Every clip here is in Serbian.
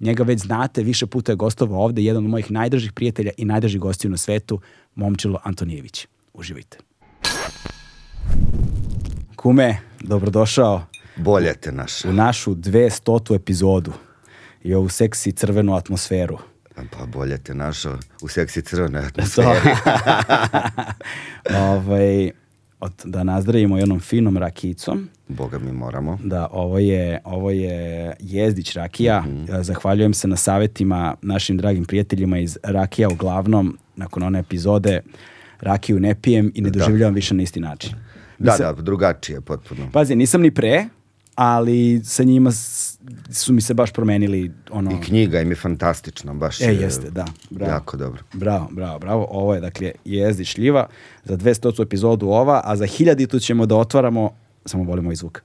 Njega već znate, više puta je gostovao ovde, jedan od mojih najdržih prijatelja i najdržih gostiju na svetu, Momčilo Antonijević. Uživajte. Kume, dobrodošao Bolje te naš. u našu 200. epizodu i ovu seksi crvenu atmosferu. Pa bolje te našao u seksi crvenoj atmosferi. ovaj, od, da nazdravimo jednom finom rakicom. Boga mi moramo. Da, ovo je, ovo je Jezdić Rakija. Mhm. Zahvaljujem se na savetima našim dragim prijateljima iz Rakija uglavnom, nakon one epizode Rakiju ne pijem i ne doživljavam više na isti način. Da, Nisam- da, drugačije potpuno. Pazi, nisam ni pre, ali sa njima su mi se baš promenili ono... I knjiga im je fantastična, baš E, je jeste, da. Bravo. jako dobro. Bravo, bravo, bravo. Ovo je, dakle, Jezdi šljiva za 200. epizodu ova, a za hiljaditu ćemo da otvaramo, samo volimo i zvuk,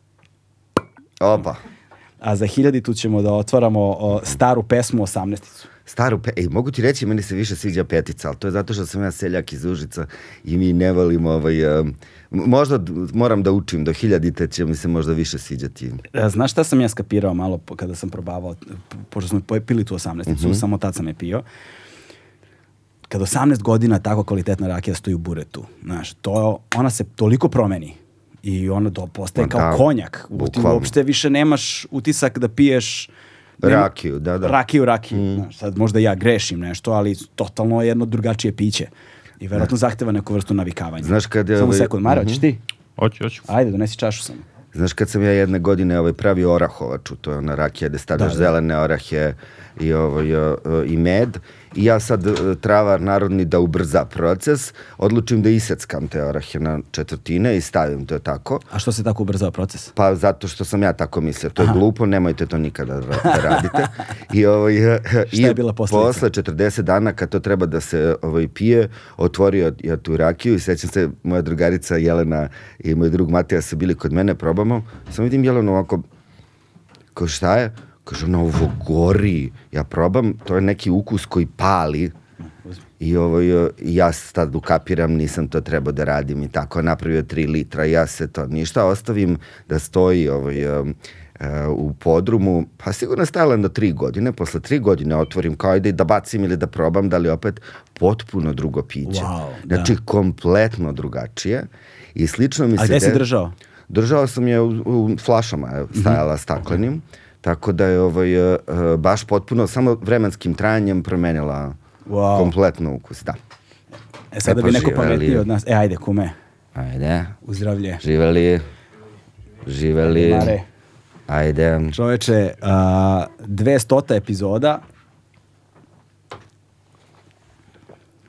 Opa, a za hiljaditu ćemo da otvaramo o, staru pesmu 18-icu. Staru pe... Ej, mogu ti reći, meni se više sviđa petica, ali to je zato što sam ja seljak iz Užica i mi ne volimo ovaj... um, možda moram da učim do hiljadite će mi se možda više sviđati. E, Znaš šta sam ja skapirao malo po- kada sam probavao, po- pošto smo pili tu 18-icu, samo tad sam je pio. Kad 18 godina tako kvalitetna rakija stoji u buretu, znaš, to, ona se toliko promeni i ona do, postaje kao da, konjak. Ti bukvalno. uopšte više nemaš utisak da piješ Rakiju, da, da. Rakiju, rakiju. Znaš, sad možda ja grešim nešto, ali totalno je jedno drugačije piće. I verovatno zahteva neku vrstu navikavanja. Znaš kad je Samo ovaj- sekund, Mara, hoćeš ti? Hoću, hoću. Ajde, donesi čašu samo. Znaš, kad sam ja jedne godine ovaj, pravio orahovaču, to je ona rakija gde stavljaš Da, da. zelene orahe i, ovaj, o, o, i med, i ja sad e, travar narodni da ubrza proces, odlučim da iseckam te orahe na četvrtine i stavim to tako. A što se tako ubrzava proces? Pa zato što sam ja tako mislio, to je glupo, nemojte to nikada ra- da radite. I, ovaj, Šta je bila posledica? Posle 40 dana kad to treba da se ovaj, pije, otvorio ja tu rakiju i sećam se, moja drugarica Jelena i moj drug Matija su bili kod mene, probamo, samo vidim Jelenu ovako, kao šta je? Kaže, ono, ovo gori. Ja probam, to je neki ukus koji pali. I ovaj, e, ja sad ukapiram, nisam to trebao da radim i tako, napravio 3 litra, ja se to ništa, ostavim da stoji ovaj, um, e, u podrumu, pa sigurno stajala na tri godine, posle tri godine otvorim kao ajde da bacim ili da probam, da li opet potpuno drugo piće. Wow, da. znači, kompletno drugačije. I slično mi A se... gde si držao? Držao sam je u, u flašama, je stajala staklenim, tako da je ovaj, e, baš potpuno, samo vremenskim trajanjem promenila Wow. kompletno ukus, da. E sada E, bi neko pametniji od nas. E, ajde, kume, Ajde, uzdravlje. živeli, živeli, Mare. ajde. Čoveče, a, 200. epizoda.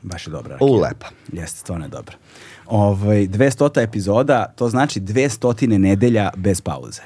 Baš je dobra. U, lepa. Jeste, stvarno je dobra. Ovaj, 200. epizoda, to znači 200 nedelja bez pauze.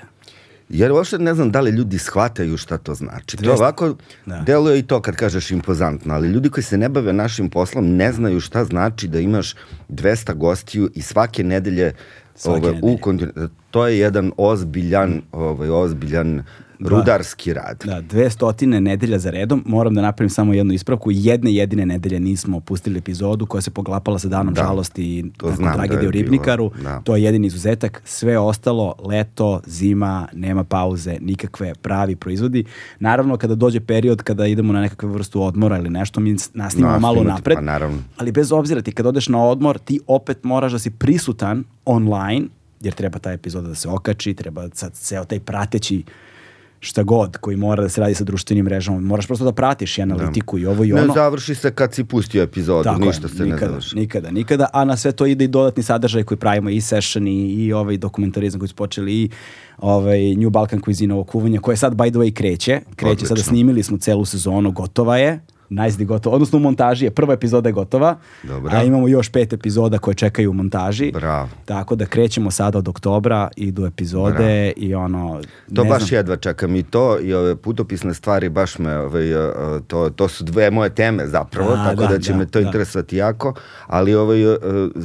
Jer uopšte ne znam da li ljudi shvataju šta to znači. To ovako Da. deluje i to kad kažeš impozantno, ali ljudi koji se ne bave našim poslom ne znaju šta znači da imaš 200 gostiju i svake nedelje Svake ovaj, nedelje. u kontinu- to je jedan ozbiljan, ovaj, ozbiljan rudarski rad. Da, 200 nedelja za redom. Moram da napravim samo jednu ispravku. Jedne jedine nedelje nismo pustili epizodu koja se poglapala sa danom Da, žalosti i da tragedije je u Ribnikaru. da. To je jedini izuzetak. Sve ostalo, leto, zima, nema pauze, nikakve pravi proizvodi. Naravno, kada dođe period kada idemo na nekakvu vrstu odmora ili nešto, mi nasnimamo No, malo snimati, napred. pa naravno. Ali bez obzira, ti kad odeš na odmor, ti opet moraš da si prisutan online, jer treba ta epizoda da se okači, treba sad ceo taj prateći šta god, koji mora da se radi sa društvenim mrežama. Moraš prosto da pratiš i analitiku i ovo i ono. Ne završi se kad si pustio epizodu, Tako je, ništa se nikada, ne završi. Nikada, nikada, a na sve to ide i dodatni sadržaj koji pravimo i session i, i ovaj dokumentarizam koji su počeli i ovaj New Balkan Cuisine ovo kuvanje koje sad by the way kreće. Kreće sada Odlično. snimili smo celu sezonu, gotova je. Najzdi gotova, odnosno u montaži je, prva epizoda je gotova, Dobro. a imamo još pet epizoda koje čekaju u montaži. Bravo. Tako da krećemo sada od oktobra, idu epizode i ono... To ne baš znam, jedva čekam i to i ove putopisne stvari baš me, ovaj, uh, to, to su dve moje teme zapravo, A, tako da, da, će da, me to da. interesovati jako, ali ovaj, uh,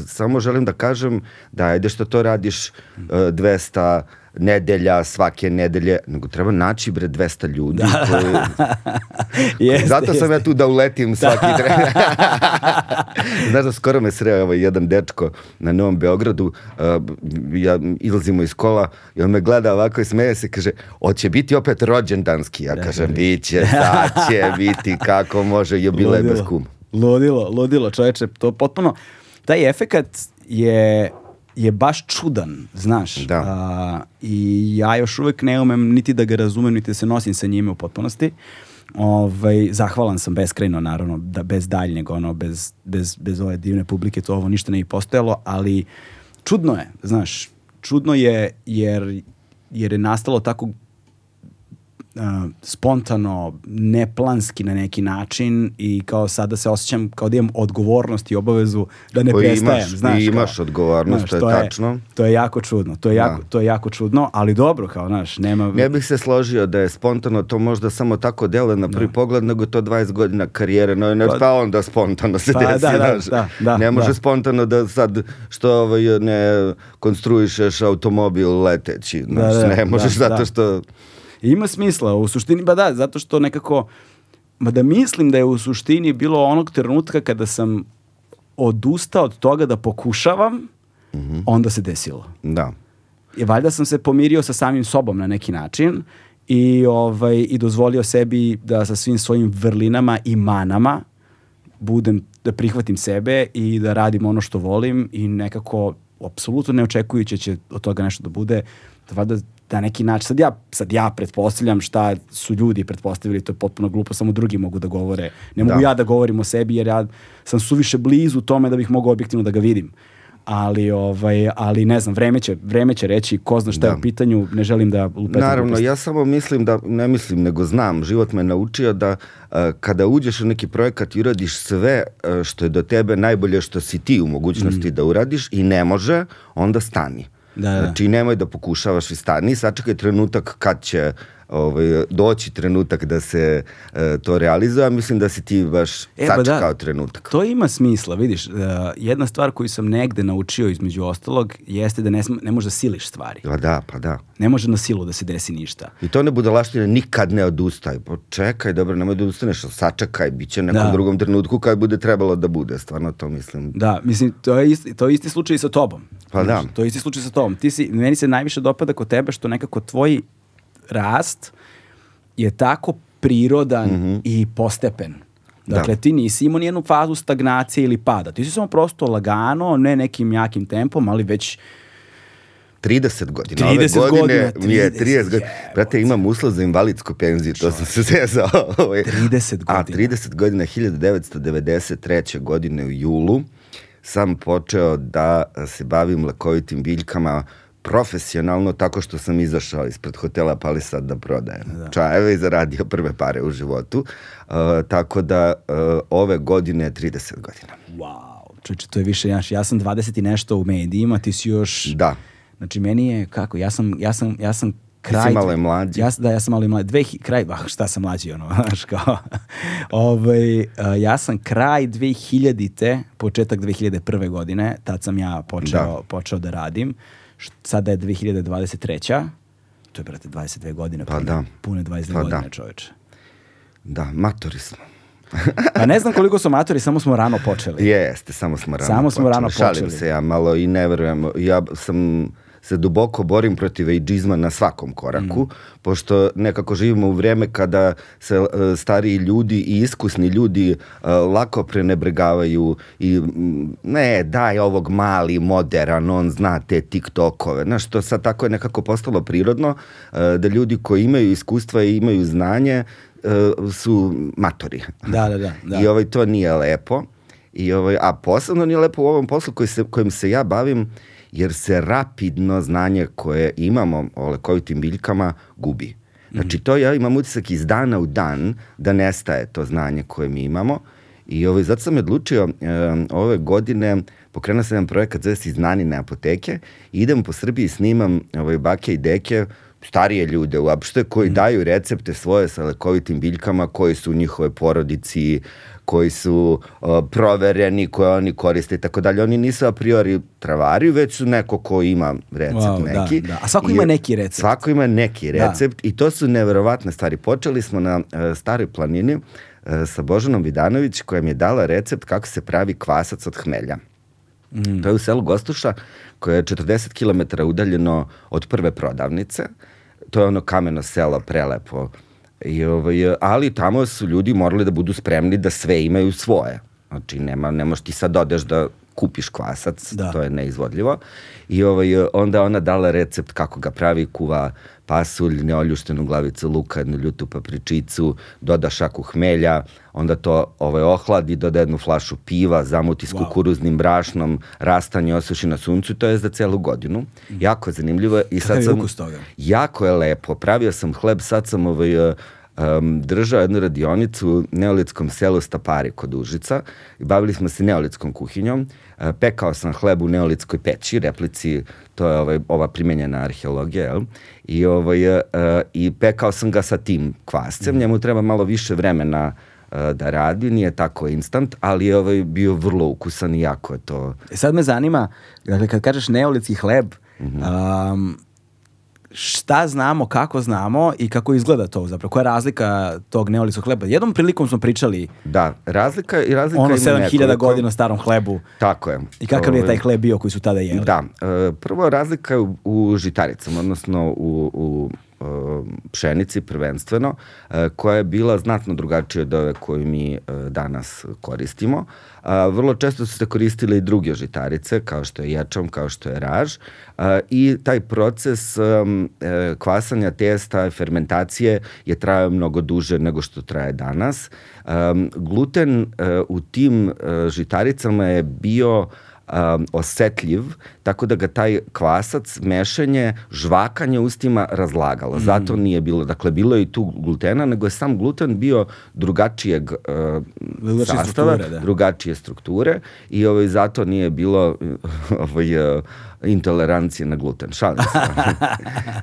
samo želim da kažem da ajde što to radiš uh, 200 nedelja, svake nedelje, nego treba naći bre 200 ljudi koji, Jeste, Zato sam jeste. ja tu da uletim svaki tren. Znaš da skoro me sreo ovaj jedan dečko na Novom Beogradu, uh, ja izlazimo iz kola i on me gleda ovako i smeje se, kaže, hoće biti opet rođendanski. Ja kažem, bit će, sad će biti, kako može, jubilej bez kuma. Ludilo, ludilo, čoveče, to potpuno, taj efekat je je baš čudan, znaš. Da. A, I ja još uvek ne umem niti da ga razumem, niti da se nosim sa njime u potpunosti. Ovaj, zahvalan sam beskrajno, naravno, da bez daljnjeg, ono, bez, bez, bez ove divne publike, to ovo ništa ne bi postojalo, ali čudno je, znaš, čudno je jer, jer je nastalo tako spontano, neplanski na neki način i kao sada se osjećam kao da imam odgovornost i obavezu da ne Koji prestajem, imaš, znaš. i kao, imaš odgovornost, to je tačno. To je jako čudno, to je, jako, Da. to je jako čudno, ali dobro, kao, znaš, nema... Ne bih se složio da je spontano to možda samo tako deluje na prvi pogled, nego to 20 godina karijere, no ne, Pa- pa onda spontano se Pa desi, da, da, znaš. da, da, ne može da. spontano da sad što ovaj, ne konstruišeš automobil leteći, znaš, Da, da, ne možeš da, zato da. što Ima smisla, u suštini, ba da, zato što nekako, ma da mislim da je u suštini bilo onog trenutka kada sam odustao od toga da pokušavam, Mhm. onda se desilo. da. I valjda sam se pomirio sa samim sobom na neki način i, ovaj, i dozvolio sebi da sa svim svojim vrlinama i manama budem, da prihvatim sebe i da radim ono što volim i nekako apsolutno ne očekujući će od toga nešto da bude, da valjda na neki način, sad ja, sad ja pretpostavljam šta su ljudi pretpostavili, to je potpuno glupo, samo drugi mogu da govore. Ne mogu Da. ja da govorim o sebi jer ja sam suviše blizu tome da bih mogao objektivno da ga vidim. Ali, ovaj, ali ne znam, vreme će, vreme će reći ko zna šta je Da. u pitanju, ne želim da lupetam Naravno, ja samo mislim da, ne mislim, nego znam, život me naučio da a, kada uđeš u neki projekat i uradiš sve a, što je do tebe najbolje što si ti u mogućnosti da uradiš i ne može, onda stani. Da, da. Znači, nemoj da pokušavaš i stani, sačekaj trenutak kad će ovaj, doći trenutak da se e, to realizuje, a mislim da si ti baš E, pa da. sačekao trenutak. To ima smisla, vidiš. uh, jedna stvar koju sam negde naučio između ostalog jeste da ne, ne može da siliš stvari. Pa da, pa da. Ne može na silu da se desi ništa. I to ne budalaštine, nikad ne odustaj. Pa čekaj, dobro, nemoj da odustaneš, sačekaj, bit će nekom Da. drugom trenutku kad bude trebalo da bude, stvarno to mislim. Da, mislim, to je isti, to je isti slučaj i sa tobom. Pa Znaš, da. To je isti slučaj sa tobom. Ti si, meni se najviše dopada kod tebe što nekako tvoj rast je tako prirodan Mhm. i postepen. Dakle, Da. ti nisi imao nijednu fazu stagnacije ili pada. Ti si samo prosto lagano, ne nekim jakim tempom, ali već 30 godina. 30 Ove godine godina, mi je 30, 30 godina. Brate, imam uslov za invalidsku penziju, to sam se zezao. Ovaj. 30 A, godina. 30 godina, 1993. godine u julu sam počeo da se bavim lekovitim biljkama profesionalno tako što sam izašao ispred hotela Palisad da prodajem čajeve i zaradio prve pare u životu. Uh, tako da uh, ove godine je 30 godina. Wow, čoče, to je više, ja, ja sam 20 i nešto u medijima, ti si još... Da. Znači, meni je, kako, ja sam, ja sam, ja sam kraj... malo i mlađi. Ja, da, ja sam malo mlađi. Dve, kraj, ah, šta sam mlađi, ono, znaš, kao... ovaj, uh, ja sam kraj 2000-te, početak 2001. godine, tad sam ja počeo, Da. počeo da radim. Sada je 2023. To je, brate, 22 godine. Pa pune, da. Pune 22 Pa godine, da. čoveče. Da, matori smo. Pa ne znam koliko su matori, samo smo rano počeli. Jeste, samo smo rano Samo smo počeli. rano Šalim počeli. se ja malo i ne verujem. Ja sam se duboko borim protiv ejdžizma na svakom koraku, pošto nekako živimo u vreme kada se e, stariji ljudi i iskusni ljudi e, lako prenebregavaju i mm, ne, daj ovog mali, moderan, on zna te TikTokove. Znaš, to sad tako je nekako postalo prirodno, e, da ljudi koji imaju iskustva i imaju znanje e, su matori. Da, da, da. da. I ovaj, to nije lepo. I ovaj, a posebno nije lepo u ovom poslu koji se, kojim se ja bavim, jer se rapidno znanje koje imamo o lekovitim biljkama gubi. Znači to ja imam utisak iz dana u dan da nestaje to znanje koje mi imamo i ovaj, zato sam odlučio e, ove godine pokrenuo sam jedan projekat zove se Iznanine apoteke i idem po Srbiji snimam ovaj, bake i deke starije ljude uopšte koji mm. daju recepte svoje sa lekovitim biljkama koji su u njihove porodici, koji su uh, provereni, koje oni koriste i tako dalje. Oni nisu a priori travari, već su neko ko ima recept Wow, da, neki. da. A svako ima neki recept. Svako ima neki Da. recept i to su neverovatne stvari. Počeli smo na uh, Staroj planini uh, sa Božanom Vidanović koja mi je dala recept kako se pravi kvasac od hmelja. Mm. To je u selu Gostuša, koje je 40 km udaljeno od prve prodavnice. To je ono kameno selo, prelepo. I, ovaj, ali tamo su ljudi morali da budu spremni da sve imaju svoje. Znači, nema, ne možeš ti sad odeš da kupiš kvasac, Da. to je neizvodljivo. I ovaj, onda ona dala recept kako ga pravi, kuva pasulj, neoljuštenu glavicu luka, jednu ljutu papričicu, doda šaku hmelja, onda to ovaj, ohladi, doda jednu flašu piva, zamuti s Wow. kukuruznim brašnom, rastanje osuši na suncu, to je za celu godinu. Jako je zanimljivo. I Kakav je sad sam, ukus toga? Jako je lepo. Pravio sam hleb, sad sam ovaj, uh, um, držao jednu radionicu u neolitskom selu Stapari kod Užica i bavili smo se neolitskom kuhinjom. Uh, pekao sam hleb u neolitskoj peći, replici, to je ovaj, ova primenjena arheologija, jel? I, ovaj, uh, I pekao sam ga sa tim kvascem, njemu treba malo više vremena uh, da radi, nije tako instant, ali je ovaj bio vrlo ukusan i jako je to E sad me zanima, dakle, kad kažeš neolitski hleb, Mhm. um, šta znamo, kako znamo i kako izgleda to zapravo? Koja je razlika tog neolitskog hleba? Jednom prilikom smo pričali Da, razlika i razlika ono ima 7000 nekoliko. godina starom hlebu Tako je. i kakav je Ovaj, taj hleb bio koji su tada jeli? Da, e, prvo razlika je u, u žitaricama, odnosno u, u pšenici prvenstveno, e, koja je bila znatno drugačija od ove koju mi e, danas koristimo. Vrlo često su se koristile i druge žitarice, kao što je ječam, kao što je raž, i taj proces kvasanja testa, fermentacije je trajao mnogo duže nego što traje danas. Gluten u tim žitaricama je bio um, osetljiv, tako da ga taj kvasac, mešanje, žvakanje ustima razlagalo. Zato nije bilo, dakle, bilo je i tu glutena, nego je sam gluten bio drugačijeg uh, Drugačije sastava, strukture, da. drugačije strukture i ovaj, zato nije bilo ovaj, uh, intolerancije na gluten. Šalim se.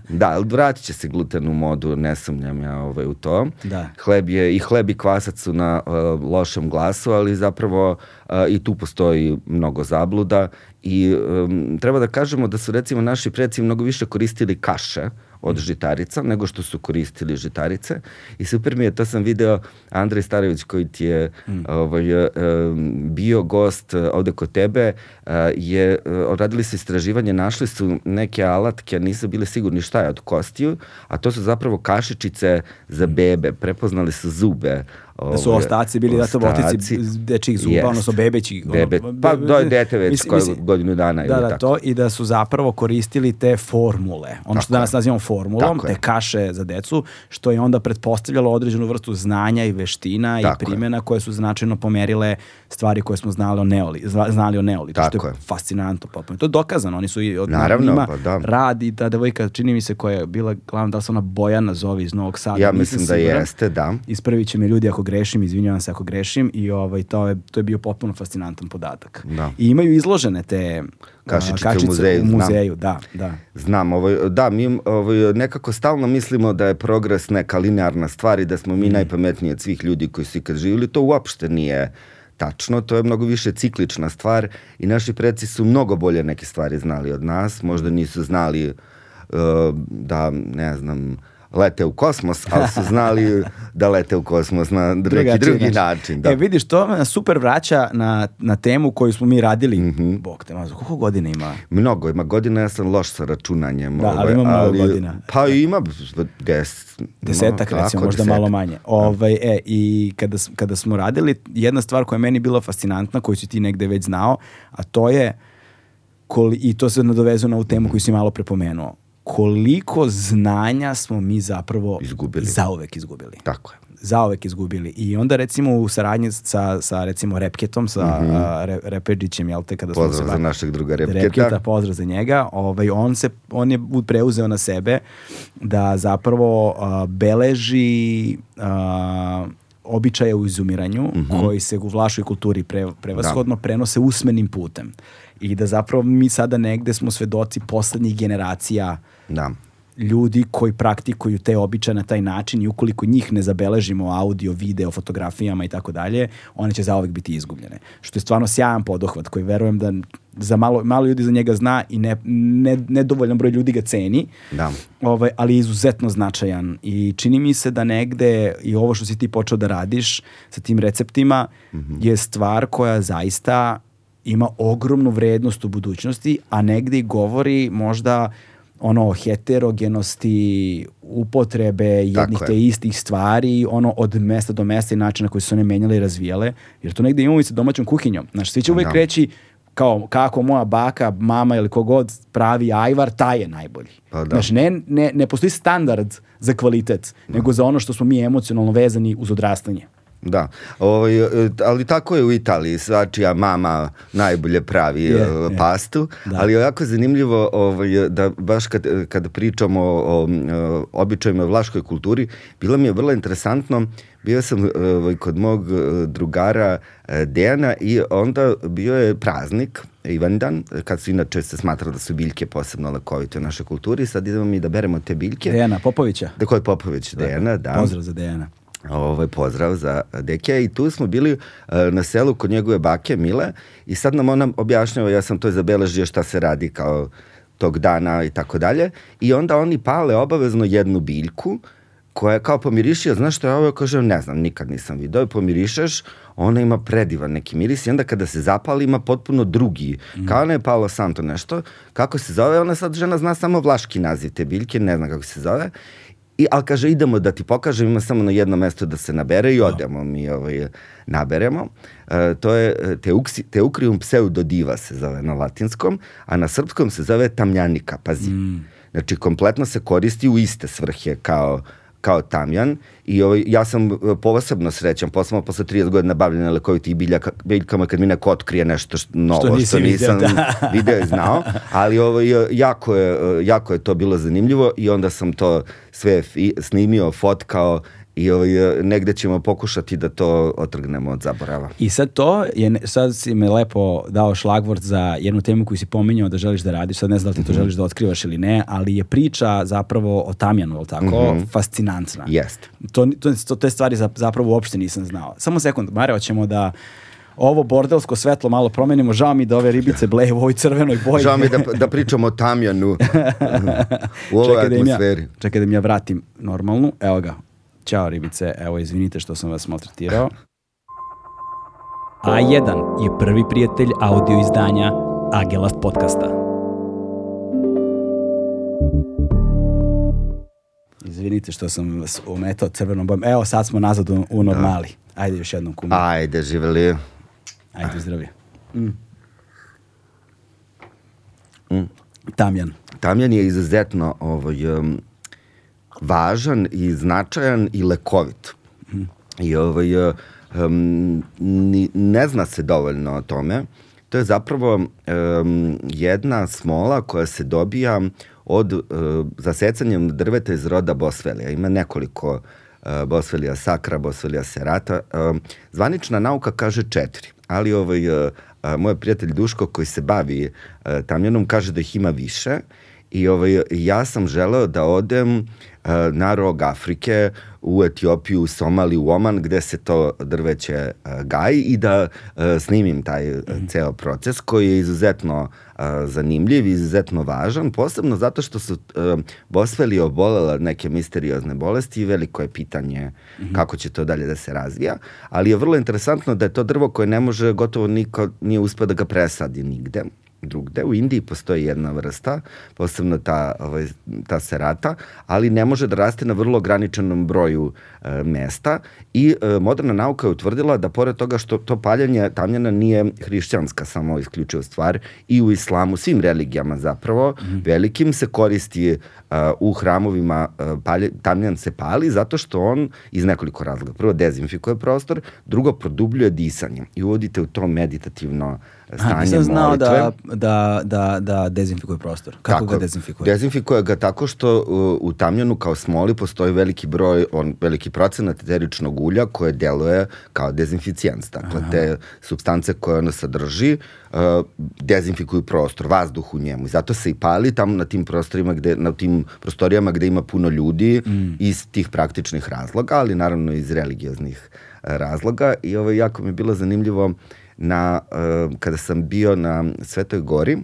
da, ali vratit će se gluten u modu, ne sumnjam ja ovaj, u to. Da. Hleb je, i hleb i kvasac su na uh, lošem glasu, ali zapravo uh, i tu postoji mnogo zabluda i um, treba da kažemo da su recimo naši preci mnogo više koristili kaše od žitarica nego što su koristili žitarice i super mi je, to sam video Andrej Starević koji ti je ovaj, um, bio gost uh, ovde kod tebe uh, je, radili su istraživanje, našli su neke alatke, nisu bili sigurni šta je od kostiju, a to su zapravo kašičice za bebe, prepoznali su zube. Da su ovaj, ostaci bili da to ostaci. otici dečih zuba, Jest. odnosno bebećih. ono, Bebe, pa be- do je dete već mislim- mislim- godinu dana Da, ili da, tako. to i da su zapravo koristili te formule. Ono što Tako danas je. nazivamo formulom, Tako je. te kaše za decu, što je onda pretpostavljalo određenu vrstu znanja i veština Tako i je. primjena koje su značajno pomerile stvari koje smo znali o neoli, zna- znali o neolitu, što Tako je je. fascinantno potpuno. To je dokazano, oni su i od Naravno, njima pa da. radi ta devojka, čini mi se koja je bila glavna, da li se ona Bojana zove iz Novog Sada, Ja nisam mislim da siguran. jeste, da. Ispravit će me ljudi ako grešim, izvinjavam se ako grešim i ovaj, to, je, to je bio potpuno fascinantan podatak. Da. I imaju izložene te Kašičice u muzeju, u znam. muzeju, da, da. Znam, ovaj, da, mi ovaj, nekako stalno mislimo da je progres neka linearna stvar i da smo mi Mm. najpametniji od svih ljudi koji su ikad živjeli. To uopšte nije tačno, to je mnogo više ciklična stvar i naši preci su mnogo bolje neke stvari znali od nas, možda nisu znali uh, da, ne znam, lete u kosmos, ali su znali da lete u kosmos na neki Drugačiji drugi način. Da. E, vidiš, to me super vraća na, na temu koju smo mi radili. Bog te mazo, koliko godina ima? Mnogo ima godina, ja sam loš sa računanjem. Da, ali ovaj, ima mnogo godina. Pa ima des, Desetak, no, recimo, možda desetak. malo manje. Ovaj, e, I kada, kada smo radili, jedna stvar koja je meni bila fascinantna, koju si ti negde već znao, a to je, koli, i to se nadovezuje na ovu temu koju si malo prepomenuo, koliko znanja smo mi zapravo Izgubili. zauvek izgubili. Tako je. zaovek izgubili. I onda recimo u saradnji sa, sa recimo Repketom, sa mm -hmm. Repeđićem, jel te, kada smo Mhm. Pozdrav se za našeg druga Repketa, Repketa. pozdrav za njega. Ovaj, on, se, on je preuzeo na sebe da zapravo a, beleži a, običaje u izumiranju Mhm. koji se u vlašoj kulturi pre, prevashodno prenose usmenim putem. I da zapravo mi sada negde smo svedoci poslednjih generacija Da. ljudi koji praktikuju te običaje na taj način i ukoliko njih ne zabeležimo audio, video, fotografijama i tako dalje, one će zaovek biti izgubljene. Što je stvarno sjajan podohvat koji verujem da za malo, malo ljudi za njega zna i ne, ne, nedovoljan broj ljudi ga ceni, Da. ovaj, ali je izuzetno značajan i čini mi se da negde i ovo što si ti počeo da radiš sa tim receptima je stvar koja zaista ima ogromnu vrednost u budućnosti, a negde i govori možda ono heterogenosti upotrebe jednih je. te istih stvari, ono od mesta do mesta i načina koji su se one menjale i razvijale, jer to negde imamo i sa domaćom kuhinjom. Znaš, svi će uvek Da. reći kao kako moja baka, mama ili kogod pravi ajvar, taj je najbolji. Pa da. Znaš, ne, ne, ne postoji standard za kvalitet, nego za ono što smo mi emocionalno vezani uz odrastanje. Da, ovaj, e, ali tako je u Italiji, svačija mama najbolje pravi Je, e, je. pastu, Da. ali je jako zanimljivo ovaj, da baš kad, kad pričamo o, o, o običajima vlaškoj kulturi, bilo mi je vrlo interesantno, bio sam ovaj, kod mog e, drugara Dejana i onda bio je praznik, Ivandan, kad su inače se smatra da su biljke posebno lekovite u našoj kulturi, sad idemo mi da beremo te biljke. Dejana Popovića. Da, koji Popović, Dejana, da. Pozdrav za Dejana. Ovaj pozdrav za deke i tu smo bili e, na selu kod njegove bake Mile i sad nam ona objašnjava, ja sam to zabeležio šta se radi kao tog dana i tako dalje i onda oni pale obavezno jednu biljku koja je kao pomirišio, znaš što je ovo? Kažem, ne znam, nikad nisam vidio. Pomirišeš, ona ima predivan neki miris i onda kada se zapali ima potpuno drugi. Kao ona je Paolo Santo nešto. Kako se zove? Ona sad žena zna samo vlaški naziv te biljke, ne zna kako se zove. I, ali kaže, idemo da ti pokažem, ima samo na jedno mesto da se nabere i odemo mi ovaj, naberemo. E, to je e, teuksi, Teucrium pseudodiva se zove na latinskom, a na srpskom se zove tamljanika, pazi. Mm. Znači, kompletno se koristi u iste svrhe kao kao tamjan i ovaj, ja sam e, posebno srećan, posebno posle 30 godina bavljena lekovitih biljaka, biljkama kad mi neko otkrije nešto što, novo što, nisi nisam video, da. video i znao, ali ovaj, jako, je, jako je to bilo zanimljivo i onda sam to sve snimio, fotkao i ovaj, negde ćemo pokušati da to otrgnemo od zaborava. I sad to, je, sad si me lepo dao šlagvort za jednu temu koju si pominjao da želiš da radiš, sad ne znam da li ti to želiš da otkrivaš ili ne, ali je priča zapravo o Tamjanu, je li tako, fascinantna. Jeste. To, to, to, te stvari za- zapravo uopšte nisam znao. Samo sekund, Mare, hoćemo da ovo bordelsko svetlo malo promenimo, žao mi da ove ribice bleje u ovoj crvenoj boji. Žao mi da, da pričamo o tamjanu u ovoj čekaj da im ja, atmosferi. čekaj da im ja vratim normalnu. Evo ga. Ćao ribice, evo izvinite što sam vas maltretirao. A1 je prvi prijatelj audio izdanja Agelast podcasta. Izvinite što sam vas umetao crvenom bojom. Evo sad smo nazad u, u normali. Ajde još jednom kumi. Ajde, živeli. Ajde zdravije. Mm. Tamjan. Tamjan je izuzetno ovaj, um, važan i značajan i lekovit. I ovaj, um, ni, ne zna se dovoljno o tome. To je zapravo um, jedna smola koja se dobija od uh, zasecanjem drveta iz roda Bosvelija. Ima nekoliko uh, Bosvelija sakra, Bosvelija serata. Um, zvanična nauka kaže četiri, ali ovaj, uh, uh, moj prijatelj Duško koji se bavi uh, tamjanom kaže da ih ima više i ovaj, ja sam želeo da odem uh, na rog Afrike u Etiopiju, u Somaliju, u Oman, gde se to drveće e, gaji i da e, snimim taj e, ceo proces koji je izuzetno zanimljiv i izuzetno važan, posebno zato što su Bosveli obolela neke misteriozne bolesti i veliko je pitanje -hmm. kako će to dalje da se razvija, ali je vrlo interesantno da je to drvo koje ne može, gotovo niko nije uspio da ga presadi nigde drugde. U Indiji postoji jedna vrsta, posebno ta, ovaj, ta serata, ali ne može da raste na vrlo ograničenom broju e, mesta i e, moderna nauka je utvrdila da pored toga što to paljanje tamjana nije hrišćanska samo isključiva stvar i u islamu, svim religijama zapravo, mm -hmm. velikim se koristi e, u hramovima e, palje, tamjan se pali zato što on iz nekoliko razloga. Prvo dezinfikuje prostor, drugo produbljuje disanje i uvodite u to meditativno stanje A, nisam znao molitve. da, da, da, da dezinfikuje prostor. Kako tako, ga dezinfikuje? Dezinfikuje ga tako što u, u tamjanu kao smoli postoji veliki broj, on, veliki procenat eteričnog ulja koje deluje kao dezinficijans. Dakle, Aha. te substance koje ono sadrži uh, dezinfikuju prostor, vazduh u njemu. I zato se i pali tamo na tim prostorima gde, na tim prostorijama gde ima puno ljudi mm. iz tih praktičnih razloga, ali naravno iz religioznih razloga i ovo jako mi je bilo zanimljivo uh, na, uh, kada sam bio na Svetoj gori,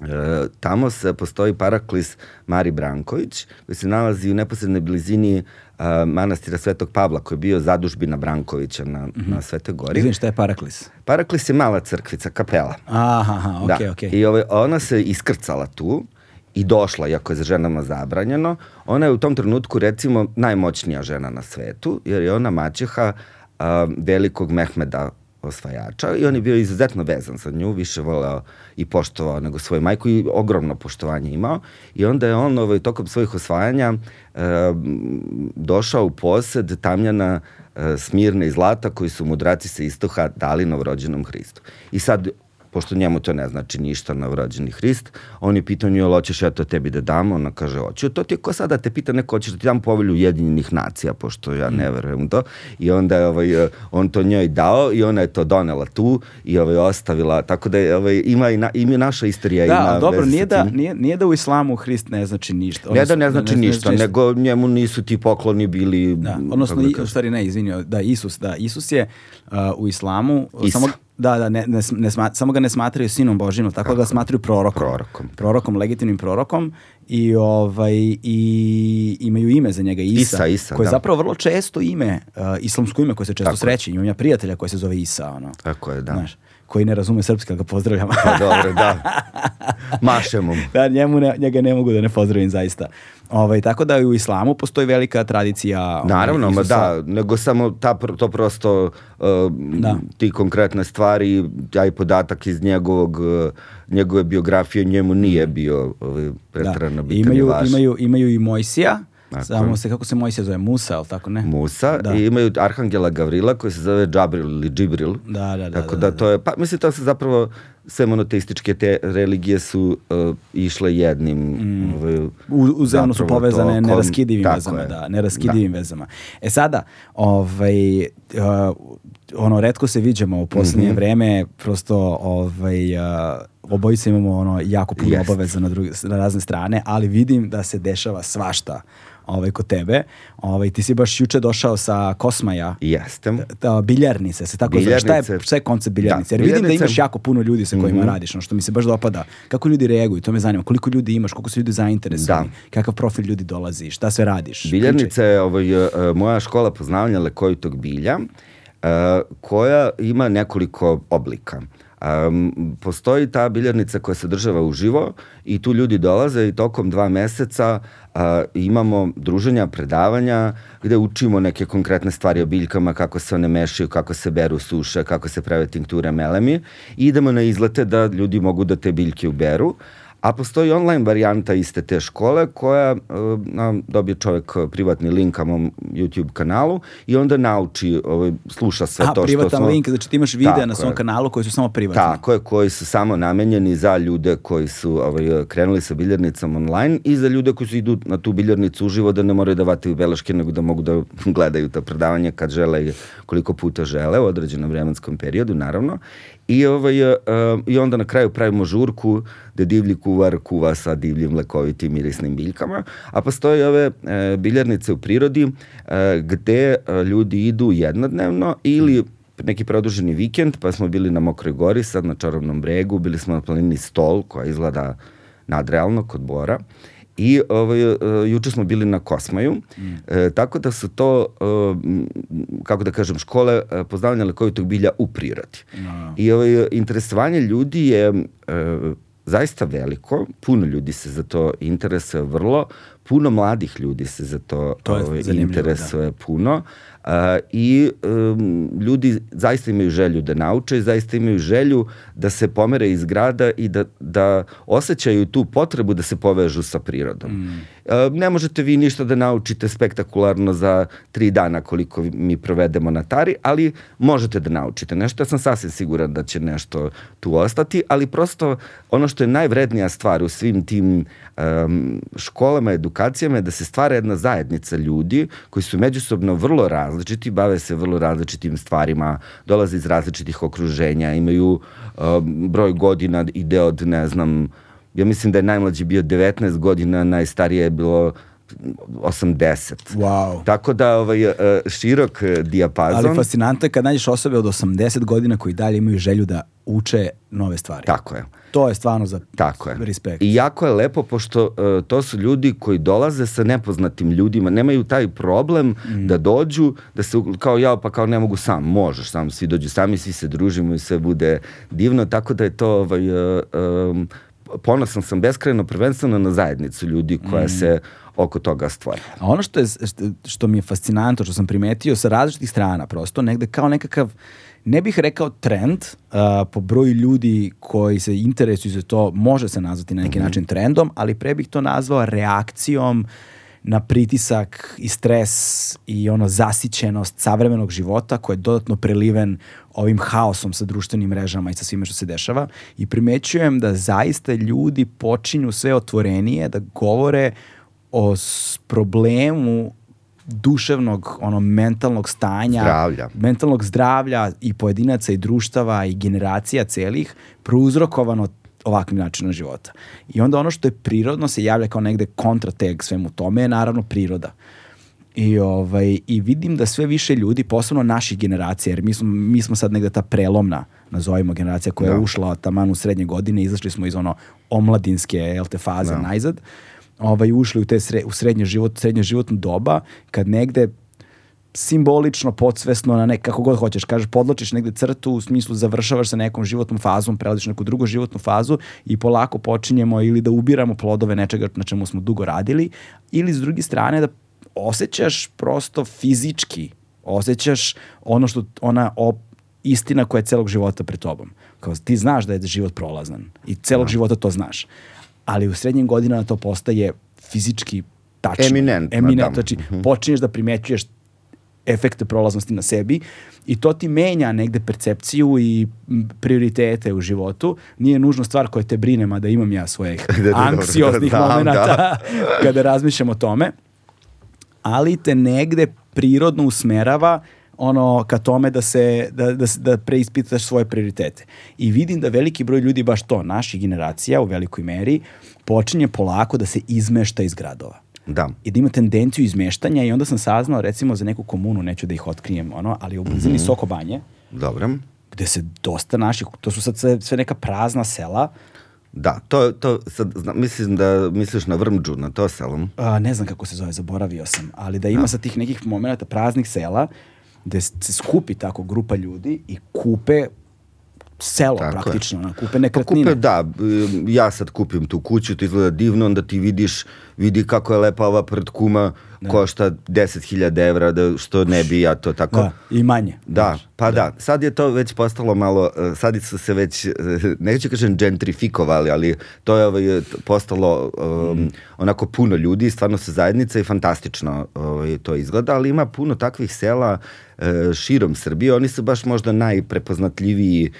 Uh, tamo se postoji paraklis Mari Branković, koji se nalazi u neposrednoj blizini uh, manastira Svetog Pavla, koji je bio zadužbina Brankovića na, mm -hmm. na Svetoj gori. Izvim, šta je paraklis? Paraklis je mala crkvica, kapela. Aha, aha, okej, okay, da. okej. Okay. I ove, ona se iskrcala tu i došla, iako je za ženama zabranjeno. Ona je u tom trenutku, recimo, najmoćnija žena na svetu, jer je ona maćeha uh, velikog Mehmeda osvajača i on je bio izuzetno vezan sa nju, više voleo i poštovao nego svoju majku i ogromno poštovanje imao i onda je on ovaj, tokom svojih osvajanja e, došao u posed tamljana e, smirne i zlata koji su mudraci sa istoha dali novorođenom Hristu. I sad pošto njemu to ne znači ništa na vrođeni Hrist, on je pitao nju, hoćeš ja to tebi da dam? Ona kaže, hoću. To ti je ko sada te pita neko, hoćeš da ti dam povelju Ujedinjenih nacija, pošto ja ne mm. verujem to. I onda je ovaj, on to njoj dao i ona je to donela tu i ovaj, ostavila. Tako da je, ovaj, ima, i na, ima naša istorija. Da, ima dobro, nije da, nije, nije da u islamu Hrist ne znači ništa. ne da ne znači ne, ništa, ne znači nego njemu nisu ti pokloni bili... Da, odnosno, da u stvari ne, izvinio, da, Isus, da, Isus je uh, u islamu... Isa. Samo, Da, da, ne, ne, ne sma, samo ga ne smatraju sinom Božim, tako, da ga smatraju prorokom. Prorokom. Prorokom, legitimnim prorokom i, ovaj, i imaju ime za njega, Isa. Isa, Isa koje je da. zapravo vrlo često ime, uh, islamsko ime koje se često tako sreće. Imam ja prijatelja koji se zove Isa. Ono. Tako je, da. Znaš, koji ne razume srpski, ga pozdravljam. Pa dobro, da. Mašemo mu. Da, njemu ne, njega ne mogu da ne pozdravim zaista. Ovaj, tako da u islamu postoji velika tradicija. Ovaj, Naravno, ma da, nego samo ta, to prosto uh, da. ti konkretne stvari, taj podatak iz njegovog, uh, njegove biografije njemu nije bio ovaj, pretrano da. bitan imaju, imaju, imaju i Mojsija, Tako. Samo se, kako se Mojsija zove, Musa, ali tako ne? Musa da. i imaju Arhangela Gavrila koji se zove Džabril ili Džibril. Da, da, da. Tako da, da, da to je, pa mislim to se zapravo sve monoteističke te religije su uh, išle jednim mm. ovaj, U, uzemno su povezane tokom, neraskidivim vezama, je. da, neraskidivim da. vezama. E sada, ovaj, uh, ono, redko se viđamo u poslednje mm -hmm. vreme, prosto ovaj, uh, obojice imamo ono jako puno yes. obaveza na, druge, na razne strane, ali vidim da se dešava svašta ovaj, kod tebe. Ovaj, ti si baš juče došao sa Kosmaja. Jeste. Da, biljarnice, se tako zove. Šta je, šta je koncept biljarnice? Jer vidim da imaš jako puno ljudi sa kojima mm -hmm. radiš, ono što mi se baš dopada. Kako ljudi reaguju, to me zanima. Koliko ljudi imaš, koliko su ljudi zainteresovani, da. kakav profil ljudi dolazi, šta sve radiš? Biljarnica je ovaj, uh, moja škola poznavanja lekovitog bilja, uh, koja ima nekoliko oblika. Um, postoji ta biljarnica koja se država uživo i tu ljudi dolaze i tokom dva meseca uh, imamo druženja, predavanja gde učimo neke konkretne stvari o biljkama, kako se one mešaju, kako se beru suše, kako se prave tinkture melemi i idemo na izlete da ljudi mogu da te biljke uberu. A postoji online varijanta iste te škole koja uh, dobije čovjek privatni link na mom YouTube kanalu i onda nauči, ovaj, sluša sve A, to što smo... privatan link, znači ti imaš videa na svom je. kanalu koji su samo privatni. Tako je, koji su samo namenjeni za ljude koji su ovaj, krenuli sa biljarnicom online i za ljude koji su idu na tu biljarnicu uživo da ne moraju da vataju beleške, nego da mogu da gledaju ta predavanja kad žele i koliko puta žele u određenom vremenskom periodu, naravno. I, ovaj, uh, I onda na kraju pravimo žurku gde divlji kuvar kuva sa divljim lekovitim mirisnim biljkama, a postoje ove uh, biljarnice u prirodi uh, gde uh, ljudi idu jednodnevno ili neki produženi vikend, pa smo bili na Mokroj gori, sad na Čarobnom bregu, bili smo na planini Stol, koja izgleda nadrealno kod Bora. I ovaj, uh, juče smo bili na Kosmaju, mm. e, tako da su to, uh, kako da kažem, škole uh, poznavanja lekovitog bilja u prirodi. No. I ovaj, interesovanje ljudi je uh, zaista veliko, puno ljudi se za to interesuje vrlo, puno mladih ljudi se za to, to ovaj, interesuje da. puno. Uh, I um, ljudi zaista imaju želju da nauče, zaista imaju želju da se pomere iz grada i da, da osjećaju tu potrebu da se povežu sa prirodom. Mm. Uh, ne možete vi ništa da naučite spektakularno za tri dana koliko mi provedemo na Tari, ali možete da naučite nešto. Ja sam sasvim siguran da će nešto tu ostati, ali prosto ono što je najvrednija stvar u svim tim um, školama, edukacijama je da se stvara jedna zajednica ljudi koji su međusobno vrlo različiti, bave se vrlo različitim stvarima, dolaze iz različitih okruženja, imaju um, broj godina, ide od, ne znam, ja mislim da je najmlađi bio 19 godina, najstarije je bilo 80. Wow. Tako da ovaj, e, širok e, dijapazon. Ali fascinantno je kad nađeš osobe od 80 godina koji dalje imaju želju da uče nove stvari. Tako je. To je stvarno za Tako je. respekt. I jako je lepo pošto uh, to su ljudi koji dolaze sa nepoznatim ljudima, nemaju taj problem mm. da dođu, da se kao ja pa kao ne mogu sam, možeš sam, svi dođu sami, svi se družimo i sve bude divno, tako da je to ovaj, uh, um, ponosan sam beskreno prvenstveno na zajednicu ljudi koja mm. se oko toga stvara. A ono što, je, što, što mi je fascinantno, što sam primetio sa različitih strana, prosto negde kao nekakav ne bih rekao trend uh, po broju ljudi koji se interesuju za to, može se nazvati na neki mm -hmm. način trendom, ali pre bih to nazvao reakcijom na pritisak i stres i ono zasićenost savremenog života koji je dodatno preliven ovim haosom sa društvenim mrežama i sa svime što se dešava i primećujem da zaista ljudi počinju sve otvorenije da govore o problemu duševnog, ono, mentalnog stanja, zdravlja. mentalnog zdravlja i pojedinaca i društava i generacija celih prouzrokovano ovakvim načinom života. I onda ono što je prirodno se javlja kao negde kontrateg svemu tome je naravno priroda. I, ovaj, I vidim da sve više ljudi, posebno naših generacija, jer mi smo, mi smo sad negde ta prelomna, nazovimo generacija koja da. je ušla taman u srednje godine, izašli smo iz ono omladinske te, faze da. najzad, ovaj, ušli u, te sre, u srednje, život, srednje životno doba, kad negde simbolično, podsvesno, na nek, kako god hoćeš, kažeš, podločiš negde crtu, u smislu završavaš sa nekom životnom fazom, prelaziš neku drugu životnu fazu i polako počinjemo ili da ubiramo plodove nečega na čemu smo dugo radili, ili s druge strane da osjećaš prosto fizički, osjećaš ono što, ona op, istina koja je celog života pred tobom. Kao, ti znaš da je život prolazan i celog. Da. života to znaš ali u srednjim godinama to postaje fizički tačno. Eminent. Eminent, znači mm -hmm. počinješ da primećuješ efekte prolaznosti na sebi i to ti menja negde percepciju i prioritete u životu. Nije nužno stvar koja te brine, mada imam ja svojih da, da, anksioznih da, momenta da. kada razmišljam o tome, ali te negde prirodno usmerava ono ka tome da se da, da, da preispitaš svoje prioritete. I vidim da veliki broj ljudi baš to, naših generacija u velikoj meri počinje polako da se izmešta iz gradova. Da. I da ima tendenciju izmeštanja i onda sam saznao recimo za neku komunu, neću da ih otkrijem, ono, ali u blizini mm -hmm. Sokobanje. Dobro. Gde se dosta naših, to su sad sve, sve neka prazna sela, Da, to, to sad, zna, mislim da misliš na Vrmđu, na to selom. A, ne znam kako se zove, zaboravio sam, ali da ima da. sa tih nekih momenta praznih sela gde se skupi tako grupa ljudi i kupe selo Tako praktično, je. kupe nekretnine. Pa kupe, da, ja sad kupim tu kuću, to izgleda divno, onda ti vidiš, vidi kako je lepa ova pred kuma, da. košta 10.000 evra, da, što ne bi ja to tako... Da, i manje. Da, pa da. da. Sad je to već postalo malo, e, sad su se već, e, neću kažem gentrifikovali, ali to je ovaj, postalo um, mm. onako puno ljudi, stvarno se zajednica i fantastično ovaj, to izgleda, ali ima puno takvih sela širom Srbije, oni su baš možda najprepoznatljiviji e,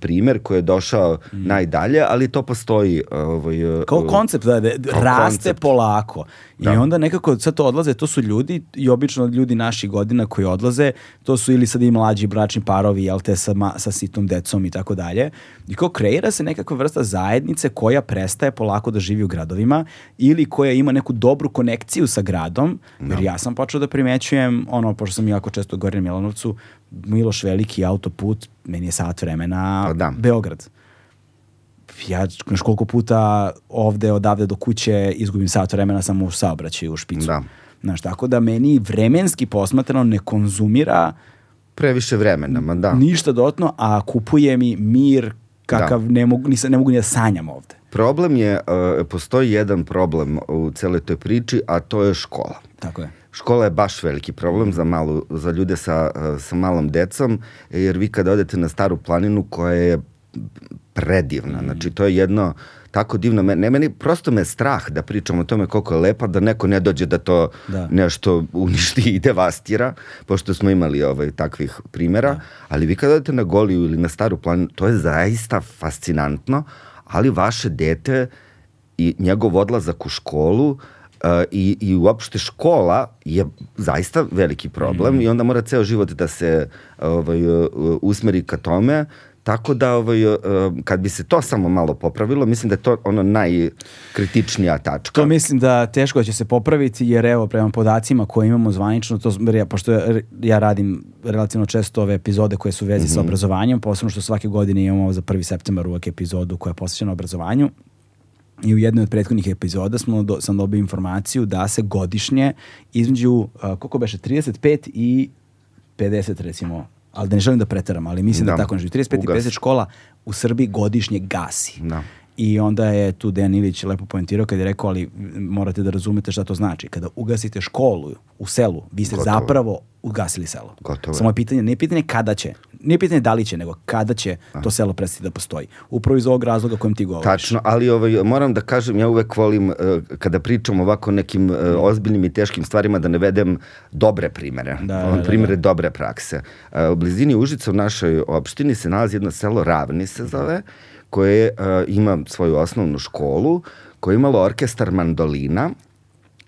primer koji je došao najdalje, ali to postoji. Ovaj, e, Kao koncept, da, da raste koncept. polako. I Da. onda nekako sad to odlaze, to su ljudi i obično ljudi naših godina koji odlaze, to su ili sad i mlađi bračni parovi, jel te, sa, ma, sa sitom decom i tako dalje. I kao kreira se nekakva vrsta zajednice koja prestaje polako da živi u gradovima ili koja ima neku dobru konekciju sa gradom, jer ja sam počeo da primećujem, ono, pošto sam jako često govorio na Milanovcu, Miloš Veliki autoput, meni je sat vremena Pa da. Beograd ja znaš koliko puta ovde, odavde do kuće izgubim sat vremena samo u saobraćaju u špicu. Da. Znaš, tako da meni vremenski posmatrano ne konzumira Previše vremena, ma da. ništa dodatno, a kupuje mi mir kakav ne, mogu, nisam, ne mogu ni da sanjam ovde. Problem je, e, postoji jedan problem u celoj toj priči, a to je škola. Tako je. Škola je baš veliki problem za, malu, za ljude sa, sa malom decom, jer vi kada odete na staru planinu koja je predivna, znači to je jedno tako divno, ne, meni prosto me strah da pričam o tome koliko je lepa, da neko ne dođe da to Da. nešto uništi i devastira, pošto smo imali ovaj, takvih primera, ali vi kada odete na Goliju ili na staru planinu, to je zaista fascinantno, ali vaše dete i njegov odlazak u školu uh, i, i uopšte škola je zaista veliki problem i onda mora ceo život da se ovaj, usmeri ka tome Tako da ovaj, uh, kad bi se to samo malo popravilo, mislim da je to ono najkritičnija tačka. To mislim da teško da će se popraviti, jer evo, prema podacima koje imamo zvanično, to, ja, pošto ja, ja radim relativno često ove epizode koje su u vezi sa obrazovanjem, posebno što svake godine imamo za 1. septembar uvek epizodu koja je posvećena obrazovanju, I u jednoj od prethodnih epizoda smo do, sam dobio informaciju da se godišnje između, uh, koliko beše, 35 i 50 recimo, ali da ne želim da preteram, ali mislim da, Da. tako nešto, 35 i Ugasi. 50 škola u Srbiji godišnje gasi. Da. I onda je tu Dejan Ilić lepo poentirao kad je rekao, ali morate da razumete šta to znači. Kada ugasite školu u selu, vi ste Gotovo. zapravo ugasili selo. Gotovo. Samo je pitanje, nije pitanje kada će, nije pitanje da li će, nego kada će to selo prestati da postoji. Upravo iz ovog razloga kojem ti govoriš. Tačno, ali ovaj, moram da kažem, ja uvek volim uh, kada pričam ovako nekim uh, ozbiljnim i teškim stvarima da navedem dobre primere, Da, da, On da, primere dobre prakse. Uh, u blizini Užica u našoj opštini se nalazi jedno selo Ravni se zove, koje uh, ima svoju osnovnu školu, koje je imalo orkestar mandolina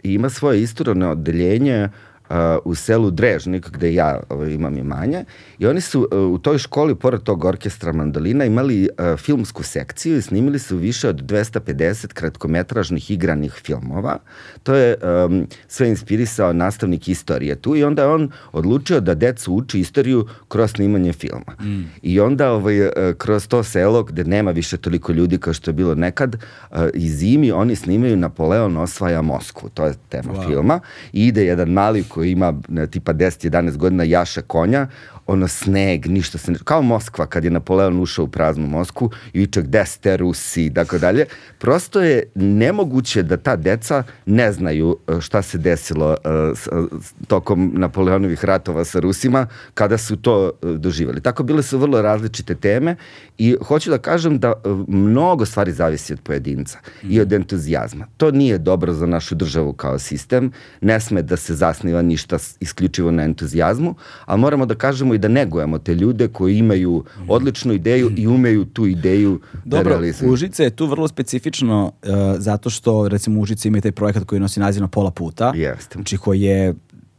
i ima svoje isturano odeljenje uh, u selu Drežnik, gde ja ovaj, imam imanje. I oni su uh, u toj školi, pored tog orkestra mandolina, imali uh, filmsku sekciju i snimili su više od 250 kratkometražnih igranih filmova. To je um, sve inspirisao nastavnik istorije tu i onda je on odlučio da decu uči istoriju kroz snimanje filma. I onda ovaj, kroz to selo gde nema više toliko ljudi kao što je bilo nekad, uh, i zimi oni snimaju Napoleon osvaja Moskvu. To je tema Wow. filma. I ide jedan mali koji ima ne, tipa 10-11 godina jaše konja, ono sneg, ništa se ne... Kao Moskva kad je Napoleon ušao u praznu Moskvu i viče gde ste Rusi i tako dalje. Prosto je nemoguće da ta deca ne znaju e, šta se desilo e, s- tokom Napoleonovih ratova sa Rusima kada su to e, doživali. Tako bile su vrlo različite teme i hoću da kažem da e, mnogo stvari zavisi od pojedinca i od entuzijazma. To nije dobro za našu državu kao sistem, ne sme da se zasniva ništa isključivo na entuzijazmu, ali moramo da kažemo i da negujemo te ljude koji imaju odličnu ideju i umeju tu ideju da Dobro, realizuju. Užice je tu vrlo specifično uh, zato što recimo Užice ima taj projekat koji nosi naziv na pola puta. Jeste. Znači koji je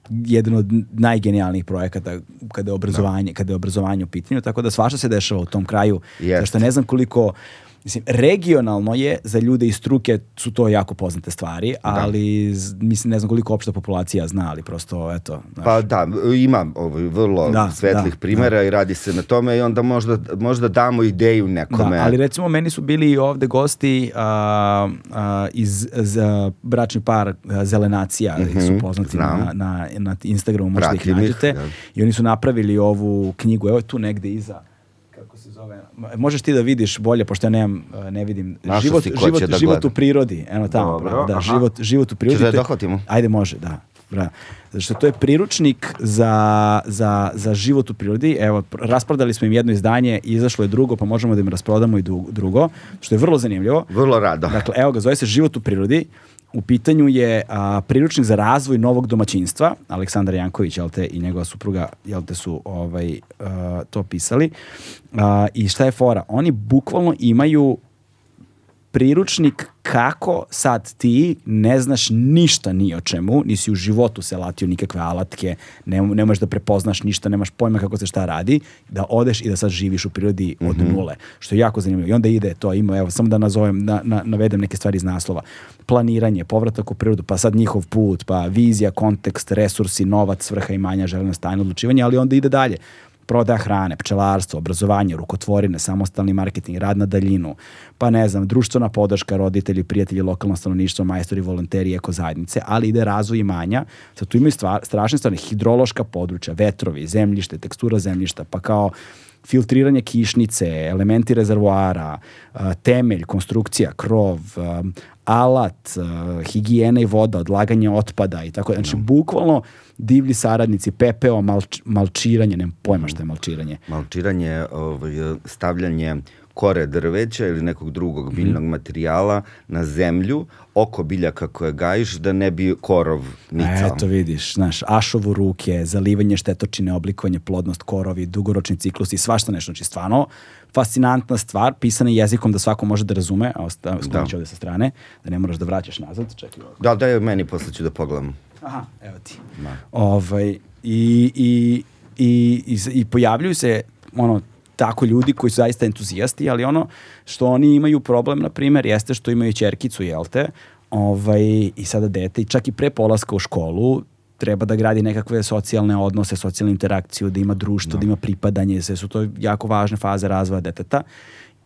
jedan od najgenijalnijih projekata kada je obrazovanje, kada je obrazovanje u pitanju, tako da svašta se dešava u tom kraju. Jeste. Zašto ne znam koliko Mislim, regionalno je, za ljude iz struke su to jako poznate stvari, ali z- mislim, ne znam koliko opšta populacija zna, ali prosto, eto, znaš, Pa da, ima ovaj, vrlo Da, svetlih da, primera i radi se na tome i onda možda, možda damo ideju nekome. Da, ali recimo meni su bili i ovde gosti a, a, iz za bračni par a, Zelenacija, su poznati na, Mhm, znam. na, na Instagramu, možete ih Pratim ih, nađete. da. I oni su napravili ovu knjigu, evo je tu negde iza, kako se zove, Ma- možeš ti da vidiš bolje, pošto ja nemam, a, ne vidim, Našao život, si ko će život, da život gleda. u prirodi, eno tamo, Dobro, bravo, da, aha. život, život u prirodi. Da je to je- dohvatimo? Ajde, može, da. Bra. Zato što to je priručnik za, za, za život u prirodi. Evo, pr- rasprodali smo im jedno izdanje, izašlo je drugo, pa možemo da im rasprodamo i du- drugo, što je vrlo zanimljivo. Vrlo rado. Dakle, evo ga, zove se Život u prirodi. U pitanju je a, priručnik za razvoj novog domaćinstva, Aleksandar Janković, jel te, i njegova supruga, jel te su ovaj, a, to pisali. A, I šta je fora? Oni bukvalno imaju priručnik kako sad ti ne znaš ništa ni o čemu, nisi u životu se latio nikakve alatke, ne, ne možeš da prepoznaš ništa, nemaš pojma kako se šta radi, da odeš i da sad živiš u prirodi od nule, što je jako zanimljivo. I onda ide to, ima, evo, samo da nazovem, na, na, navedem neke stvari iz naslova. Planiranje, povratak u prirodu, pa sad njihov put, pa vizija, kontekst, resursi, novac, svrha imanja, željeno stajno odlučivanje, ali onda ide dalje prodaja hrane, pčelarstvo, obrazovanje, rukotvorine, samostalni marketing, rad na daljinu, pa ne znam, društvena podrška, roditelji, prijatelji, lokalno stanovništvo, majstori, volonteri, eko zajednice, ali ide razvoj imanja. Sad tu imaju stvar, strašne stvari, hidrološka područja, vetrovi, zemljište, tekstura zemljišta, pa kao filtriranje kišnice, elementi rezervoara, temelj, konstrukcija, krov, alat, higijena i voda, odlaganje otpada i tako. Znači, bukvalno divlji saradnici, pepeo, malč, malčiranje, nemam pojma šta je malčiranje. Malčiranje, ovaj, stavljanje kore drveća ili nekog drugog Mhm. biljnog materijala na zemlju oko biljaka koje gajiš da ne bi korov nicao. Eto vidiš, znaš, ašovu ruke, zalivanje štetočine, oblikovanje, plodnost, korovi, dugoročni ciklus i svašta nešto. Znači, stvarno, fascinantna stvar, pisana jezikom da svako može da razume, a osta- sklonit ću ovde sa strane, da ne moraš da vraćaš nazad, čekaj. Da, daj meni, posle ću da pogledam. Aha, evo ti. Ovaj, i, i, i, i, i pojavljuju se ono, tako ljudi koji su zaista entuzijasti, ali ono što oni imaju problem, na primjer, jeste što imaju ćerkicu, jel te, ovaj, i sada dete, i čak i pre polaska u školu, treba da gradi nekakve socijalne odnose, socijalnu interakciju, da ima društvo, da ima pripadanje, sve su to jako važne faze razvoja deteta,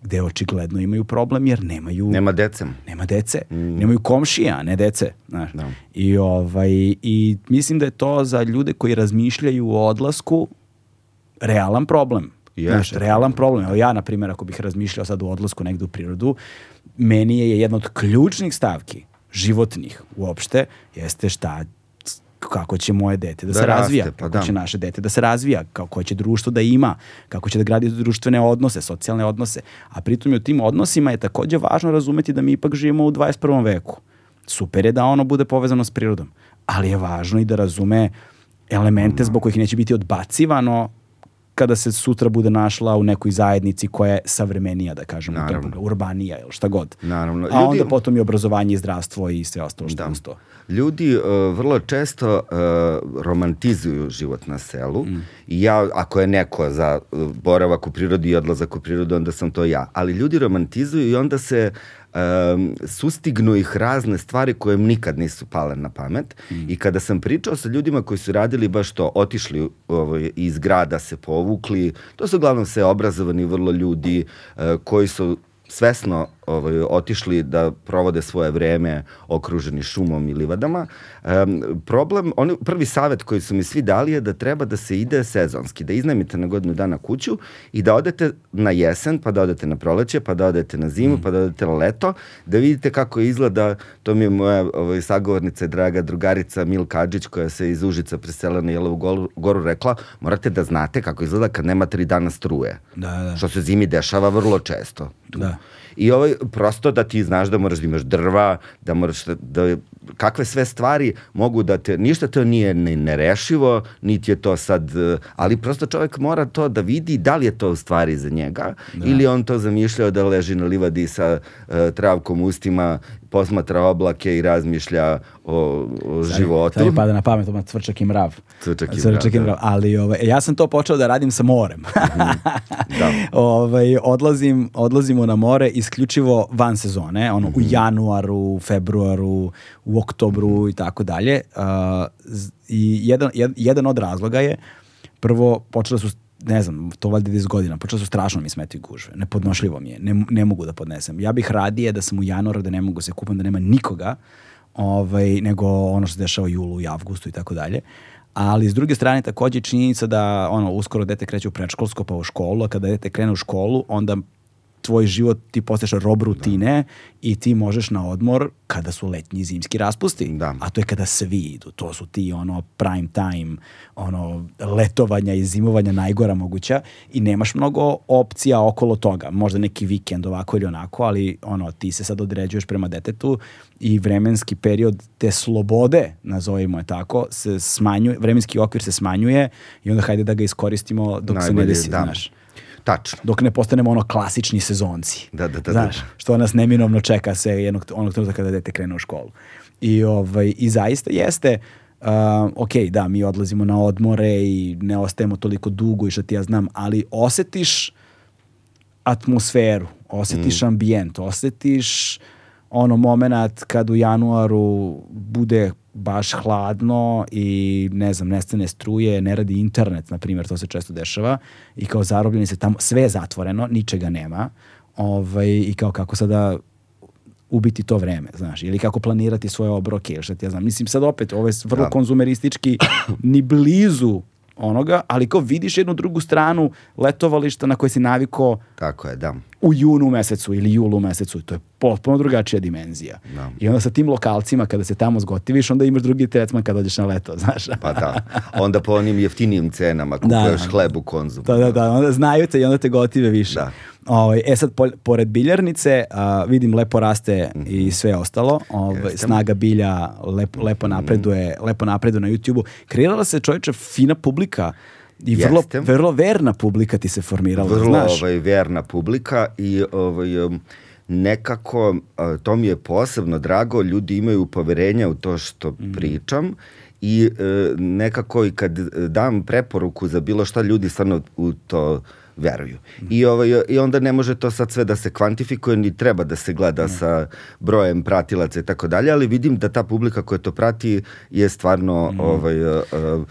gde očigledno imaju problem jer nemaju Nema dece. nema dece, nemaju komšija, ne dece, znaš. Da. I ovaj i mislim da je to za ljude koji razmišljaju o odlasku realan problem. Jeste. Znaš, realan problem. Evo ja, na primjer, ako bih razmišljao sad o odlasku negde u prirodu, meni je jedna od ključnih stavki životnih uopšte, jeste šta kako će moje dete da, Da se raste, razvija, pa kako da. će naše dete da se razvija, kako će društvo da ima, kako će da gradi društvene odnose, socijalne odnose. A pritom i u tim odnosima je takođe važno razumeti da mi ipak živimo u 21. veku. Super je da ono bude povezano s prirodom, ali je važno i da razume elemente zbog kojih neće biti odbacivano kada se sutra bude našla u nekoj zajednici koja je savremenija, da tom Naravno. urbanija ili šta god. Naravno. A onda Ljudi- potom i obrazovanje i zdravstvo i sve ostalo što Da. uz to. Ljudi uh, vrlo često uh, romantizuju život na selu Mm. i ja, ako je neko za uh, boravak u prirodi i odlazak u prirodu, onda sam to ja. Ali ljudi romantizuju i onda se um, sustignu ih razne stvari koje im nikad nisu pale na pamet. Mm. I kada sam pričao sa ljudima koji su radili baš to, otišli ovaj, iz grada, se povukli, to su uglavnom sve obrazovani vrlo ljudi uh, koji su svesno ovaj, otišli da provode svoje vreme okruženi šumom i livadama. Um, problem, oni, prvi savet koji su mi svi dali je da treba da se ide sezonski, da iznajmite na godinu dana kuću i da odete na jesen, pa da odete na proleće, pa da odete na zimu, pa da odete na leto, da vidite kako izgleda, to mi je moja ovaj, sagovornica i draga drugarica Milka Adžić koja se iz Užica preselila na Jelovu goru, goru rekla, morate da znate kako izgleda kad nema tri dana struje. Da, da. Što se zimi dešava vrlo često. Da. I ovaj, prosto da ti znaš da moraš da imaš drva, da moraš da, da kakve sve stvari mogu da te, ništa to nije ni nerešivo, niti je to sad, ali prosto čovjek mora to da vidi da li je to u stvari za njega, ili on to zamišljao da leži na livadi sa uh, travkom ustima, posmatra oblake i razmišlja o, o životu. Sad mi pada na pamet odmah cvrčak i mrav. Cvrčak i Cvrčak i mrav, da. mrav. Ali ovaj, ja sam to počeo da radim sa morem. Da. ovaj, odlazim, odlazimo na more isključivo van sezone, ono Mhm. u januaru, februaru, u oktobru Mhm. i tako dalje. I jedan, jed- jedan od razloga je prvo počele su ne znam, to valjda 10 godina, počelo su strašno mi smetaju gužve, nepodnošljivo mi je, ne, ne mogu da podnesem. Ja bih radije da sam u januaru, da ne mogu se kupam, da nema nikoga, ovaj, nego ono što se dešava u julu i avgustu i tako dalje. Ali s druge strane takođe je činjenica da ono uskoro dete kreće u predškolsko pa u školu, a kada dete krene u školu, onda tvoj život, ti postaješ rob rutine i ti možeš na odmor kada su letnji i zimski raspusti. Da. A to je kada svi idu. To su ti ono prime time, ono letovanja i zimovanja najgora moguća i nemaš mnogo opcija okolo toga. Možda neki vikend ovako ili onako, ali ono ti se sad određuješ prema detetu i vremenski period te slobode, nazovimo je tako, se smanjuje, vremenski okvir se smanjuje i onda hajde da ga iskoristimo dok se ne Najbolje, desi, da. znaš Tačno. dok ne postanemo ono klasični sezonci. Da, da, da, Znaš, da. što nas neminovno čeka se jednog, onog trenutka kada dete krene u školu. I, ovaj, i zaista jeste, uh, ok, da, mi odlazimo na odmore i ne ostajemo toliko dugo i što ti ja znam, ali osetiš atmosferu, osetiš ambijent, osetiš ono moment kad u januaru bude baš hladno i ne znam, nestane struje, ne radi internet, na primjer, to se često dešava i kao zarobljeni se tamo, sve je zatvoreno, ničega nema ovaj, i kao kako sada ubiti to vreme, znaš, ili kako planirati svoje obroke, ili šta ti ja znam. Mislim, sad opet, ovo je vrlo Da. konzumeristički, ni blizu onoga, ali kao vidiš jednu drugu stranu letovališta na koje si naviko Tako je, da. u junu mesecu ili julu mesecu, to je potpuno drugačija dimenzija. Da. I onda sa tim lokalcima kada se tamo zgotiviš, onda imaš drugi tretman kada dođeš na leto, znaš. Pa da. Onda po onim jeftinijim cenama kupuješ da. hleb u konzumu. Da, da, da, onda znaju te i onda te gotive više. Da. Ovaj, e sad, pored biljarnice, a, vidim lepo raste i sve ostalo. Ovaj, Mhm. Mhm. snaga bilja lepo, lepo napreduje, lepo napreduje na YouTube-u. Kreirala se čovječe fina publika i vrlo, vrlo verna publika ti se formirala, vrlo znaš. ovaj, verna publika i ovaj, um, nekako, a, to mi je posebno drago, ljudi imaju poverenja u to što Mhm. pričam i e, nekako i kad dam preporuku za bilo šta, ljudi stvarno u to veruju. I, ovaj, I onda ne može to sad sve da se kvantifikuje, ni treba da se gleda sa brojem pratilaca i tako dalje, ali vidim da ta publika koja to prati je stvarno ovaj, e, e,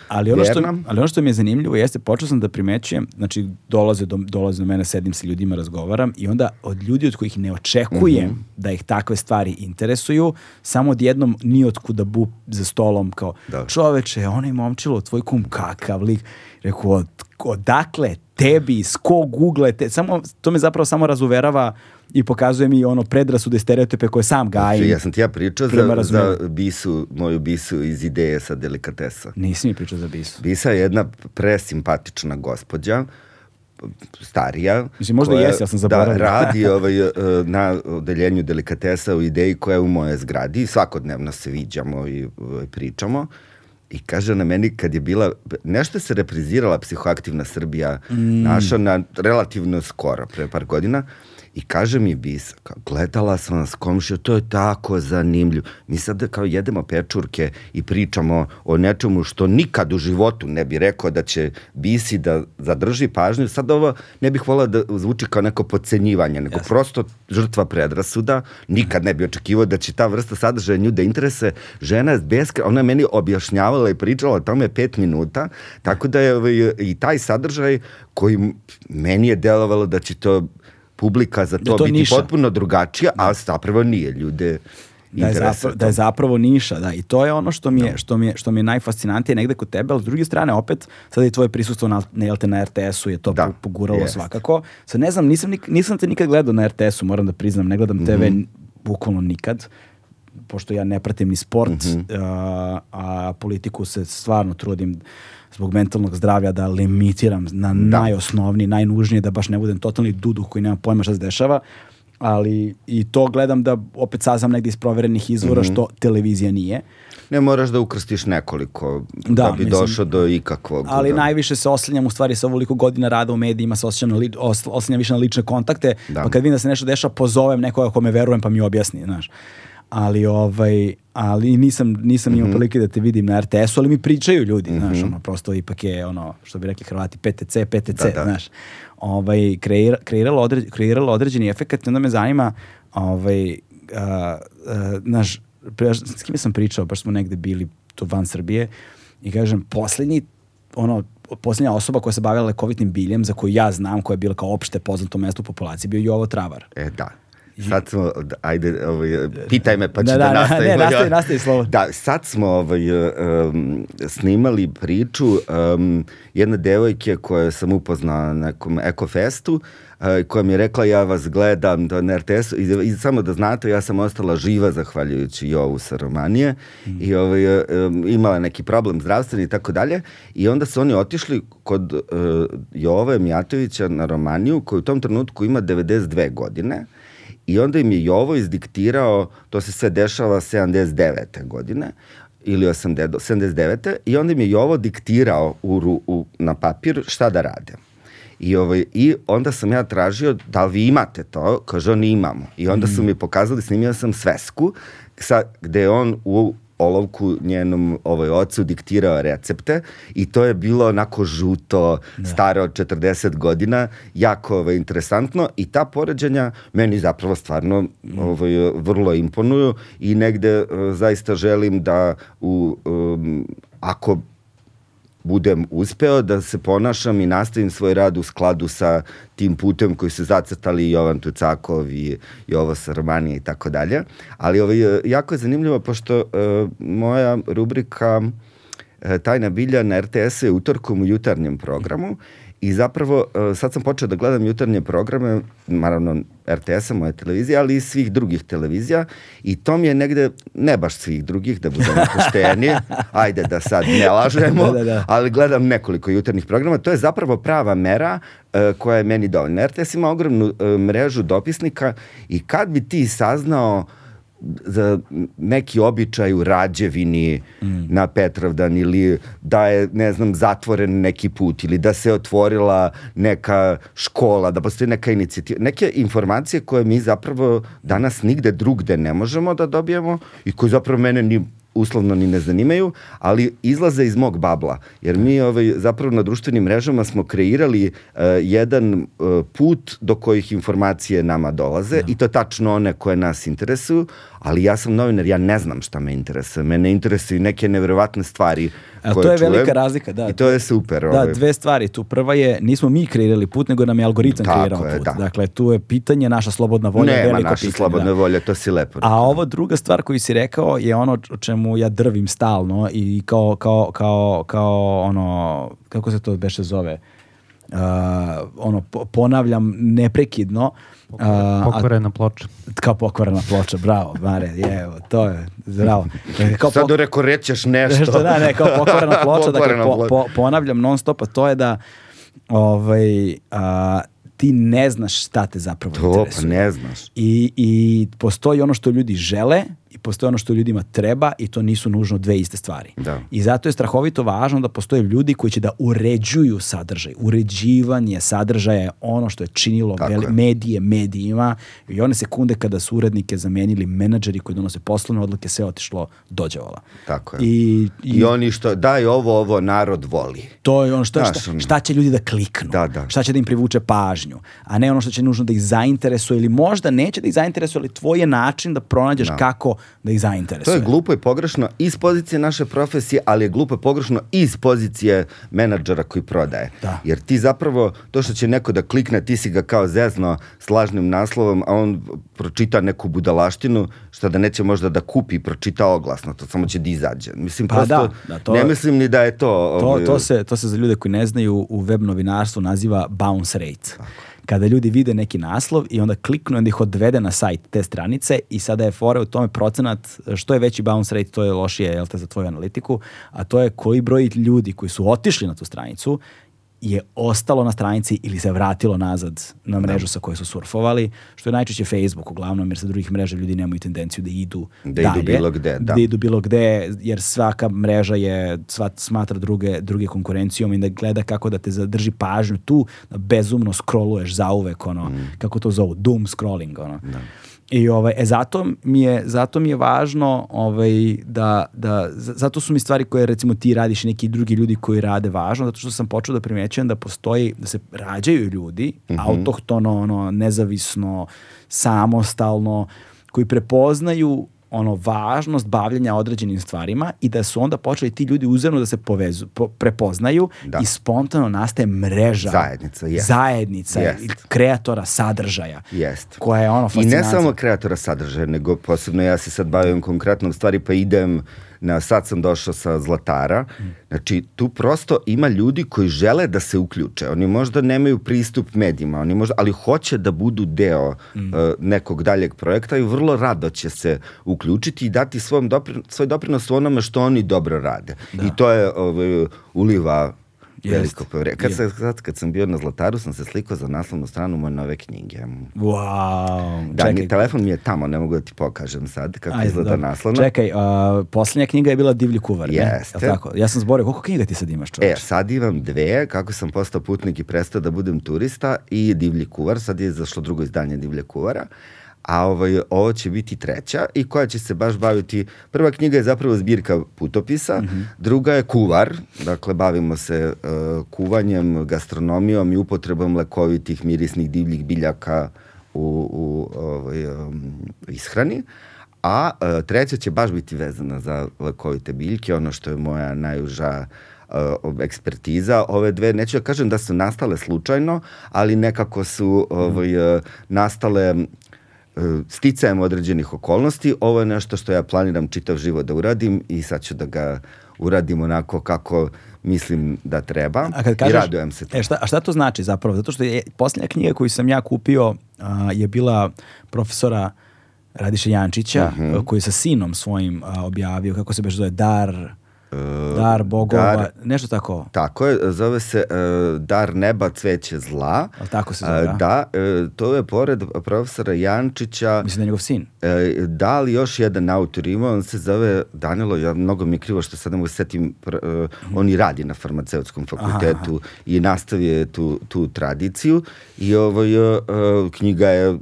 Ali ono, što, verna. ali ono što mi je zanimljivo jeste, počeo sam da primećujem, znači dolaze do, dolaze do mene, sedim sa ljudima, razgovaram i onda od ljudi od kojih ne očekujem Mhm. da ih takve stvari interesuju, samo odjednom ni otkuda bu za stolom kao Da. čoveče, onaj momčilo, tvoj kum kakav lik. Rekao, od, odakle tebi, s ko google, te, samo, to me zapravo samo razuverava i pokazuje mi ono predrasude stereotipe koje sam gajim. Ja sam ti ja pričao za, za bisu, moju bisu iz ideje sa delikatesa. Nisi mi pričao za bisu. Bisa je jedna presimpatična gospođa, starija. Mislim, možda koja, jesi, ja sam zaboravio. Da, radi ovaj, e, na odeljenju delikatesa u ideji koja je u moje zgradi. Svakodnevno se viđamo i ovaj, pričamo. I kaže na meni kad je bila, nešto se reprizirala psihoaktivna Srbija Mm. naša na relativno skoro, pre par godina. I kaže mi Bisa, kao, gledala sam vas komšija, to je tako zanimljivo. Mi sad kao jedemo pečurke i pričamo o nečemu što nikad u životu ne bi rekao da će Bisi da zadrži pažnju. Sad ovo ne bih volao da zvuči kao neko podcenjivanje, nego prosto žrtva predrasuda. Nikad ne bi očekivao da će ta vrsta sadržaja nju da interese. Žena je beskra, ona je meni objašnjavala i pričala o tome pet minuta, tako da je ovaj, i taj sadržaj koji meni je delovalo da će to publika za to, to biti niša. potpuno drugačija, a zapravo nije. Ljude da je, zapravo, da je zapravo niša, da. I to je ono što mi je, što mi je, što mi je najfascinantije negde kod tebe, ali s druge strane opet, sada i tvoje prisustvo na, na, na RTS-u je to Da, po- poguralo jest. svakako. Sad ne znam, nisam, nik- nisam te nikad gledao na RTS-u, moram da priznam, ne gledam TV Mhm. n- bukvalno nikad, pošto ja ne pratim ni sport, Mhm. a, a politiku se stvarno trudim zbog mentalnog zdravlja da limitiram na najosnovniji, najnužnije, da baš ne budem totalni duduh koji nema pojma šta se dešava, ali i to gledam da opet saznam negdje iz proverenih izvora Mhm. što televizija nije. Ne moraš da ukrstiš nekoliko da, Da, bi mislim, došao do ikakvog. Ali da. najviše se oslanjam u stvari sa ovoliko godina rada u medijima, se osjećam na li, os, oslanjam više na lične kontakte, Da. pa kad vidim da se nešto dešava, pozovem nekoga kome verujem pa mi objasni, znaš. Ali ovaj ali nisam nisam Mhm. imao prilike da te vidim na RTS-u, ali mi pričaju ljudi, znaš, ono prosto ipak je ono što bi rekli Hrvati PTC, PTC, Da, da. znaš. Ovaj kreira, kreiralo, određ, kreiralo određeni efekat onda me zanima ovaj a, a, naš s kime sam pričao, baš smo negde bili tu van Srbije i kažem, posljednji ono, posljednja osoba koja se bavila lekovitnim biljem, za koju ja znam, koja je bila kao opšte poznato mesto u populaciji, bio Jovo Travar. E, da. Sad smo, ajde, ovaj, pitaj me pa ću Da, da, da, da, nastavim. ne, nastavi, nastavi slovo. Da, sad smo ovaj, um, snimali priču um, jedne devojke koje sam upoznao na nekom ekofestu, uh, koja mi je rekla ja vas gledam to na RTS-u i, i samo da znate ja sam ostala živa zahvaljujući Jovu sa Romanije mm. i ovaj, um, imala neki problem zdravstveni i tako dalje i onda su oni otišli kod uh, Jove Mijatovića na Romaniju koji u tom trenutku ima 92 godine I onda im je Jovo izdiktirao, to se sve dešava 79. godine, ili 80, 79. I onda im je Jovo diktirao u, u, na papir šta da rade. I, ovaj, I onda sam ja tražio da li vi imate to, kaže on imamo. I onda su mi pokazali, snimio sam svesku, sa, gde je on u olovku njenom ovaj, ocu diktirao recepte i to je bilo onako žuto, da. stare od 40 godina, jako ovaj, interesantno i ta poređenja meni zapravo stvarno ovaj, vrlo imponuju i negde uh, zaista želim da u, um, ako budem uspeo da se ponašam i nastavim svoj rad u skladu sa tim putem koji su zacrtali Jovan Tucakov i Jovo Sarmanija i tako dalje. Ali ovaj, jako je zanimljivo pošto uh, moja rubrika uh, Tajna bilja na RTS-u je utorkom u jutarnjem programu I zapravo, uh, sad sam počeo da gledam jutarnje programe, naravno RTS-a, moje televizije, ali i svih drugih televizija i to mi je negde, ne baš svih drugih, da budemo pošteni, ajde da sad ne lažemo, Da, da, da. ali gledam nekoliko jutarnjih programa, to je zapravo prava mera uh, koja je meni dovoljna. RTS ima ogromnu uh, mrežu dopisnika i kad bi ti saznao za neki običaj u Rađevini mm. na Petrovdan ili da je, ne znam, zatvoren neki put ili da se otvorila neka škola, da postoji neka inicijativa. Neke informacije koje mi zapravo danas nigde drugde ne možemo da dobijemo i koje zapravo mene ni uslovno ni ne zanimaju, ali izlaze iz mog babla. Jer mi ovaj, zapravo na društvenim mrežama smo kreirali uh, jedan uh, put do kojih informacije nama dolaze Da. i to tačno one koje nas interesuju, ali ja sam novinar, ja ne znam šta me interesuje. Mene interesuju neke neverovatne stvari Koje to je čujem velika razlika, da. I to je super. Da, ovaj. dve stvari tu. Prva je, nismo mi kreirali put, nego nam je algoritam Tako kreirao je, put. da. Dakle, tu je pitanje, naša slobodna volja, Nema veliko naše pitanje. slobodne da. volje, to si lepo. A ovo druga stvar koju si rekao je ono o čemu ja drvim stalno i kao, kao, kao, kao ono, kako se to beše zove, uh, ono, po- ponavljam neprekidno, uh, a Pokvarena ploča. kao pokvarena ploča, bravo, Mare, je, evo, to je, bravo. Kao Sad pok- rekao, rećeš nešto. Nešto, da, ne, kao pokvarena ploča, dakle, Pokvarena po, ploča. po, ponavljam non stop, a to je da ovaj, a, ti ne znaš šta te zapravo To, interesuje. pa ne znaš. I, I postoji ono što ljudi žele i postoji ono što ljudima treba i to nisu nužno dve iste stvari. Da. I zato je strahovito važno da postoje ljudi koji će da uređuju sadržaj. Uređivanje sadržaja je ono što je činilo veli, je. medije medijima i one sekunde kada su urednike zamenili menadžeri koji donose poslovne odluke, sve otišlo dođevala. Tako je. I, i, I oni što, daj ovo, ovo narod voli. to je ono što, Znaš, šta, šta će ljudi da kliknu, Da, da. šta će da im privuče pažnju, a ne ono što će nužno da ih zainteresuje ili možda neće da ih zainteresuje, ali tvoj je način da pronađeš Da. kako da ih To zainteresuje. je glupo i pogrešno iz pozicije naše profesije, ali je glupo i pogrešno iz pozicije menadžera koji prodaje. Da. Jer ti zapravo, to što će neko da klikne, ti si ga kao zezno s lažnim naslovom, a on pročita neku budalaštinu, što da neće možda da kupi i pročita oglasno, to samo će da izađe. Mislim, Pa prosto, da, da, to- ne mislim ni da je to... To, ovaj, to, se, to se za ljude koji ne znaju u web novinarstvu naziva bounce rate. Kada ljudi vide neki naslov i onda kliknu i onda ih odvede na sajt te stranice i sada je fora u tome procenat, što je veći bounce rate, to je lošije te, za tvoju analitiku, a to je koji broj ljudi koji su otišli na tu stranicu je ostalo na stranici ili se vratilo nazad na mrežu sa kojoj su surfovali, što je najčešće Facebook uglavnom, jer sa drugih mreža ljudi nemaju tendenciju da idu Da idu dalje, bilo gde, da. da idu bilo gde, jer svaka mreža je sva, smatra druge, druge konkurencijom i da gleda kako da te zadrži pažnju tu, da bezumno scrolluješ zauvek, ono, kako to zovu, doom scrolling, ono. I ovaj, e, zato mi je, zato mi je važno ovaj, da, da, zato su mi stvari koje recimo ti radiš i neki drugi ljudi koji rade važno, zato što sam počeo da primećujem da postoji, da se rađaju ljudi, autohtono, ono, nezavisno, samostalno, koji prepoznaju ono važnost bavljenja određenim stvarima i da su onda počeli ti ljudi uzemno da se povezu, po, prepoznaju Da. i spontano nastaje mreža. Zajednica, jest. Zajednica Jest. kreatora sadržaja. Jest. Koja je ono I ne samo kreatora sadržaja, nego posebno ja se sad bavim konkretnom stvari, pa idem na, sad sam došao sa Zlatara, znači tu prosto ima ljudi koji žele da se uključe, oni možda nemaju pristup medijima, oni možda, ali hoće da budu deo uh, nekog daljeg projekta i vrlo rado će se uključiti i dati svoj, doprin, svoj doprinos u onome što oni dobro rade. I to je ovaj, uliva. Veliko poverenje. Kad, se, sad, kad sam bio na Zlataru, sam se slikao za naslovnu stranu moje nove knjige. Wow. Da, mi, telefon mi je tamo, ne mogu da ti pokažem sad kako Ajde, izgleda dobro. naslovna. Čekaj, uh, posljednja knjiga je bila Divlji kuvar, ne? Jeste. Jel tako? Ja sam zborio, koliko knjiga ti sad imaš, čovječ? E, sad imam dve, kako sam postao putnik i prestao da budem turista i Divlji kuvar, sad je zašlo drugo izdanje Divlje kuvara, a ovaj, ovo će biti treća i koja će se baš baviti, prva knjiga je zapravo zbirka putopisa, Mhm. druga je kuvar, dakle bavimo se uh, kuvanjem, gastronomijom i upotrebom lekovitih mirisnih divljih biljaka u, u ovaj, um, ishrani. A e, treća će baš biti vezana za lekovite biljke, ono što je moja najuža uh, ekspertiza. Ove dve, neću da kažem da su nastale slučajno, ali nekako su ovaj, uh, nastale uh, sticajem određenih okolnosti. Ovo je nešto što ja planiram čitav život da uradim i sad ću da ga uradim onako kako mislim da treba A kad kažeš, i radujem se. E, šta, a šta to znači zapravo? Zato što je posljednja knjiga koju sam ja kupio a, je bila profesora Radiša Jančića, Mhm. a, koji je sa sinom svojim a, objavio, kako se beš zove, Dar, Dar Bogova, Dar- nešto tako. Tako je, zove se uh, Dar neba, cveće zla. Jel tako se zove, A, a? Da, e, to je pored profesora Jančića, Mislim da je njegov sin. E, da li još jedan autor ima, on se zove Danilo, ja mnogo mi je krivo što sad ne mogu se setim, on i radi na farmaceutskom fakultetu i nastavio je tu, tu tradiciju i ovaj, e, e, knjiga je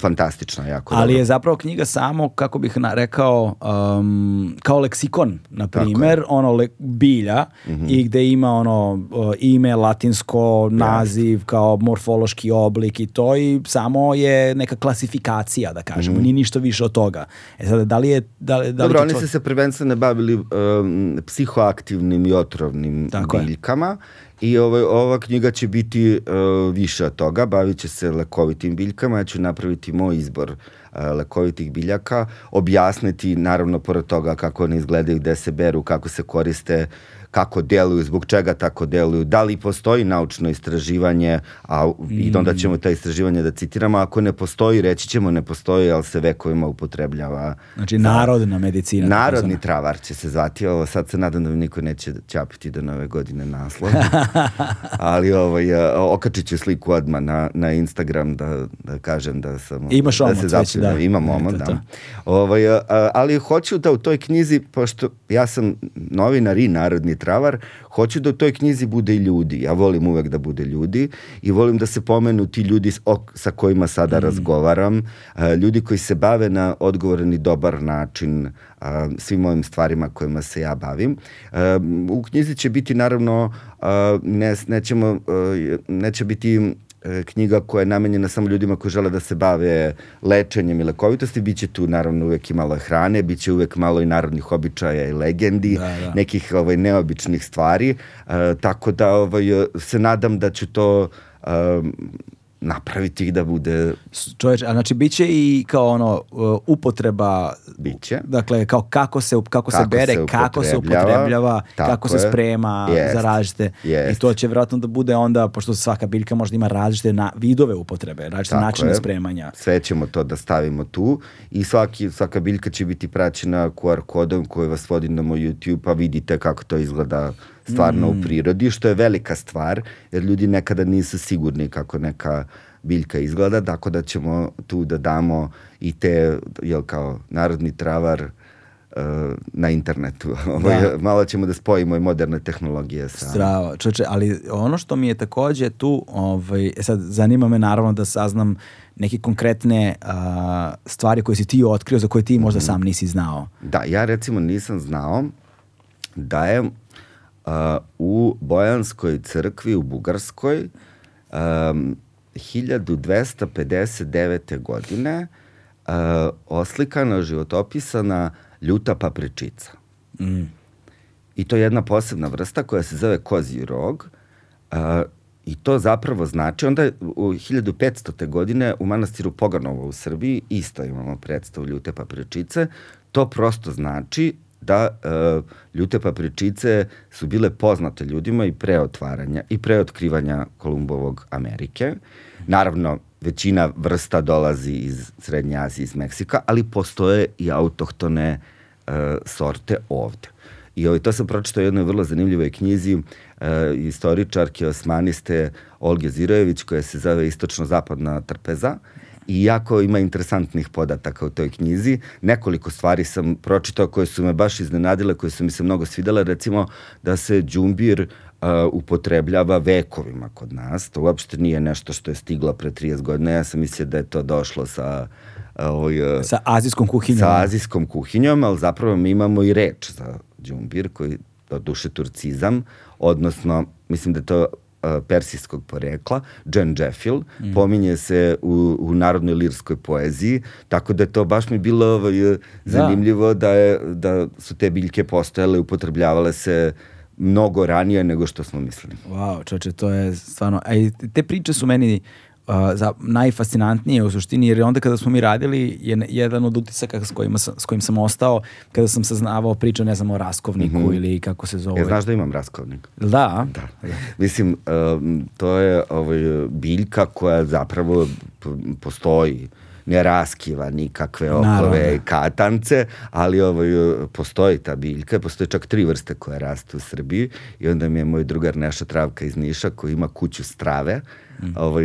fantastična, jako Ali dobra. je zapravo knjiga samo, kako bih na, rekao, um, kao leksikon, na primer, ono le, bilja Mhm. i gde ima ono uh, ime, latinsko, naziv, kao morfološki oblik i to i samo je neka klasifikacija, da kažemo, nije ništa više od toga. E sad, da li je... Da, li- da li. Dobro, oni to- su se prvenstveno bavili um, psihoaktivnim i otrovnim Tako je. biljkama i ovaj, ova knjiga će biti uh, više od toga, bavit će se lekovitim biljkama, ja ću napraviti moj izbor lekovitih biljaka, objasniti naravno pored toga kako one izgledaju, gde se beru, kako se koriste, kako deluju, zbog čega tako deluju, da li postoji naučno istraživanje, a i onda ćemo ta istraživanja da citiramo, ako ne postoji, reći ćemo ne postoji, ali se vekovima upotrebljava Znači, narodna medicina. Narodni travar će se zvati ovo, sad se nadam da mi niko neće ćapiti do nove godine naslov. Ali ovaj, okačit ću sliku odmah na, na Instagram da, da kažem da sam... Imaš da omot se već, da. Imam omot, da. Ovaj, ali hoću da u toj knjizi, pošto ja sam novinar i narodni travar, hoću da u toj knjizi bude i ljudi. Ja volim uvek da bude ljudi i volim da se pomenu ti ljudi sa kojima sada Mm. razgovaram, ljudi koji se bave na odgovoran i dobar način svim ovim stvarima kojima se ja bavim. U knjizi će biti naravno, ne, nećemo, neće biti knjiga koja je namenjena samo ljudima koji žele da se bave lečenjem i lekovitosti, bit će tu naravno uvek i malo hrane, bit će uvek malo i narodnih običaja i legendi, Da, da. nekih ovaj, neobičnih stvari, e, tako da ovaj, se nadam da ću to um, napraviti da bude Čoveč, a znači bit će i kao ono uh, upotreba Biće. Dakle, kao kako se, kako se Kako bere, se kako se upotrebljava, kako se je. sprema Jest, za različite. I jest. to će vjerojatno da bude onda, pošto svaka biljka možda ima različite na, vidove upotrebe, različite Tako načine je. spremanja. Sve ćemo to da stavimo tu i svaki, svaka biljka će biti praćena QR kodom koji vas vodi na moj YouTube pa vidite kako to izgleda stvarno Mm. u prirodi, što je velika stvar, jer ljudi nekada nisu sigurni kako neka biljka izgleda, tako da ćemo tu da damo i te, jel kao, narodni travar uh, na internetu. Ovaj, Malo ćemo da spojimo i moderne tehnologije sa... Strava, čoče, ali ono što mi je takođe tu, ovaj, e sad zanima me naravno da saznam neke konkretne a, stvari koje si ti otkrio, za koje ti možda Mhm. sam nisi znao. Da, ja recimo nisam znao da je u Bojanskoj crkvi u Bugarskoj um, 1259. godine uh, oslikana, životopisana ljuta papričica. Mm. I to je jedna posebna vrsta koja se zove kozji rog. Uh, I to zapravo znači, onda u 1500. godine u manastiru Poganovo u Srbiji isto imamo predstavu ljute papričice. To prosto znači da uh, ljute papričice su bile poznate ljudima i pre otvaranja i pre otkrivanja Kolumbovog Amerike. Naravno, većina vrsta dolazi iz Srednje Azije, iz Meksika, ali postoje i autohtone uh, sorte ovde. I ovaj, to sam pročitao u jednoj vrlo zanimljivoj knjizi uh, istoričarke osmaniste Olge Zirojević koja se zove Istočno-zapadna trpeza i jako ima interesantnih podataka u toj knjizi. Nekoliko stvari sam pročitao koje su me baš iznenadile, koje su mi se mnogo svidele, recimo da se džumbir uh, upotrebljava vekovima kod nas. To uopšte nije nešto što je stiglo pre 30 godina. Ja sam mislio da je to došlo sa ovaj, sa azijskom kuhinjom. Sa azijskom kuhinjom, ali zapravo mi imamo i reč za džumbir koji do duše turcizam, odnosno mislim da je to persijskog porekla, Jen Jeffil, mm. pominje se u, u narodnoj lirskoj poeziji, tako da je to baš mi bilo ovaj, zanimljivo da. da, je, da su te biljke postojale, upotrebljavale se mnogo ranije nego što smo mislili. Wow, čoče, to je stvarno, a i te priče su meni uh, za najfascinantnije u suštini, jer onda kada smo mi radili, je jedan od utisaka s, kojima sam, s kojim sam ostao, kada sam saznavao priča, ne znam, o raskovniku mm -hmm. ili kako se zove. Ja, znaš da imam raskovnik? Da? Da. Mislim, um, to je ovaj, biljka koja zapravo postoji ne raskiva nikakve okove i katance, ali ovaj, postoji ta biljka, postoji čak tri vrste koje raste u Srbiji i onda mi je moj drugar Neša Travka iz Niša koji ima kuću strave, mm. ovaj,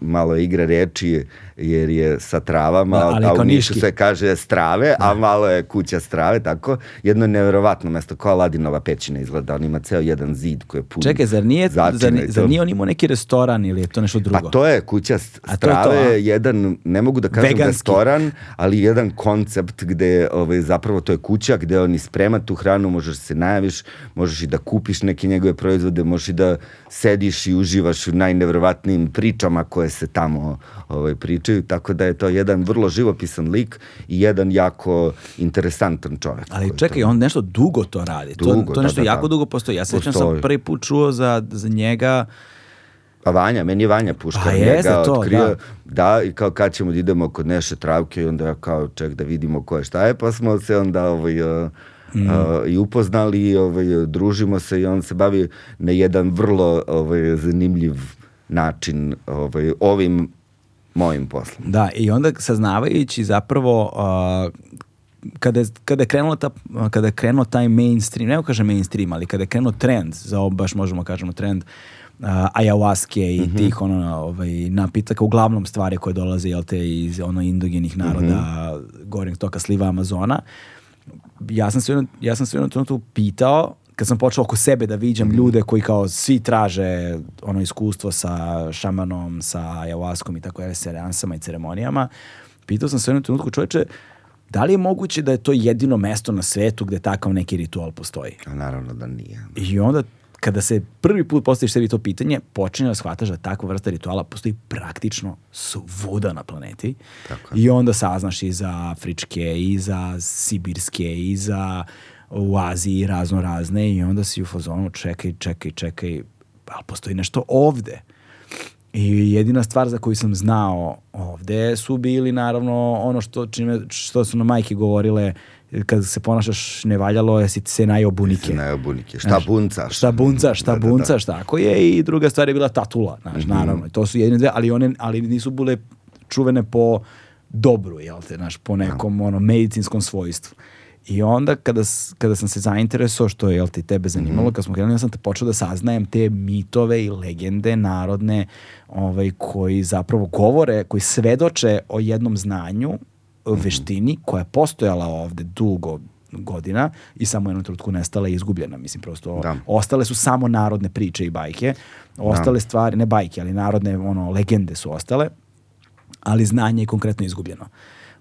malo igra reči jer je sa travama, da, a u Nišu se kaže strave, da. a malo je kuća strave, tako. Jedno neverovatno mesto, kao Ladinova pećina izgleda, on ima ceo jedan zid koji je pun Čekaj, zar nije, zar, zar nije on imao neki restoran ili je to nešto drugo? Pa to je kuća strave, to je to, jedan, ne mogu da kažem Veganski. restoran, ali jedan koncept gde ovaj, zapravo to je kuća gde oni sprema tu hranu, možeš da se najaviš, možeš i da kupiš neke njegove proizvode, možeš i da sediš i uživaš u najneverovatnijim pričama koje se tamo ovaj, pričaju, tako da je to jedan vrlo živopisan lik i jedan jako interesantan čovjek. Ali čekaj, on nešto dugo to radi. Dugo, to, to da, nešto da, da, jako dugo postoji. Ja sećam sam prvi put čuo za, za njega Pa Vanja, meni je Vanja Puškar pa njega to, otkrio, da. da. i kao kad ćemo da idemo kod Neše Travke i onda ja kao ček da vidimo ko je šta je, pa smo se onda ovaj, uh, mm. uh, i upoznali, ovaj, družimo se i on se bavi na jedan vrlo ovaj, zanimljiv način ovaj, ovim mojim poslom. Da, i onda saznavajući zapravo uh, kada je, kada je krenuo ta, kada je krenuo taj mainstream, ne kažem mainstream, ali kada je krenuo trend, za ovo baš možemo kažemo trend, uh, ayahuaske i mm -hmm. tih ono, ovaj, napitaka, uglavnom stvari koje dolaze jel te, iz ono indogenih naroda mm -hmm. gornjeg toka sliva Amazona. Ja sam se ja sam se jednom trenutku pitao kad sam počeo oko sebe da viđam mm. ljude koji kao svi traže ono iskustvo sa šamanom, sa ayahuaskom i tako je, seansama i ceremonijama, pitao sam se u jednom trenutku čoveče, da li je moguće da je to jedino mesto na svetu gde takav neki ritual postoji? A naravno da nije. I onda kada se prvi put postaviš sebi to pitanje, počinje da shvataš da takva vrsta rituala postoji praktično svuda na planeti. Tako I onda saznaš i za afričke, i za sibirske, i za u Aziji razno razne i onda si u fazonu čekaj, čekaj, čekaj, ali postoji nešto ovde. I jedina stvar za koju sam znao ovde su bili naravno ono što, čime, što su na majke govorile kad se ponašaš nevaljalo, jesi se najobunike. Se najobunike. Šta bunca? Šta bunca, šta da, da, bunca, da. šta ako je. I druga stvar je bila tatula, znaš, mm -hmm. naravno. To su jedine dve, ali one ali nisu bile čuvene po dobru, jel te, znaš, po nekom da. ono, medicinskom svojstvu. I onda kada, kada sam se zainteresovao, što je jel ti tebe zanimalo, mm -hmm. kad smo krenuli, ja sam te počeo da saznajem te mitove i legende narodne ovaj, koji zapravo govore, koji svedoče o jednom znanju, o mhm. veštini koja je postojala ovde dugo godina i samo u jednom trenutku nestala i izgubljena. Mislim, prosto da. ostale su samo narodne priče i bajke. Ostale da. stvari, ne bajke, ali narodne ono, legende su ostale, ali znanje je konkretno izgubljeno.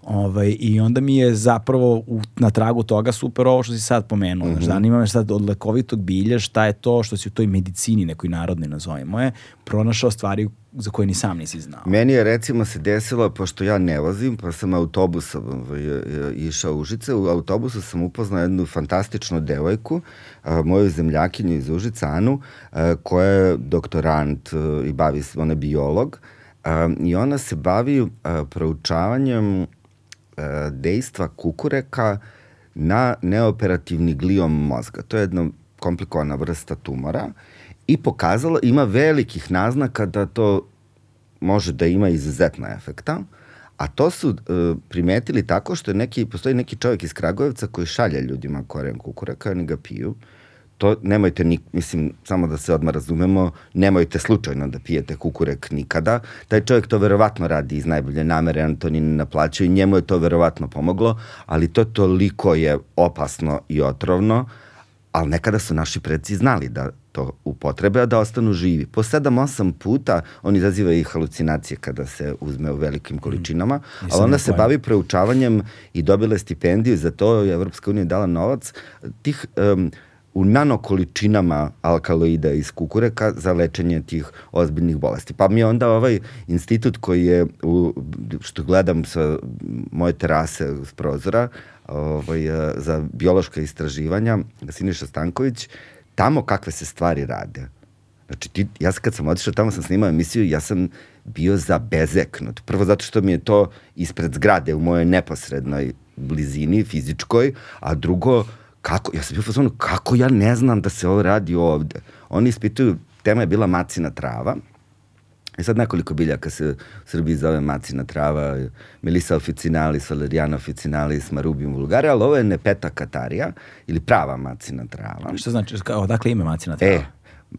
Ovaj, I onda mi je zapravo u, na tragu toga super ovo što si sad pomenuo. Mm -hmm. Zanima me sad od lekovitog bilja šta je to što si u toj medicini nekoj narodnoj nazovimo je pronašao stvari za koje ni sam nisi znao. Meni je recimo se desilo, pošto ja ne vozim, pa sam autobusom ovaj, išao u Užice, u autobusu sam upoznao jednu fantastičnu devojku, a, moju zemljakinju iz Užica, Anu, a, koja je doktorant a, i bavi se, ona je biolog, a, i ona se bavi a, proučavanjem dejstva kukureka na neoperativni gliom mozga. To je jedna komplikovana vrsta tumora i pokazala, ima velikih naznaka da to može da ima izuzetna efekta, a to su uh, primetili tako što je neki, postoji neki čovjek iz Kragujevca koji šalje ljudima koren kukureka, oni ga piju. To nemojte, ni, mislim, samo da se odmah razumemo, nemojte slučajno da pijete kukurek nikada. Taj čovjek to verovatno radi iz najbolje namere, on to ni ne naplaćaju njemu je to verovatno pomoglo, ali to toliko je opasno i otrovno, ali nekada su naši predsi znali da to upotrebe, a da ostanu živi. Po 7-8 puta on izaziva i halucinacije kada se uzme u velikim mm. količinama, mm. ali onda se bavi preučavanjem i dobila stipendiju za to, Evropska unija dala novac, tih um, u nanokoličinama alkaloida iz kukureka za lečenje tih ozbiljnih bolesti. Pa mi je onda ovaj institut koji je, u, što gledam sa moje terase s prozora, ovaj, za biološka istraživanja, Siniša Stanković, tamo kakve se stvari rade. Znači, ti, ja kad sam otišao tamo sam snimao emisiju, ja sam bio zabezeknut. Prvo zato što mi je to ispred zgrade u mojoj neposrednoj blizini, fizičkoj, a drugo, kako, ja sam bio fazonu, kako ja ne znam da se ovo radi ovde. Oni ispituju, tema je bila macina trava, I sad nekoliko biljaka se u Srbiji zove macina trava, Melisa officinalis, Valeriana officinalis, Marubium vulgare, ali ovo je nepeta katarija ili prava macina trava. Što znači, odakle ime macina trava? E,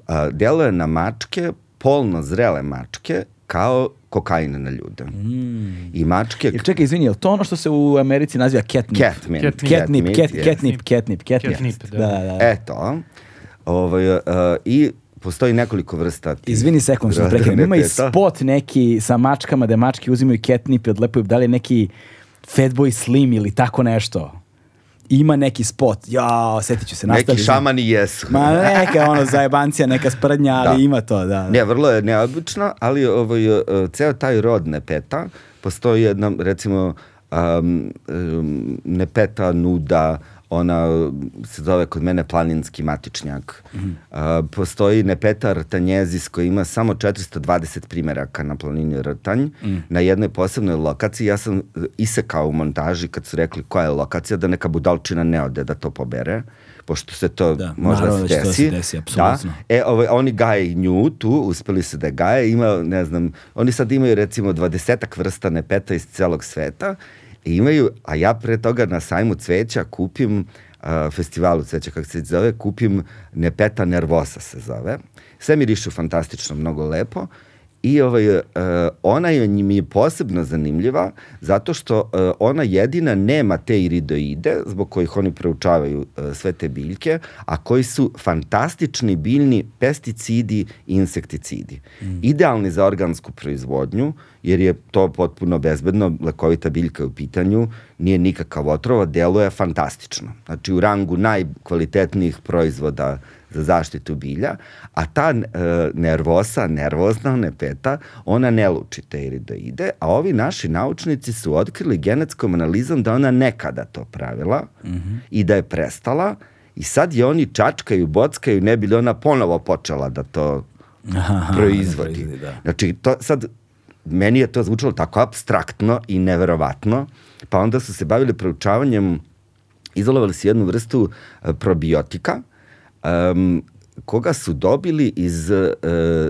a, deluje na mačke, polno zrele mačke, kao kokain na ljude. Mm. I mačke... Ili čekaj, izvini, je to ono što se u Americi naziva catnip? Catnip. Catnip, catnip, catnip, catnip, catnip, catnip. catnip da. da, da. Eto. Ovaj, uh, I postoji nekoliko vrsta. Izvini sekund što prekinem. Ima i spot neki sa mačkama da mačke uzimaju catnip i odlepaju. Da li je neki Fatboy Slim ili tako nešto? Ima neki spot. Ja, setit ću se. Nastavi. Neki šamani jesu. Ma neka ono zajebancija, neka sprdnja, ali da. ima to, da, da. Ne, vrlo je neobično, ali ovaj, ceo taj rod nepeta, postoji jedna, recimo, um, um, nepeta nuda, ona se zove kod mene planinski matičnjak. Mm -hmm. uh, postoji Nepetar Tanjezis koji ima samo 420 primeraka na planini Rtanj mm. na jednoj posebnoj lokaciji. Ja sam isekao u montaži kad su rekli koja je lokacija da neka budalčina ne ode da to pobere pošto se to da, možda da se desi. Da se desi, apsolutno. Da. E, ovaj, oni gaje nju tu, uspeli su da gaje, ima, ne znam, oni sad imaju recimo dvadesetak vrsta nepeta iz celog sveta I imaju, a ja pre toga na sajmu cveća kupim uh, festivalu cveća, kako se zove, kupim Nepeta Nervosa se zove. Sve mi rišu fantastično, mnogo lepo. I ovaj, uh, ona je, mi je posebno zanimljiva zato što uh, ona jedina nema te iridoide zbog kojih oni preučavaju uh, sve te biljke, a koji su fantastični biljni pesticidi i insekticidi. Mm. Idealni za organsku proizvodnju, jer je to potpuno bezbedno, lekovita biljka u pitanju, nije nikakav otrova, deluje fantastično. Znači u rangu najkvalitetnijih proizvoda za zaštitu bilja, a ta e, nervosa, nervozna nepeta, ona ne luči te iridoide, a ovi naši naučnici su otkrili genetskom analizom da ona nekada to pravila mm -hmm. i da je prestala i sad je oni čačkaju, bockaju, ne bi li ona ponovo počela da to Aha, proizvodi. Da. Znači, to sad, meni je to zvučalo tako abstraktno i neverovatno, pa onda su se bavili proučavanjem, izolovali su jednu vrstu e, probiotika, um, koga su dobili iz uh,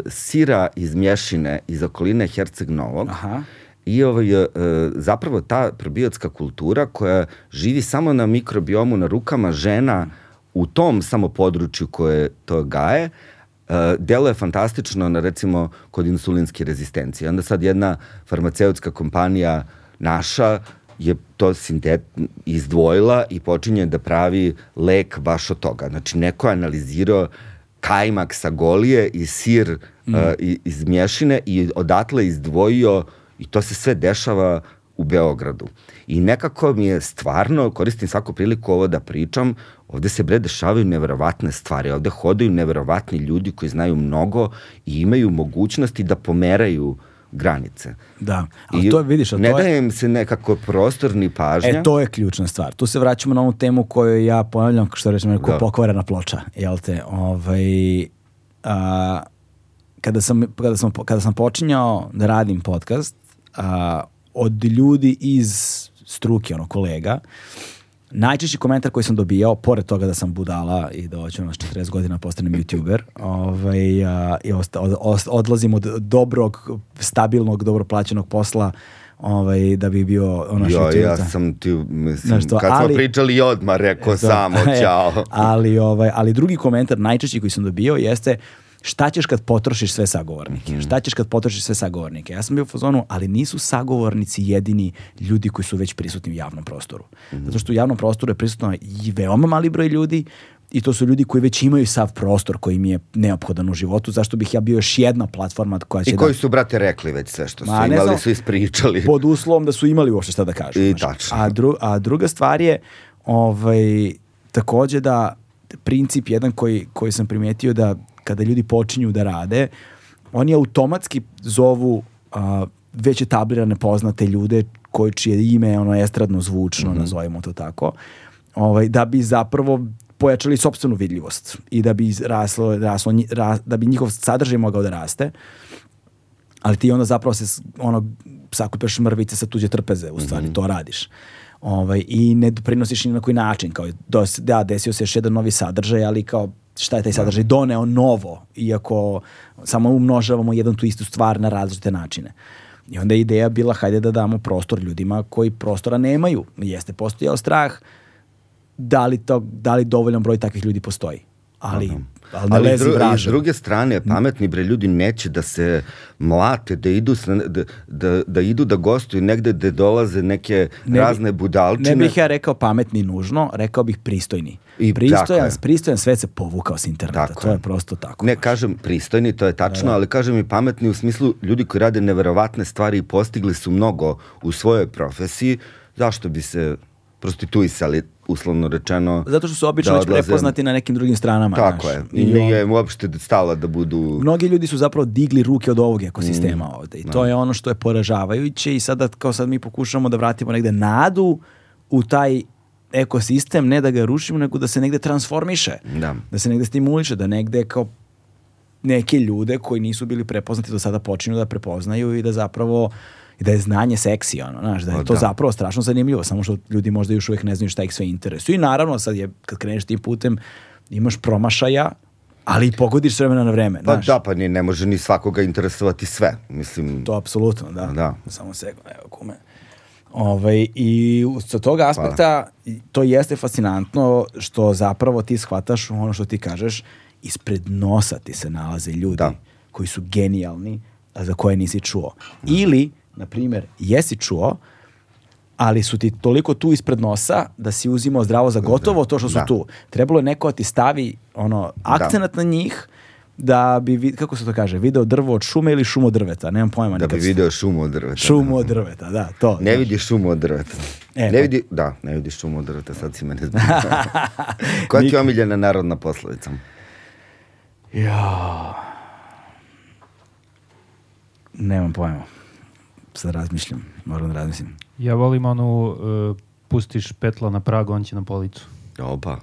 sira iz mješine iz okoline Herceg Novog. Aha. I ovaj, uh, zapravo ta probiotska kultura koja živi samo na mikrobiomu na rukama žena u tom samo području koje to gaje, uh, deluje fantastično na recimo kod insulinske rezistencije. Onda sad jedna farmaceutska kompanija naša je to sintet izdvojila i počinje da pravi lek baš od toga. Znači, neko je analizirao kajmak sa golije i sir mm. uh, iz mješine i odatle izdvojio i to se sve dešava u Beogradu. I nekako mi je stvarno, koristim svaku priliku ovo da pričam, ovde se bre dešavaju neverovatne stvari, ovde hodaju neverovatni ljudi koji znaju mnogo i imaju mogućnosti da pomeraju granice. Da, ali I to je, vidiš, ne to je... daje im se nekako prostor ni pažnja. E, to je ključna stvar. Tu se vraćamo na onu temu koju ja ponavljam, što rećemo, da. pokvarena ploča, jel te? Ovaj, a, kada, sam, kada, sam, kada sam počinjao da radim podcast, a, od ljudi iz struke, ono, kolega, najčešći komentar koji sam dobijao, pored toga da sam budala i da hoću nas 40 godina postanem youtuber, ovaj, a, i osta, od, od, odlazim od dobrog, stabilnog, dobro plaćenog posla ovaj, da bi bio ono jo, ja sam ti, mislim, što, kad ali, smo pričali odmah, rekao samo, čao. ali, ovaj, ali drugi komentar, najčešći koji sam dobio, jeste šta ćeš kad potrošiš sve sagovornike? Mm. Šta ćeš kad potrošiš sve sagovornike? Ja sam bio u fazonu, ali nisu sagovornici jedini ljudi koji su već prisutni u javnom prostoru. Mm. Zato što u javnom prostoru je prisutno i veoma mali broj ljudi i to su ljudi koji već imaju sav prostor koji mi je neophodan u životu, zašto bih ja bio još jedna platforma koja će I koji da... su, brate, rekli već sve što su Ma, imali, znam, su ispričali. Pod uslovom da su imali uopšte šta da kažu. I tačno. A, dru, a druga stvar je ovaj, takođe da princip jedan koji, koji sam primetio da kada ljudi počinju da rade, oni automatski zovu a, već etablirane poznate ljude koji čije ime ono estradno zvučno, mm -hmm. nazovimo to tako, ovaj, da bi zapravo pojačali sopstvenu vidljivost i da bi raslo, raslo ras, da bi njihov sadržaj mogao da raste. Ali ti onda zapravo se ono sakupeš mrvice sa tuđe trpeze, u stvari mm -hmm. to radiš. Ovaj, I ne doprinosiš ni na koji način. Kao, dos, da, desio se još jedan novi sadržaj, ali kao šta je taj sadržaj doneo novo, iako samo umnožavamo jedan tu istu stvar na različite načine. I onda je ideja bila hajde da damo prostor ljudima koji prostora nemaju. Jeste postojao strah da li, to, da li dovoljan broj takvih ljudi postoji. Ali, Aha. Ali, ali dru, s druge strane, pametni bre ljudi neće da se mlate, da idu, da, da, da idu da gostuju negde gde dolaze neke ne razne budalčine. Ne bih ja rekao pametni nužno, rekao bih pristojni. I pristojan, pristojan svet se povukao s interneta, tako to je. prosto tako. Ne kažem pristojni, to je tačno, da. ali kažem i pametni u smislu ljudi koji rade neverovatne stvari i postigli su mnogo u svojoj profesiji, zašto bi se prostituisali, uslovno rečeno. Zato što su obično da već prepoznati na nekim drugim stranama. Tako naš. je. I, nije on... uopšte stala da budu... Mnogi ljudi su zapravo digli ruke od ovog ekosistema mm. ovde. I to da. je ono što je poražavajuće i sada kao sad mi pokušamo da vratimo negde nadu u taj ekosistem, ne da ga rušimo, nego da se negde transformiše. Da. Da se negde stimuliše, da negde kao neke ljude koji nisu bili prepoznati do sada počinju da prepoznaju i da zapravo i da je znanje seksi, ono, znaš, da je o, to da. zapravo strašno zanimljivo, samo što ljudi možda još uvijek ne znaju šta ih sve interesuje. I naravno, sad je, kad kreneš tim putem, imaš promašaja, ali i pogodiš s vremena na vreme. Pa znaš. da, pa ni, ne može ni svakoga interesovati sve. Mislim, to apsolutno, da. da. Samo sego, evo kume. Ovaj, I sa tog aspekta Hvala. to jeste fascinantno što zapravo ti shvataš ono što ti kažeš, ispred nosa ti se nalaze ljudi da. koji su genijalni, a za koje nisi čuo. Ili na primjer, jesi čuo, ali su ti toliko tu ispred nosa da si uzimao zdravo za gotovo to što su da. tu. Trebalo je neko da ti stavi ono, akcenat da. na njih, da bi, kako se to kaže, video drvo od šume ili šumo drveta, nemam pojma. Da bi video šumu od drveta. Šumu od drveta, da, to. Ne vidi šumu od drveta. E, ne pa- vidi, da, ne vidi šumu od drveta, sad si mene. Koja ti je omiljena narodna poslovica? Ja. Nemam pojma sad razmišljam, moram da razmislim. Ja volim onu, uh, pustiš petla na prag, on će na policu. Opa.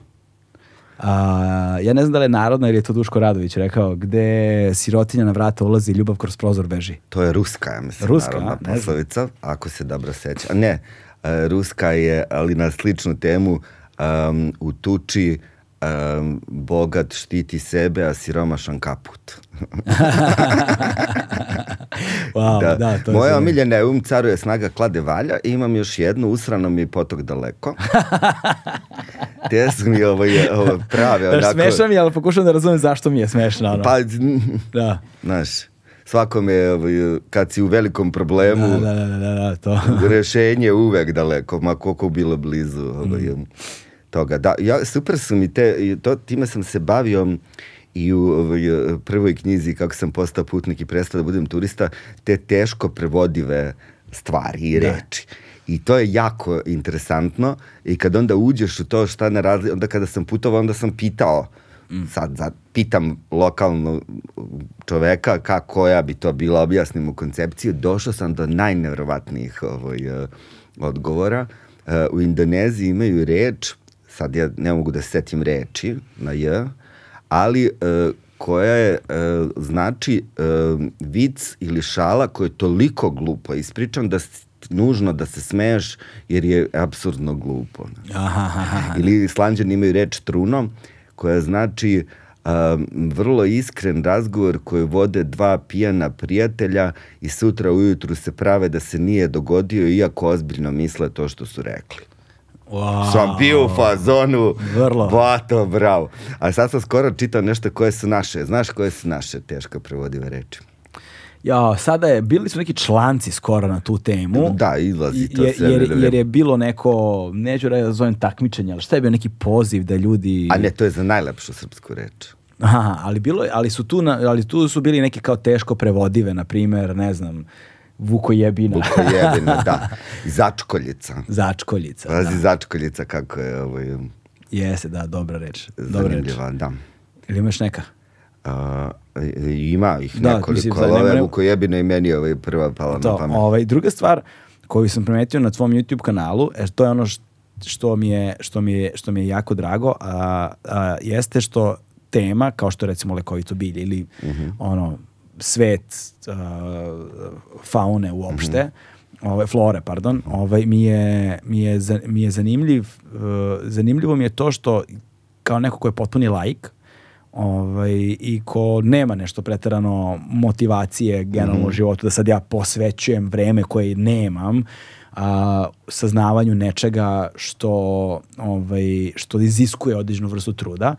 A, ja ne znam da li je narodno ili je to Duško Radović rekao, gde sirotinja na vrata ulazi i ljubav kroz prozor beži. To je ruska, ja mislim, ruska, narodna poslovica, ako se dobro seća. Ne, uh, ruska je, ali na sličnu temu, um, u tuči um, bogat štiti sebe, a siromašan kaput. wow, da. da to Moja omiljena je um caruje snaga klade valja i imam još jednu, usrano mi je potok daleko. Te su mi ovo, je, ovo prave. Onako... Smešno mi, ali pokušam da razumem zašto mi je smešno. Ono. Pa, da. znaš, svakome je, kad si u velikom problemu, da, da, da, da, da to. rešenje uvek daleko, ma koliko bilo blizu. Ovaj, mm toga. Da, ja, super su mi te, to, time sam se bavio i u ovoj prvoj knjizi kako sam postao putnik i prestao da budem turista, te teško prevodive stvari i da. reči. I to je jako interesantno i kad onda uđeš u to šta ne razli, onda kada sam putovao, onda sam pitao, sad, sad pitam lokalno čoveka kako koja bi to bila, objasnim mu koncepciju, došao sam do najnevrovatnijih ovaj, eh, odgovora. Eh, u Indoneziji imaju reč, sad ja ne mogu da se setim reči na J, ali eh, koja je, e, znači e, vic ili šala koja je toliko glupo ispričan da nužno da se smeješ jer je apsurdno glupo. Aha, aha, aha. Ili Islanđani imaju reč truno koja znači um, vrlo iskren razgovor koji vode dva pijana prijatelja i sutra ujutru se prave da se nije dogodio iako ozbiljno misle to što su rekli. Wow. Sam bio u fazonu, Vrlo. bato, bravo. A sad sam skoro čitao nešto koje su naše. Znaš koje su naše teško prevodive reči? Ja, sada je, bili su neki članci skoro na tu temu. Da, izlazi to Je- sve jer, jer je bilo neko, neću da zovem takmičenje, ali šta je bio neki poziv da ljudi... A ne, to je za najlepšu srpsku reč. Aha, ali, bilo, ali, su tu na, ali tu su bili neki kao teško prevodive, na primer, ne znam, Vukojebina, Buko jebina, da. Začkoljica. Začkoljica. Pazi, Da. začkoljica kako je ovaj, Jeste, da, dobra reč. Dobra reč. zanimljiva, da. Ili imaš neka? A, ima ih Da, nekoliko, mislim, ali da, ove nema- Vukojebina i meni ovaj prva pala na To, pamet. ovaj, druga stvar koju sam primetio na tvom YouTube kanalu, jer to je ono što mi je, što mi je, što mi je jako drago, a, a, jeste što tema, kao što recimo lekovito bilje ili Mhm. ono, svet a, faune uopšte, ovaj, flore, pardon, ovaj, mi, je, mi, je, mi je zanimljiv, uh, zanimljivo mi je to što kao neko ko je potpuni laik, ovaj, i ko nema nešto preterano motivacije generalno u životu, da sad ja posvećujem vreme koje nemam a, saznavanju nečega što, ovaj, što iziskuje određenu vrstu truda,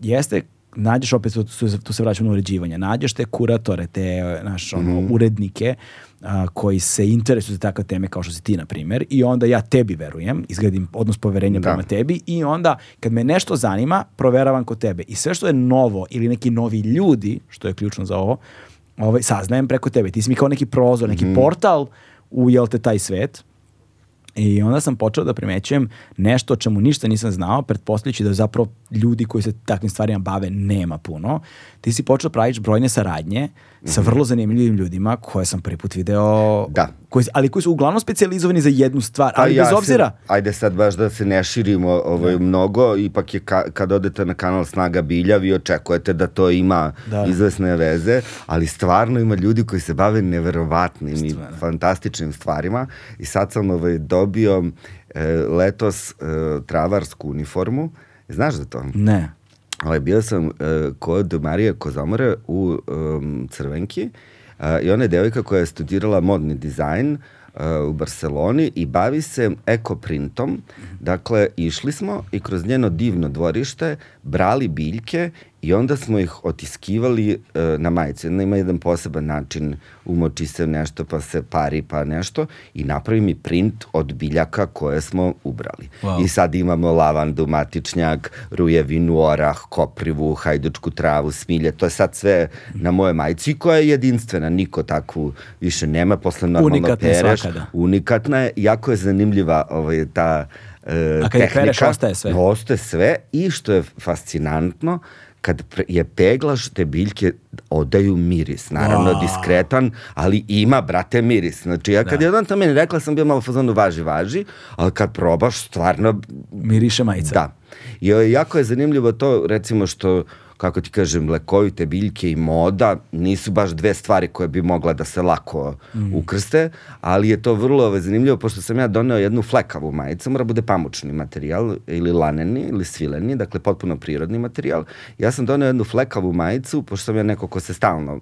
jeste nađeš opet, tu, tu, se vraćamo na uređivanje, nađeš te kuratore, te naš, ono, urednike a, koji se interesuju za takve teme kao što si ti, na primjer, i onda ja tebi verujem, izgradim odnos poverenja Da. prema tebi i onda kad me nešto zanima, proveravam kod tebe. I sve što je novo ili neki novi ljudi, što je ključno za ovo, ovaj, saznajem preko tebe. Ti si mi kao neki prozor, neki portal u, jel te, taj svet. I onda sam počeo da primećujem nešto o čemu ništa nisam znao, pretpostavljajući da zapravo ljudi koji se takvim stvarima bave nema puno. Ti si počeo praviš brojne saradnje sa vrlo zanimljivim ljudima koje sam prvi put video, Da. koji, ali koji su uglavnom specijalizovani za jednu stvar, Pa ali ja bez se- obzira. ajde sad baš da se ne širimo ovaj, mnogo, ipak je ka, kad odete na kanal Snaga Bilja, vi očekujete da to ima Da. izvesne veze, ali stvarno ima ljudi koji se bave neverovatnim i Stvarno. fantastičnim stvarima i sad sam ovaj, dobio e, letos e, travarsku uniformu. Znaš za to? Ne. Ovaj, bio sam e, kod Marije Kozomore u em, Crvenki e, i ona je devojka koja je studirala modni dizajn e, u Barceloni i bavi se ekoprintom. Dakle, išli smo i kroz njeno divno dvorište brali biljke i onda smo ih otiskivali e, na majicu. Ona ima jedan poseban način, umoči se nešto pa se pari pa nešto i napravi mi print od biljaka koje smo ubrali. Wow. I sad imamo lavandu, matičnjak, rujevinu, orah, koprivu, hajdučku travu, smilje, to je sad sve na moje majici koja je jedinstvena, niko takvu više nema, posle normalno Unikatna pereš, svaka, da. unikatna je, jako je zanimljiva ovaj, ta e, A kad je tehnika. pereš, ostaje sve? Ostaje sve i što je fascinantno, kad je peglaš, te biljke odaju miris. Naravno, Wow. diskretan, ali ima, brate, miris. Znači, ja kad Da. je jedan to meni rekla, sam bio malo fazonu važi, važi, ali kad probaš, stvarno Miriše majica. da. I jako je zanimljivo to, recimo što, kako ti kažem, lekovite biljke i moda nisu baš dve stvari koje bi mogla da se lako ukrste, ali je to vrlo ovaj, zanimljivo, pošto sam ja doneo jednu flekavu majicu, mora bude pamučni materijal, ili laneni, ili svileni, dakle potpuno prirodni materijal. Ja sam doneo jednu flekavu majicu, pošto sam ja neko ko se stalno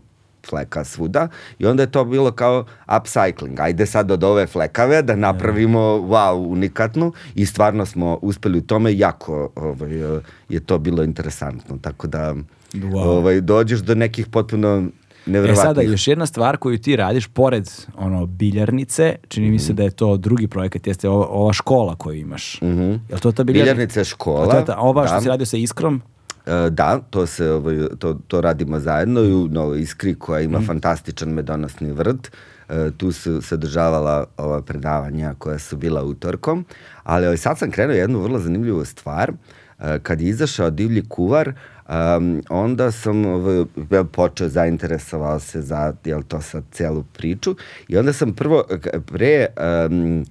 fleka svuda i onda je to bilo kao upcycling. Ajde sad od ove flekave da napravimo wow, unikatnu i stvarno smo uspeli u tome jako ovaj, je to bilo interesantno. Tako da Wow. ovaj, dođeš do nekih potpuno E sada, još jedna stvar koju ti radiš, pored ono, biljarnice, čini mi se da je to drugi projekat, jeste ova, ova škola koju imaš. Mm -hmm. Je li to ta biljarnica? Biljarnica je škola. A to je ta, ova što da. si radio sa Iskrom? E, da, to se ovaj, to, to radimo zajedno i u Novoj Iskri koja ima mm. fantastičan medonosni vrt. E, tu su se održavala ova predavanja koja su bila utorkom, ali ovaj, sad sam krenuo jednu vrlo zanimljivu stvar. E, kad je izašao divlji kuvar, um, onda sam ovaj, počeo zainteresovao se za jel to sad celu priču i onda sam prvo pre um,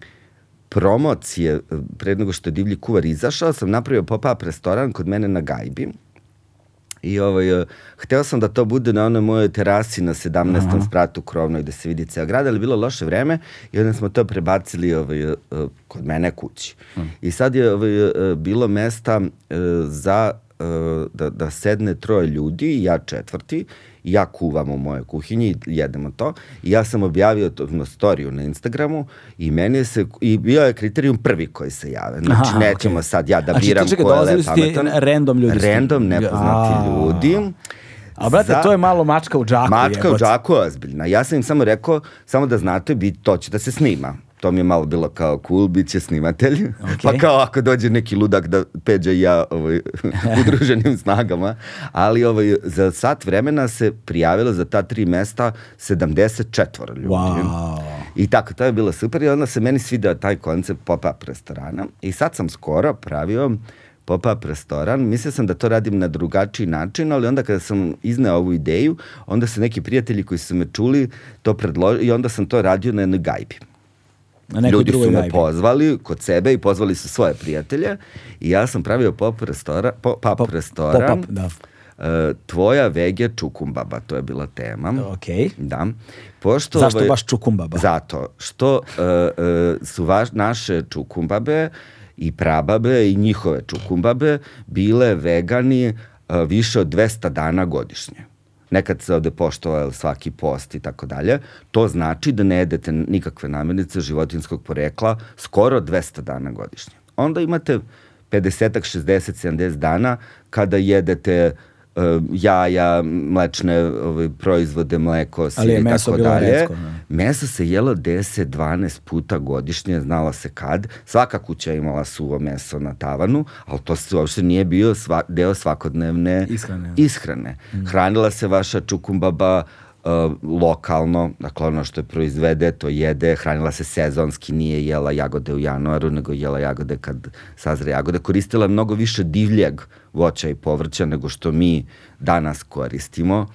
promocije pre nego što je divlji kuvar izašao sam napravio pop-up restoran kod mene na Gajbi I ovaj, hteo sam da to bude na onoj mojoj terasi na 17. Aha. spratu krovnoj da se vidi ceo grad, ali bilo loše vreme i onda smo to prebacili ovaj, kod mene kući. Hmm. I sad je ovaj, bilo mesta za da, da sedne troje ljudi ja četvrti ja kuvam u moje kuhinji i jedemo to. I ja sam objavio to na storiju na Instagramu i meni se, i bio je kriterijum prvi koji se jave. Znači, Aha, nećemo okay. sad ja da znači, biram ko je lep pametan. random ljudi. Random, nepoznati A. ljudi. A brate, za... to je malo mačka u džaku. Mačka je, u džaku je ozbiljna. Ja sam im samo rekao, samo da znate, bi, to će da se snima to mi je malo bilo kao cool, bit će snimatelj. Okay. Pa kao ako dođe neki ludak da Peđa i ja ovaj, udruženim snagama. Ali ovaj, za sat vremena se prijavilo za ta tri mesta 74 ljudi. Wow. I tako, to je bilo super i onda se meni svidao taj koncept pop-up restorana. I sad sam skoro pravio pop-up restoran. Mislio sam da to radim na drugačiji način, ali onda kada sam izneo ovu ideju, onda se neki prijatelji koji su me čuli to predložili i onda sam to radio na jednoj gajbi. Na Ljudi su me najbi. pozvali kod sebe i pozvali su svoje prijatelje i ja sam pravio pop, restora, pop, pop, pop restoran. Pop, da. Uh, tvoja vege čukumbaba, to je bila tema. Ok. Da. Pošto, Zašto ovaj, baš čukumbaba? Zato što uh, uh, su vaš, naše čukumbabe i prababe i njihove čukumbabe bile vegani više od 200 dana godišnje nekad se ovde poštovao svaki post i tako dalje, to znači da ne jedete nikakve namirnice životinskog porekla skoro 200 dana godišnje. Onda imate 50, 60, 70 dana kada jedete uh, jaja, mlečne ovaj, proizvode, mleko, sir i tako dalje. Redko, ne? Meso se jelo 10, 12 puta godišnje, znala se kad. Svaka kuća imala suvo meso na tavanu, ali to se uopšte nije bio sva, deo svakodnevne ishrane. ishrane. Mm. Hranila se vaša čukumbaba, uh, lokalno, dakle ono što je proizvede, to jede, hranila se sezonski, nije jela jagode u januaru, nego jela jagode kad sazre jagode. Koristila je mnogo više divljeg voća i povrća nego što mi danas koristimo.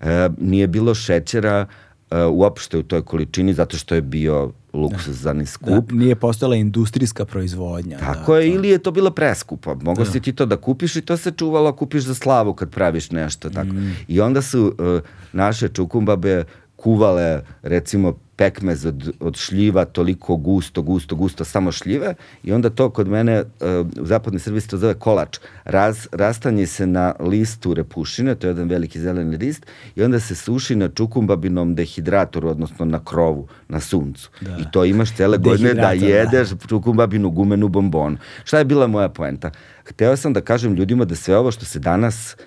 E, nije bilo šećera e, uopšte u toj količini zato što je bio luksuzani skup. Da, nije postojala industrijska proizvodnja. Tako da, je, to... ili je to bilo preskupo. Mogo da. si ti to da kupiš i to se čuvalo, kupiš za slavu kad praviš nešto. Tako. Mm. I onda su uh, naše čukumbabe kuvale recimo pekmez od, od šljiva toliko gusto, gusto, gusto, samo šljive i onda to kod mene uh, u zapadnoj Srbiji se to zove kolač. Raz, rastanje se na listu repušine, to je jedan veliki zeleni list i onda se suši na čukumbabinom dehidratoru, odnosno na krovu, na suncu. Da. I to imaš cele godine da, da jedeš čukumbabinu gumenu bombon. Šta je bila moja poenta? Hteo sam da kažem ljudima da sve ovo što se danas uh,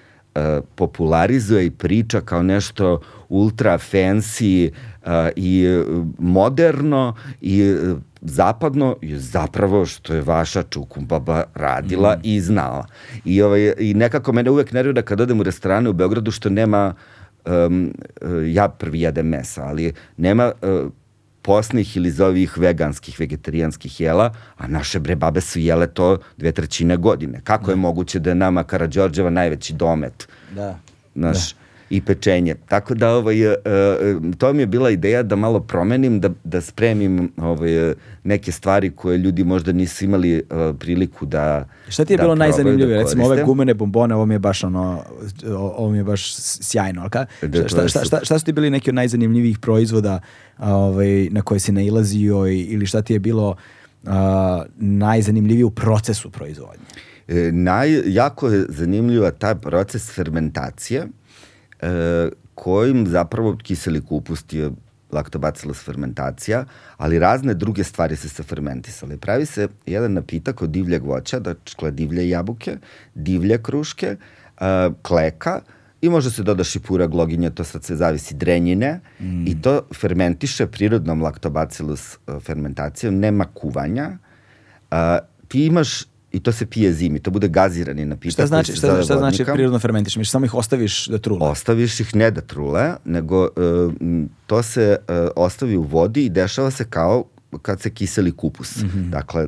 popularizuje i priča kao nešto ultra fancy uh, i moderno i zapadno je zapravo što je vaša čukumbaba radila mm. i znala. I, ovaj, I nekako mene uvek nervira kad odem u restorane u Beogradu što nema um, ja prvi jedem mesa, ali nema uh, posnih ili zovih veganskih, vegetarijanskih jela, a naše bre babe su jele to dve trećine godine. Kako da. je moguće da je nama Karadžorđeva najveći domet? Da. Naš, da i pečenje. Tako da ovaj, uh, to mi je bila ideja da malo promenim, da, da spremim ovaj, neke stvari koje ljudi možda nisu imali uh, priliku da Šta ti je da bilo najzanimljivije? Da Recimo ove gumene bombone, ovo mi je baš ono, ovo mi je baš sjajno. Ka? Da, šta, šta, šta, šta su ti bili neki od najzanimljivijih proizvoda ovaj, na koje si nailazio ili šta ti je bilo uh, najzanimljivije u procesu proizvodnje? E, naj, jako je zanimljiva taj proces fermentacije e, kojim zapravo kiseli kupus je laktobacillus fermentacija, ali razne druge stvari se se fermentisale. Pravi se jedan napitak od divljeg voća, dakle divlje jabuke, divlje kruške, e, kleka, i može se dodaš i pura gloginja, to sad se zavisi drenjine mm. i to fermentiše prirodnom laktobacillus e, fermentacijom, nema kuvanja. A, ti imaš i to se pije zimi, to bude gazirani napitak. Šta znači, šta, zove šta znači prirodno fermentiš? Miš samo ih ostaviš da trule. Ostaviš ih ne da trule, nego m, to se e, ostavi u vodi i dešava se kao kad se kiseli kupus. Dakle,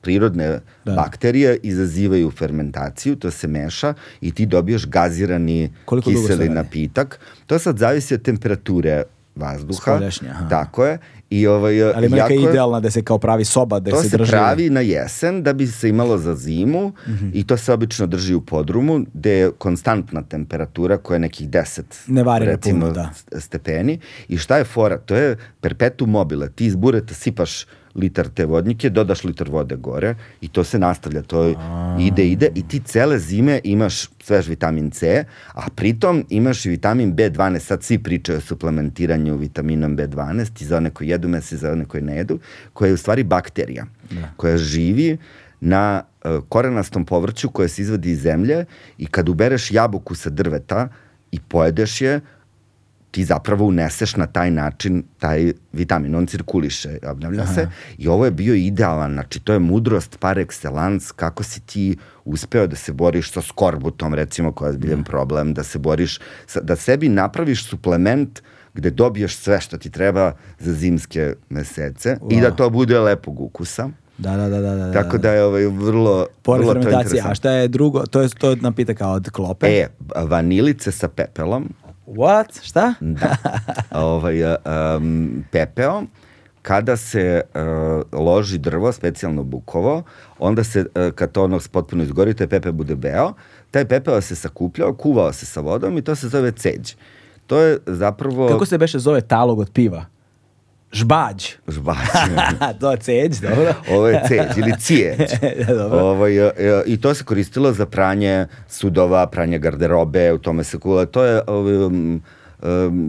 prirodne. Da. bakterije izazivaju fermentaciju, to se meša i ti dobiješ gazirani Koliko kiseli napitak. To sad zavisi od temperature vazduha. Spoljašnje, aha. Tako je. I ovaj, Ali ima neka jako idealna da se kao pravi soba, da to se, se, drži. pravi na jesen da bi se imalo za zimu Mhm. i to se obično drži u podrumu gde je konstantna temperatura koja je nekih 10 Ne recimo, puno, da. st- stepeni. I šta je fora? To je perpetuum mobile. Ti iz bureta sipaš litar te vodnike, dodaš litar vode gore i to se nastavlja. To ide, ide i ti cele zime imaš svež vitamin C, a pritom imaš i vitamin B12. Sad svi pričaju o suplementiranju vitaminom B12 i za one koji jedu mese i za one koji ne jedu, koja je u stvari bakterija koja živi na uh, korenastom povrću koje se izvadi iz zemlje i kad ubereš jabuku sa drveta i pojedeš je, ti zapravo uneseš na taj način taj vitamin, on cirkuliše, obnavlja se i ovo je bio idealan, znači to je mudrost par excellence, kako si ti uspeo da se boriš sa skorbutom, recimo, koja je zbiljan problem, da se boriš, sa, da sebi napraviš suplement gde dobiješ sve što ti treba za zimske mesece i da to bude lepog ukusa. Da, da, da, da. da Tako da je ovaj vrlo, Pored vrlo to fermentacije, a interesantno. šta je drugo? To je, to je napitak od klope. E, vanilice sa pepelom, What? Šta? Da. ovaj, um, pepeo, kada se uh, loži drvo, specijalno bukovo, onda se, uh, kad to ono potpuno izgori, taj pepe bude beo, taj pepeo se sakupljao, kuvao se sa vodom i to se zove ceđ. To je zapravo... Kako se beše zove talog od piva? Žbađ. Žbač. to je ceđ, dobro. Ovo je ceđ ili cijeđ. Dobro. Ovaj, e, e, I to se koristilo za pranje sudova, pranje garderobe, u tome se kula. To je um,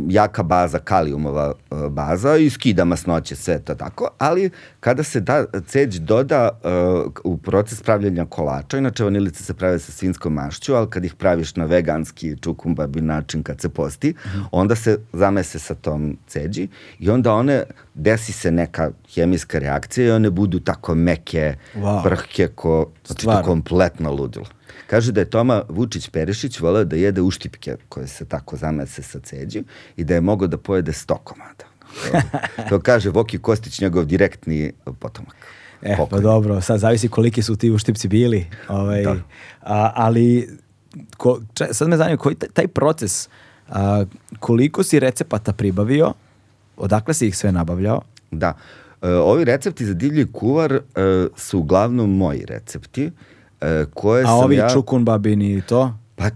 jaka baza, kalijumova uh, baza i skida masnoće, sve to tako. Ali kada se da ceđ doda uh, u proces pravljenja kolača, inače vanilice se prave sa svinskom mašću, ali kad ih praviš na veganski čukumbabi način kad se posti, onda se zamese sa tom ceđi i onda one desi se neka hemijska reakcija i one budu tako meke, Wow. brhke, ko, znači to kompletno ludilo. Kaže da je Toma Vučić Perišić voleo da jede uštipke koje se tako zamese sa ceđu i da je mogao da pojede sto komada. To, to kaže Voki Kostić, njegov direktni potomak. E, pa dobro, sad zavisi koliki su ti uštipci bili. Ovaj, Da. a, ali, ko, če, sad me zanima, koji taj, taj proces, a, koliko si recepata pribavio, odakle si ih sve nabavljao? Da. E, ovi recepti za divlji kuvar e, su uglavnom moji recepti. E, koje A ovi ja... čukun babini i to? Pa, e,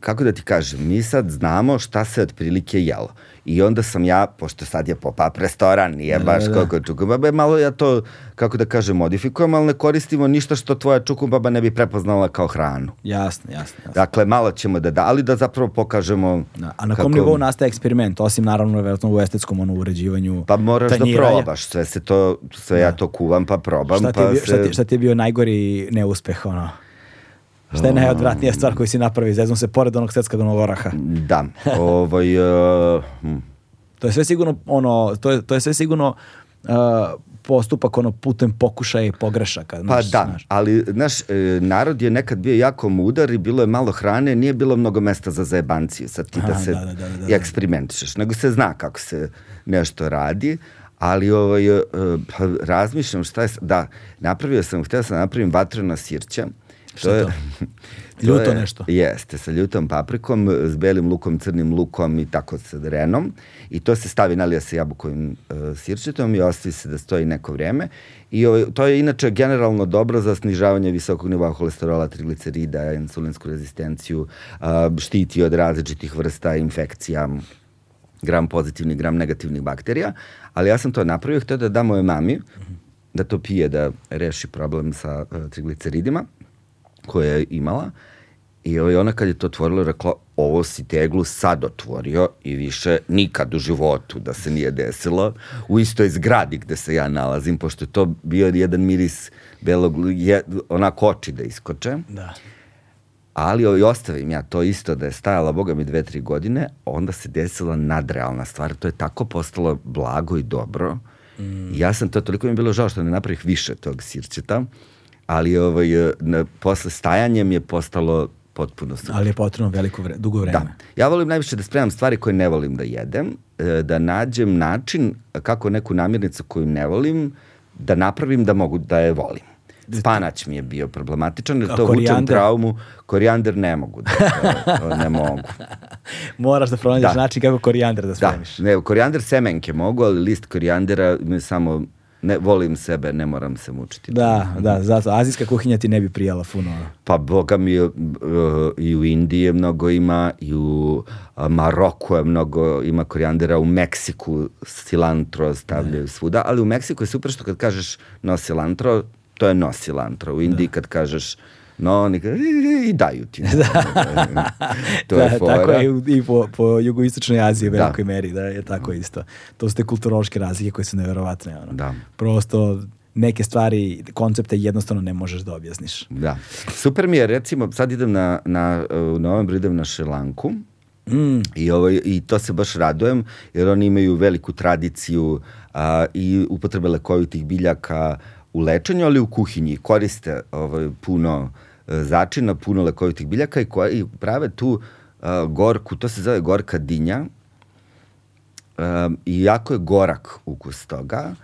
kako da ti kažem, mi sad znamo šta se otprilike jelo. I onda sam ja, pošto sad je pop-up restoran, nije Da, baš da, da. kako čukumbaba, malo ja to, kako da kažem, modifikujem, ali ne koristimo ništa što tvoja čukumbaba ne bi prepoznala kao hranu. Jasno, jasno. jasno. Dakle, malo ćemo da da, ali da zapravo pokažemo... Da, a na kom nivou nastaje eksperiment, osim naravno vjerojatno u estetskom ono, uređivanju Pa moraš da probaš, sve se to, sve ja to kuvam pa probam, Šta ti, pa je bio, šta, se... ti, šta ti je bio najgori neuspeh, ono? Šta je najodvratnija stvar koju si napravio, zeznu se pored onog seckanog oraha? Da, ovaj... Uh, hm. To je sve sigurno, ono, to je, to je sve sigurno uh, postupak ono putem pokušaja i pogrešaka. Pa znaš, da, znaš. ali naš narod je nekad bio jako mudar i bilo je malo hrane, nije bilo mnogo mesta za zajebanciju sad ti da Aha, se da, da, da, da, i eksperimentišeš, nego se zna kako se nešto radi, ali ovaj, e, pa razmišljam šta je, da, napravio sam, htio sam da napravim vatrena sirća, Šta je to? to Ljuto je- nešto? Jeste, sa ljutom paprikom, s belim lukom, crnim lukom i tako sa renom. I to se stavi, nalija se jabukovim uh, sirćetom i ostavi se da stoji neko vreme. I ovaj, to je inače generalno dobro za snižavanje visokog nivoa holesterola, triglicerida, insulinsku rezistenciju, uh, štiti od različitih vrsta infekcija, gram pozitivnih, gram negativnih bakterija, ali ja sam to napravio, htio da dam moje mami, da to pije, da reši problem sa uh, trigliceridima koje je imala. I ona kad je to otvorila, rekla, ovo si teglu sad otvorio i više nikad u životu da se nije desilo u istoj zgradi gde se ja nalazim, pošto je to bio jedan miris belog, je, onako oči da iskoče. Da. Ali ovaj, ostavim ja to isto da je stajala, boga mi, dve, tri godine, onda se desila nadrealna stvar. To je tako postalo blago i dobro. Mm. Ja sam to, toliko mi je bilo žao što ne napravih više tog sirćeta, ali ovaj, e, na, posle stajanjem je postalo potpuno super. Ali je potrebno veliko vre, dugo vreme. Da. Ja volim najviše da spremam stvari koje ne volim da jedem, e, da nađem način kako neku namirnicu koju ne volim, da napravim da mogu da je volim. Spanać mi je bio problematičan, jer to vučem traumu. Korijander ne mogu, da, to, to ne mogu. Moraš da pronađeš Da. način kako korijander da Da, spremiš. ne, korijander semenke mogu, ali list korijandera me samo, ne, volim sebe, ne moram se mučiti. Da, da, zato azijska kuhinja ti ne bi prijala puno. Pa boga mi uh, i u Indiji je mnogo ima, i u Maroku je mnogo ima korijandera, u Meksiku cilantro stavljaju svuda, ali u Meksiku je super što kad kažeš no cilantro, to je no cilantro. U Indiji kad kažeš no, oni ka- i daju ti. to je da, fora. tako je i po, po jugoistočnoj Aziji u Da. velikoj meri, da je tako isto. To su te kulturološke razlike koje su neverovatne. Ono. Da. Prosto neke stvari, koncepte jednostavno ne možeš da objasniš. Da. Super mi je, recimo, sad idem na, na, u novembru idem na Šelanku Mm, I, ovaj, I to se baš radujem, jer oni imaju veliku tradiciju a, i upotrebe lekovitih biljaka u lečenju, ali u kuhinji. Koriste ovaj, puno e, začina, puno lekovitih biljaka i, ko, i prave tu a, gorku, to se zove gorka dinja, Um, I jako je gorak ukus toga,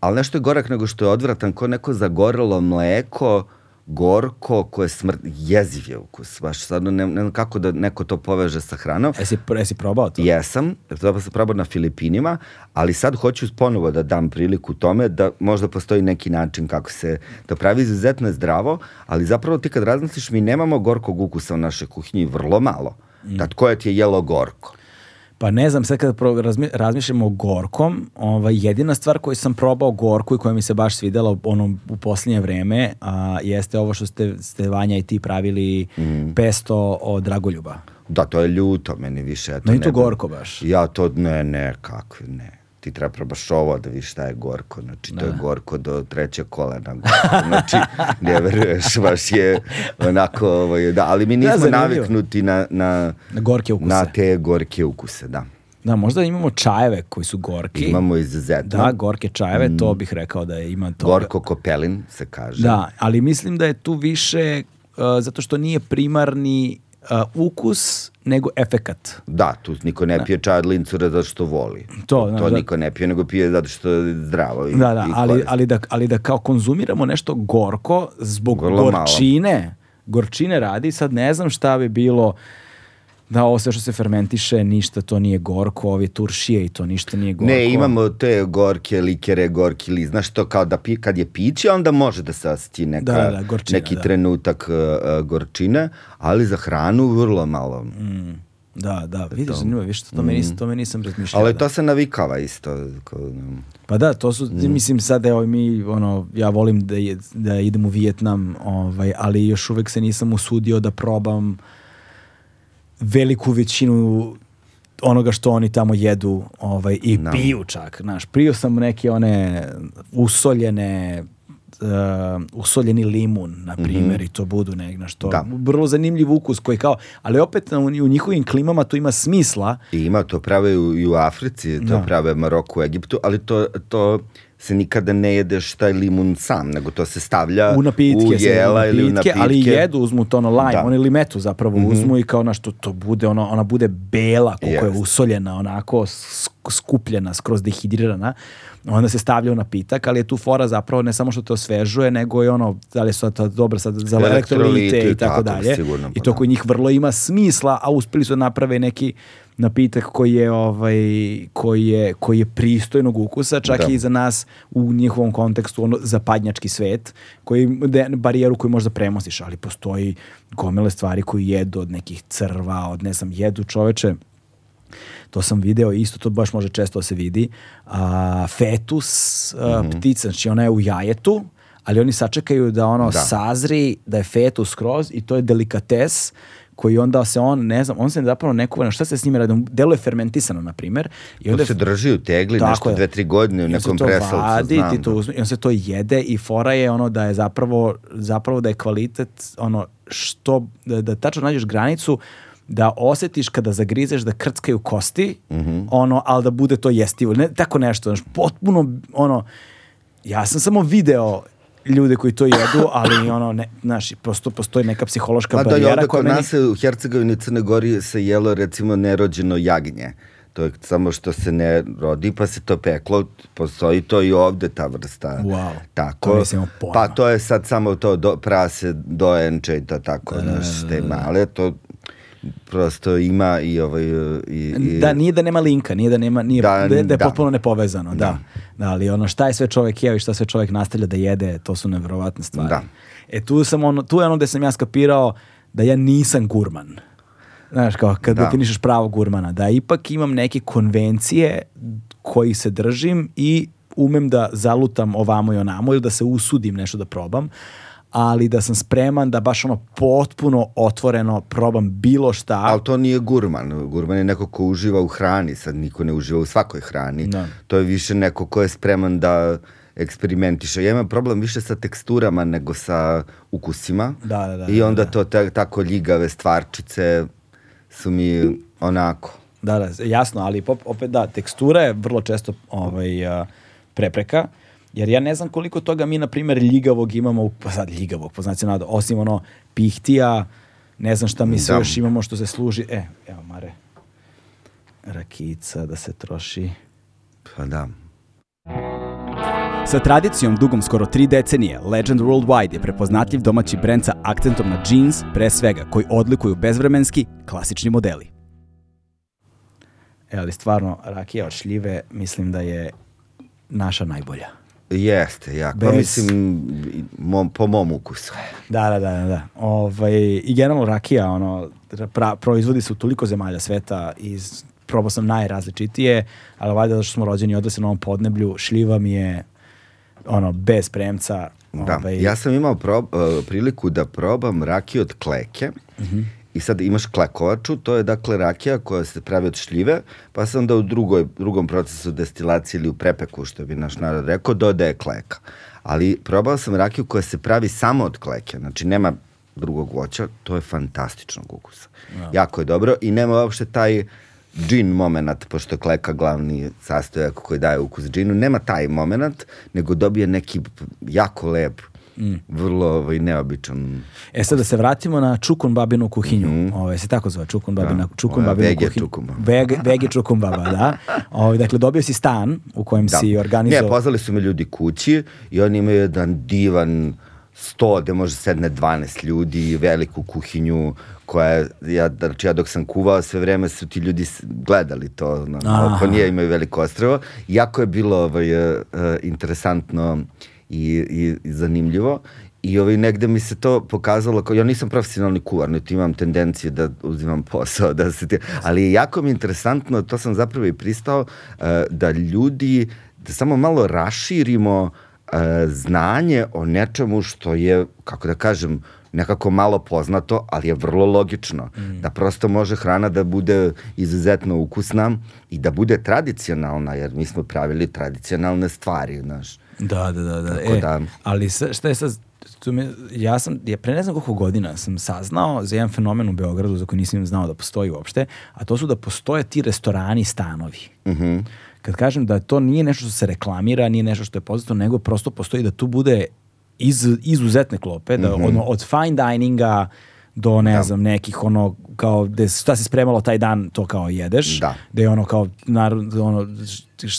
ali nešto je gorak nego što je odvratan, ko neko zagorelo mleko, gorko, koje smrt, jeziv je ukus, baš stvarno ne, ne znam kako da neko to poveže sa hranom. jesi, jesi probao to? Jesam, to sam probao na Filipinima, ali sad hoću ponovo da dam priliku tome da možda postoji neki način kako se to pravi, izuzetno je zdravo, ali zapravo ti kad razmisliš, mi nemamo gorkog ukusa u našoj kuhinji, vrlo malo. Mm. Da, koje ti je jelo gorko? Pa ne znam, sad kada pro- razmi, razmišljamo o gorkom, ovaj, jedina stvar koju sam probao gorku i koja mi se baš svidela ono, u posljednje vreme, a, jeste ovo što ste, ste Vanja i ti pravili Mm. pesto od dragoljuba. Da, to je ljuto meni više. Ja to Meni to gorko baš. Ja to, ne, ne, kako, ne. Ti treba probaš ovo da vidiš šta je gorko. Znači, to je gorko do treće kolena. Gorko. Znači, ne veruješ, baš je onako, ovaj, da, ali mi Da, nismo zanimljivo. naviknuti na, na, Na gorke ukuse. na te gorke ukuse, da. Da, možda imamo čajeve koji su gorki. Imamo izuzetno. Da, gorke čajeve, to bih rekao da je ima toga. Gorko kopelin se kaže. Da, ali mislim da je tu više uh, zato što nije primarni ukus, nego efekat. Da, tu niko ne pije čaj od lincura zato što voli. To, da, to da. niko ne pije, nego pije zato što je zdravo. I, Da, da, i ali, ali, da, ali da kao konzumiramo nešto gorko zbog Vrlo malo. gorčine, gorčine radi, sad ne znam šta bi bilo da ovo sve što se fermentiše, ništa to nije gorko, ovi turšije i to ništa nije gorko. Ne, imamo te gorke likere, gorki li, znaš to kao da pi, kad je piće, onda može da se osjeti neka, Da, da, gorčina, neki da. trenutak uh, uh, gorčine, ali za hranu vrlo malo. Da, da, vidiš, zanimljivo, više to, me nisam, to me nisam razmišljao. Mm. Ali da. to se navikava isto. Kao, um, Pa da, to su, Mm. mislim sad evo mi, ono, ja volim da, je, da idem u Vijetnam, ovaj, ali još uvek se nisam usudio da probam veliku većinu onoga što oni tamo jedu ovaj, i Da. piju čak. Znaš, prio sam neke one usoljene uh, usoljeni limun, na primjer, i to budu nek, znaš, to Mhm. Da. vrlo zanimljiv ukus koji kao, ali opet u, u njihovim klimama to ima smisla, I ima, to prave u, i u Africi, to Da. prave Maroku, u Egiptu, ali to, to se nikada ne jedeš taj limun sam, nego to se stavlja u napitke, u jela ili u napitke, ali jedu, uzmu to ono lime, Da. Oni limetu zapravo uzmu i kao na što to bude, ono, ona bude bela koliko je Jest. usoljena, onako sk- skupljena, skroz dehidrirana, onda se stavlja u napitak, ali je tu fora zapravo ne samo što te osvežuje, nego i ono, da li su to dobro sad za Elektrolite, i tako dalje. sigurno, I pa to da. kod njih vrlo ima smisla, a uspeli su da naprave neki napitak koji je ovaj koji je koji je pristojnog ukusa čak Da. i za nas u njihovom kontekstu ono zapadnjački svet koji de, barijeru koju možda premostiš ali postoji gomile stvari koji jedu od nekih crva od ne znam jedu čoveče to sam video isto to baš može često da se vidi a, fetus a, Mhm. ptica znači ona je u jajetu ali oni sačekaju da ono Da. sazri da je fetus skroz i to je delikates koji onda se on, ne znam, on se zapravo neko, šta se s njime radi, delo je fermentisano, na primjer. I onda se drži u tegli Tako nešto dve, tri godine u I nekom presalcu, vadi, znam. ti to da. uzme, i on se to jede i fora je ono da je zapravo, zapravo da je kvalitet ono što, da, da tačno nađeš granicu da osjetiš kada zagrizeš da krckaju kosti, Mhm. ono, ali da bude to jestivo. Ne, tako nešto, znaš, potpuno, ono, ja sam samo video ljude koji to jedu, ali ono, ne, znaš, prosto postoji neka psihološka Pa da je barijera ovde koja kod meni... nas u Hercegovini i Crnoj Gori se jelo recimo nerođeno jagnje. To je samo što se ne rodi pa se to peklo, postoji to i ovde ta vrsta. Wow, tako. to pojma. Pa to je sad samo to do, prase, dojenče i to tako, da, znaš, te male, to prosto ima i ovaj i, i Da, nije da nema linka, nije da nema, nije, da, Da, da, je da. potpuno nepovezano, da. da. ali ono šta je sve čovjek jeo i šta sve čovjek nastavlja da jede, to su nevjerovatne stvari. Da. E tu sam ono, tu je ono gde sam ja skapirao da ja nisam gurman. Znaš, kao kad Da. definišeš pravo gurmana, da ipak imam neke konvencije koji se držim i umem da zalutam ovamo i onamo ili da se usudim nešto da probam, ali da sam spreman da baš ono potpuno otvoreno probam bilo šta. Ali to nije gurman. Gurman je neko ko uživa u hrani, sad niko ne uživa u svakoj hrani. Da. To je više neko ko je spreman da eksperimentiše. Ja imam problem više sa teksturama nego sa ukusima. Da, da, da, I onda da. to te, tako ljigave stvarčice su mi onako. Da, da, jasno, ali pop- opet da, tekstura je vrlo često ovaj, prepreka, jer ja ne znam koliko toga mi, na primjer, ljigavog imamo, pa sad ljigavog, po znacima navoda, osim ono pihtija, ne znam šta mi sve Da. još imamo što se služi, e, evo Mare, rakica da se troši. Pa da. Sa tradicijom dugom skoro tri decenije, Legend Worldwide je prepoznatljiv domaći brend sa akcentom na jeans, pre svega, koji odlikuju bezvremenski, klasični modeli. E, ali stvarno, rakija od šljive, mislim da je naša najbolja. Jeste, ja. Pa Bez- mislim, i mom, po mom ukusu. Da, da, da, da. Ovaj, I generalno rakija, ono, pra, proizvodi se u toliko zemalja sveta iz probao sam najrazličitije, ali valjda zato što smo rođeni i odrasli na ovom podneblju, šljiva mi je ono, bez premca. Da, ovaj, ja sam imao prob, uh, priliku da probam rakiju od kleke i sad imaš klekovaču, to je dakle rakija koja se pravi od šljive, pa se onda u drugoj, drugom procesu destilacije ili u prepeku, što bi naš narod rekao, dodaje kleka. Ali probao sam rakiju koja se pravi samo od kleke, znači nema drugog voća, to je fantastičnog ukusa. Jako je dobro i nema uopšte taj džin moment, pošto je kleka glavni sastojak koji daje ukus džinu, nema taj moment, nego dobije neki jako lep, vrlo ovaj, neobičan E sad da se vratimo na Čukun babinu kuhinju. Ovaj se tako zove Čukun babina, Da, Čukun ova babinu vege kuhinju. Baba. Vege, vege Čukun baba, da. Ovaj dakle dobio si stan u kojem si organizovao. Ne, pozvali su me ljudi kući i oni imaju jedan divan sto gde može sedne 12 ljudi, veliku kuhinju koja je, ja, znači ja dok sam kuvao sve vreme su ti ljudi gledali to, na, oko nije imaju veliko ostrvo. Jako je bilo ovaj, e, interesantno i, i, i zanimljivo. I ovaj, negde mi se to pokazalo, kao, ja nisam profesionalni kuvar, niti imam tendenciju da uzimam posao, da se ti, ali je jako mi interesantno, to sam zapravo i pristao, e, da ljudi, da samo malo raširimo e, znanje o nečemu što je, kako da kažem, nekako malo poznato, ali je vrlo logično. Da prosto može hrana da bude izuzetno ukusna i da bude tradicionalna, jer mi smo pravili tradicionalne stvari, znaš. Da, da, da. da. Tako E, da- Ali sa, šta je sad, tu me, ja sam, ja pre ne znam koliko godina sam saznao za jedan fenomen u Beogradu za koji nisam znao da postoji uopšte, a to su da postoje ti restorani stanovi. Mhm. Kad kažem da to nije nešto što se reklamira, nije nešto što je poznato, nego prosto postoji da tu bude iz, izuzetne klope, da Mhm. ono, od fine dininga do ne znam nekih ono kao gde šta se spremalo taj dan to kao jedeš Da. da je ono kao narod, ono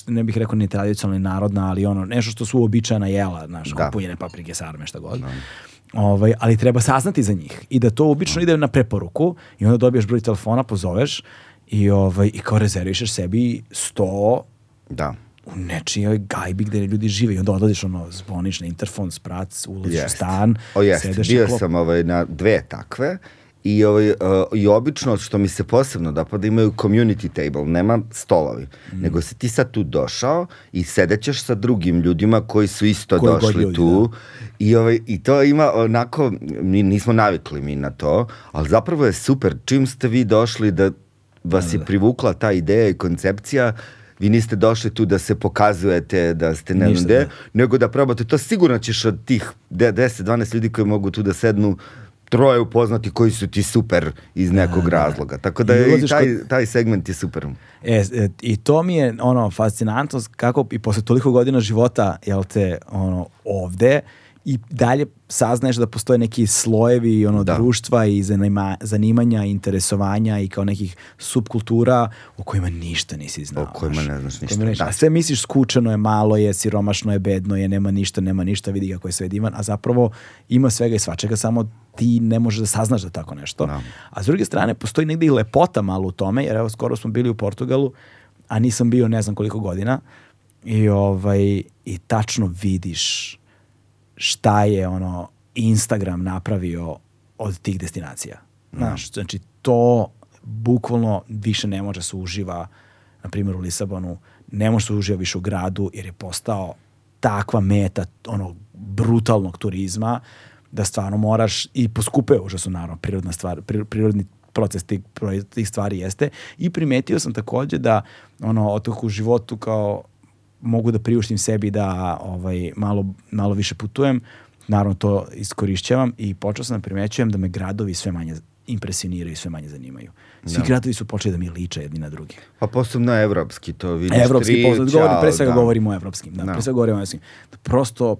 ne bih rekao ni tradicionalno ni narodna ali ono nešto što su uobičajena jela znaš Da. punjene paprike sarme šta god Ovaj, ali treba saznati za njih i da to obično ide na preporuku i onda dobiješ broj telefona, pozoveš i, ovaj, i kao rezervišeš sebi 100 Da. U nečijoj gajbi gde ljudi žive. I onda odladiš ono, zvoniš na interfon, sprac, ulaziš u stan, O jeste, sedeš bio klop- sam ovaj, na dve takve i, ovaj, uh, i obično što mi se posebno dopada imaju community table, nema stolovi, Mm. nego si ti sad tu došao i sedećeš sa drugim ljudima koji su isto Koji došli ljudi, tu I, ovaj, i to ima onako, mi nismo navikli mi na to, ali zapravo je super, čim ste vi došli da vas je privukla ta ideja i koncepcija, vi niste došli tu da se pokazujete da ste ne znam gde, da. nego da probate to sigurno ćeš od tih de- 10-12 ljudi koji mogu tu da sednu troje upoznati koji su ti super iz nekog razloga. Tako da I i taj, taj segment je super. E, e, I to mi je ono fascinantno kako i posle toliko godina života jel te ono ovde i dalje saznaješ da postoje neki slojevi ono Da. društva i zanima, zanimanja, interesovanja i kao nekih subkultura o kojima ništa nisi znao. O kojima ne znaš o kojima ništa, A sve misliš skučeno je, malo je, siromašno je, bedno je, nema ništa, nema ništa, vidi kako je sve divan, a zapravo ima svega i svačega, samo ti ne možeš da saznaš da tako nešto. Da. A s druge strane, postoji negdje i lepota malo u tome, jer evo skoro smo bili u Portugalu, a nisam bio ne znam koliko godina, i, ovaj, i tačno vidiš šta je ono Instagram napravio od tih destinacija. Znaš, znači to bukvalno više ne može se uživa na primjer u Lisabonu, ne može se uživa više u gradu jer je postao takva meta ono brutalnog turizma da stvarno moraš i poskupe užasno naravno prirodna stvar, pri- prirodni proces tih, tih stvari jeste i primetio sam takođe da ono otok u životu kao mogu da priuštim sebi da ovaj malo, malo više putujem naravno to iskorišćavam i počeo sam da primećujem da me gradovi sve manje impresioniraju i sve manje zanimaju. Svi gradovi su počeli da mi liče jedni na drugi. Pa posebno evropski, to vidiš Evropski tri, poznat, govorim, pre svega da. govorimo o evropskim. Da, Da. Pre svega govorimo o evropskim. Prosto, uh,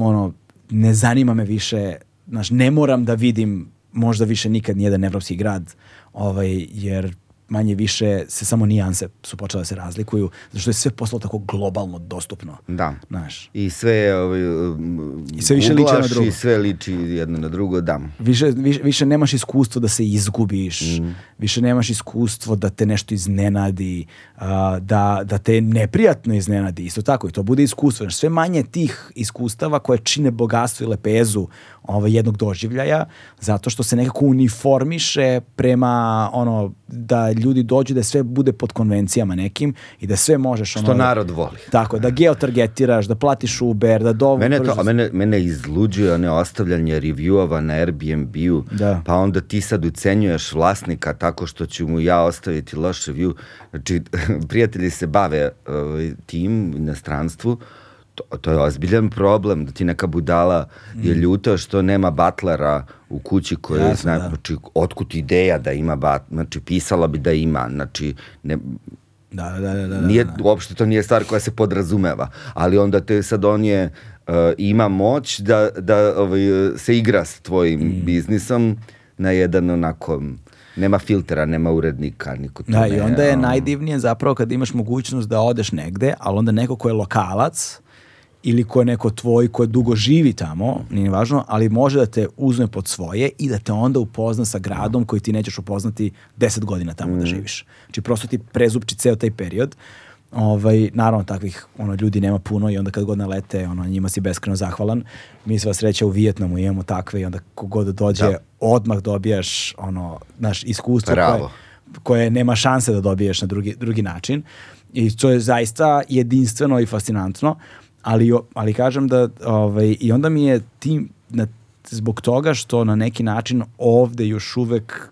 ono, ne zanima me više, znaš, ne moram da vidim možda više nikad nijedan evropski grad, ovaj, jer manje više se samo nijanse su počele da se razlikuju, zato što je sve postalo tako globalno dostupno. Da. Znaš, I sve ovaj, um, I sve više liči na drugo. I sve liči jedno na drugo, da. više, više, više nemaš iskustvo da se izgubiš, više nemaš iskustvo da te nešto iznenadi, a, da, da te neprijatno iznenadi, isto tako i to bude iskustvo. Znaš, sve manje tih iskustava koje čine bogatstvo i lepezu ovaj, jednog doživljaja, zato što se nekako uniformiše prema ono, da ljudi dođu da sve bude pod konvencijama nekim i da sve možeš ono, Što narod voli. Tako, da geotargetiraš, da platiš Uber, da do... Mene, to, a mene, mene izluđuje one ostavljanje reviewova na Airbnb-u, Da. pa onda ti sad ucenjuješ vlasnika tako što ću mu ja ostaviti loš review. Znači, prijatelji se bave ovaj, tim na stranstvu, to, to je ozbiljan problem, da ti neka budala je ljuta što nema butlera u kući koja Mm. Jasno, zna, da. znači, otkud ideja da ima bat, znači, pisala bi da ima, znači, ne, Da, da, da, da, da, nije, da. uopšte to nije stvar koja se podrazumeva, ali onda te sad on je, uh, ima moć da, da ovaj, se igra s tvojim Mm. biznisom na jedan onako, nema filtera, nema urednika, niko to Da, ne... i onda je najdivnije zapravo kad imaš mogućnost da odeš negde, ali onda neko ko je lokalac ili ko je neko tvoj ko dugo živi tamo, nije važno, ali može da te uzme pod svoje i da te onda upozna sa gradom koji ti nećeš upoznati 10 godina tamo da živiš. Znači prosto ti prezupči ceo taj period. Ovaj, naravno takvih ono, ljudi nema puno i onda kad god nalete ono, njima si beskreno zahvalan. Mi sva sreća u Vijetnamu imamo takve i onda kogod dođe Da. odmah dobijaš ono, naš iskustvo koje, Bravo. koje nema šanse da dobiješ na drugi, drugi način. I to je zaista jedinstveno i fascinantno, ali, ali kažem da ovaj, i onda mi je tim, na, zbog toga što na neki način ovde još uvek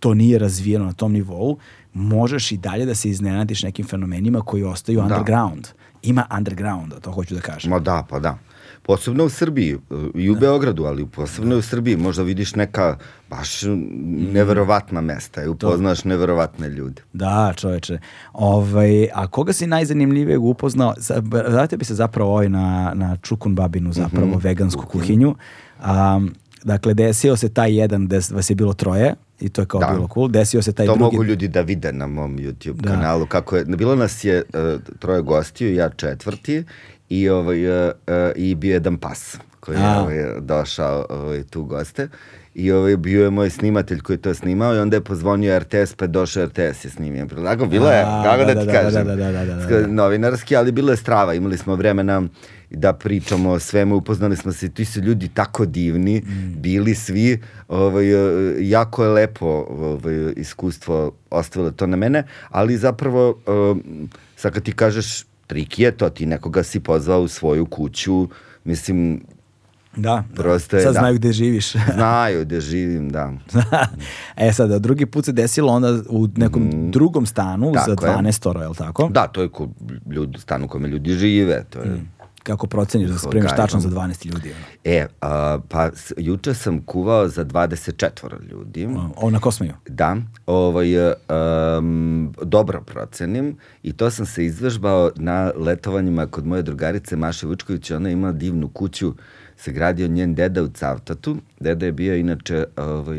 to nije razvijeno na tom nivou, možeš i dalje da se iznenadiš nekim fenomenima koji ostaju Da. underground. Ima undergrounda, to hoću da kažem. Ma da, pa da. Posebno u Srbiji i u Beogradu, ali posebno u Srbiji. Možda vidiš neka baš neverovatna mesta i upoznaš neverovatne ljude. Da, čoveče. Ovaj, a koga si najzanimljivijeg upoznao? Za- Vratio bi se zapravo ovaj na, na čukun babinu, zapravo Mhm. vegansku kuhinju. Um, dakle, desio se taj jedan gde vas je bilo troje i to je kao Da. bilo cool. Desio se taj to drugi... mogu ljudi da vide na mom YouTube Da. kanalu. Kako je, bilo nas je uh, troje gostiju, ja četvrti i, ovaj, uh, uh, i bio jedan pas koji je ovaj, došao ovaj, tu goste. I ovaj, bio je moj snimatelj koji je to snimao i onda je pozvonio RTS, pa je došao RTS je snimio. Tako bilo je, kako da, da, ti da, kažem. da, da, da, da, da. Sk- Novinarski, ali bilo je strava. Imali smo vremena da pričamo o svemu, upoznali smo se, ti su ljudi tako divni, Mm. bili svi, ovaj, e, jako je lepo ovaj, iskustvo ostavilo to na mene, ali zapravo, um, sad kad ti kažeš trik je to, ti nekoga si pozvao u svoju kuću, mislim, Da. Prosto je, sad da. znaju gde živiš. znaju gde živim, da. e sad, drugi put se desilo onda u nekom drugom stanu za Mm. Tako je. 12 oro, je li tako? Da, to je ko ljudi, stan u kome ljudi žive, to je... kako proceniš da spremiš Gajbom. tačno za 12 ljudi? Ono? E, a, pa juče sam kuvao za 24 ljudi. Ovo na kosmeju. Da, ovaj, um, dobro procenim i to sam se izvežbao na letovanjima kod moje drugarice Maše Vučković, ona ima divnu kuću, se gradio njen deda u Cavtatu. Deda je bio inače ovaj,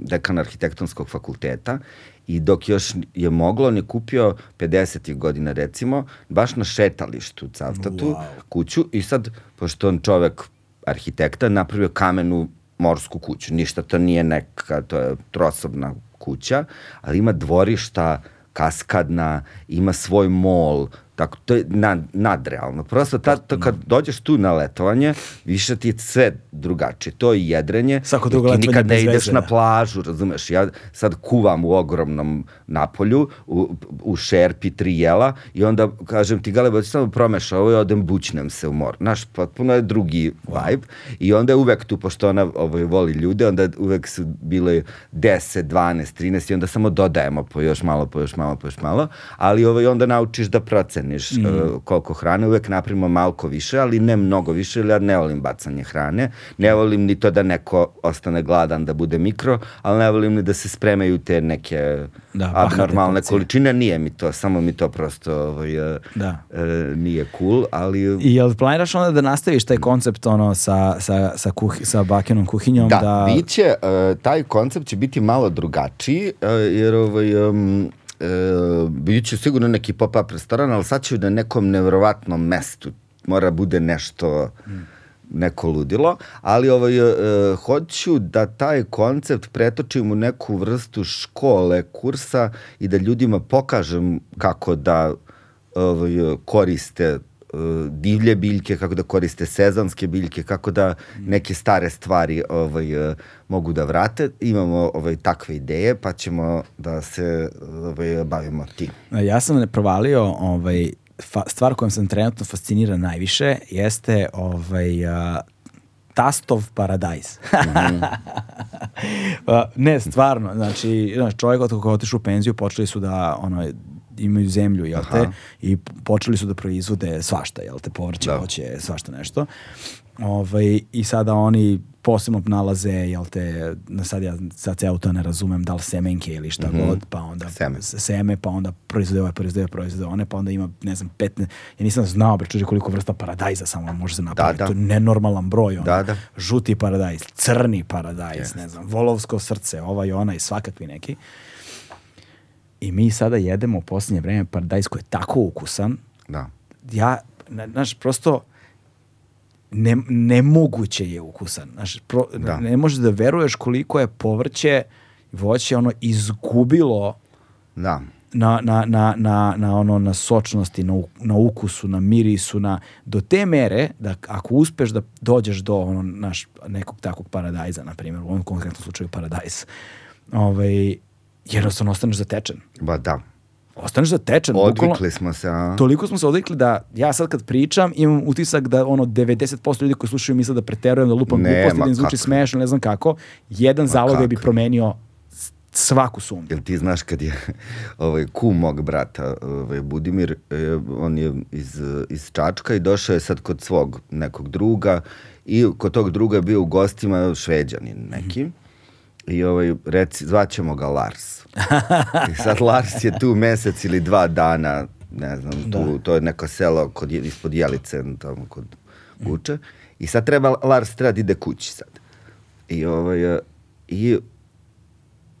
dekan arhitektonskog fakulteta i dok još je moglo, on je kupio 50. godina recimo, baš na šetalištu u Cavtatu Wow. kuću i sad, pošto on čovek arhitekta, napravio kamenu morsku kuću. Ništa to nije neka, to je trosobna kuća, ali ima dvorišta, kaskadna, ima svoj mol, tako, to je nad, nadrealno. Prosto ta, to, kad dođeš tu na letovanje, više ti je sve drugačije. To je jedrenje, Svako drugo letovanje nikad ne ideš na da. plažu, razumeš? Ja sad kuvam u ogromnom napolju, u, u šerpi tri jela i onda kažem ti, Galebo, ti samo promeša ovo i odem bućnem se u mor. Znaš, potpuno je drugi vibe i onda je uvek tu, pošto ona ovaj, voli ljude, onda uvek su bile 10, 12, 13 i onda samo dodajemo po još malo, po još malo, po još malo, ali ovaj, onda naučiš da proceniš mm. uh, koliko hrane, uvek napravimo malko više, ali ne mnogo više, jer ja ne volim bacanje hrane, ne volim ni to da neko ostane gladan da bude mikro, ali ne volim ni da se spremaju te neke Da, abnormalne količine, nije mi to, samo mi to prosto ovaj, uh, Da. uh, nije cool, ali... I jel planiraš onda da nastaviš taj koncept ono sa, sa, sa, kuhi, sa bakenom kuhinjom? Da, da... biće, uh, taj koncept će biti malo drugačiji, uh, jer ovaj, um, bit će sigurno neki pop-up restoran, ali sad će na nekom nevjerovatnom mestu. Mora bude nešto neko ludilo, ali ovaj, uh, hoću da taj koncept pretočim u neku vrstu škole, kursa i da ljudima pokažem kako da ovaj, koriste divlje biljke, kako da koriste sezonske biljke, kako da neke stare stvari ovaj, uh, mogu da vrate. Imamo ovaj, takve ideje, pa ćemo da se ovaj, bavimo tim. Ja sam ne provalio ovaj, fa, stvar kojom sam trenutno fasciniran najviše jeste ovaj, a, tastov paradajz. Pa, ne, stvarno, znači, čovjek od kako je otišao u penziju, počeli su da ono, imaju zemlju, jel te, i počeli su da proizvode svašta, jel te, povrće, Da. voće, svašta nešto. Ovaj, I sada oni posebno nalaze, jel te, na sad ja sad ceo to ne razumem, da li semenke ili šta god, pa onda Seme. seme, pa onda proizvode ove, proizvode, proizvode one, pa onda ima, ne znam, 15, ja nisam znao, bre, čuđe koliko vrsta paradajza samo može se napraviti. da. To je nenormalan broj, ono. Da, da. Žuti paradajz, crni paradajz, ne znam, volovsko srce, ovaj, onaj, svakakvi neki. I mi sada jedemo u posljednje vreme paradajz koji je tako ukusan, Da. ja, na- znaš, prosto ne, nemoguće je ukusan. Znaš, pro, Da. ne možeš da veruješ koliko je povrće, voće, ono, izgubilo Da. na, na, na, na, na, ono, na sočnosti, na, na ukusu, na mirisu, na, do te mere da ako uspeš da dođeš do ono, naš, nekog takvog paradajza, na primjer, u ovom konkretnom slučaju paradajz, ovaj, jednostavno ostaneš zatečen. Ba da. Ostaneš zatečen. bukvalno- Odvikli smo se, a? Toliko smo se odvikli da ja sad kad pričam imam utisak da ono 90% ljudi koji slušaju misle da preterujem, da lupam gluposti, ma da im zvuči smešno, ne znam kako. Jedan zalogaj bi kako. promenio svaku sumnju. Jel ti znaš kad je ovaj, kum mog brata, ovaj, Budimir, eh, on je iz, iz Čačka i došao je sad kod svog nekog druga i kod tog druga je bio u gostima šveđanin neki. I ovaj, reci, zvaćemo ga Lars. I sad Lars je tu mesec ili dva dana, ne znam, tu, to je neko selo kod, ispod Jelice, tamo kod Guče. I sad treba, Lars treba da ide kući sad. I, ovaj, i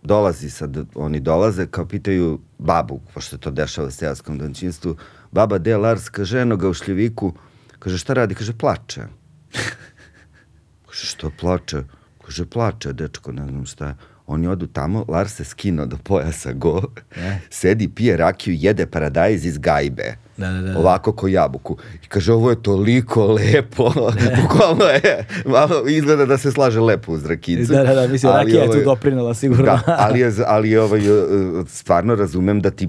dolazi sad, oni dolaze, kao pitaju babu, pošto to dešava u seoskom domaćinstvu, baba de Lars, kaže, eno ga u šljeviku, kaže, šta radi? Kaže, plače. kaže, što plače? Kaže, plače, dečko, ne znam šta. Oni odu tamo, Lars se skinuo do pojasa go, sedi, pije rakiju, jede paradajz iz gajbe. Da, da, da. Ovako ko jabuku. I kaže, ovo je toliko lepo. Bukvalno je, malo izgleda da se slaže lepo uz rakicu. Da, da, da, mislim, Ali rakija je tu ovaj- doprinela sigurno. Da, ali, je, ali je ovaj, e, stvarno razumem da ti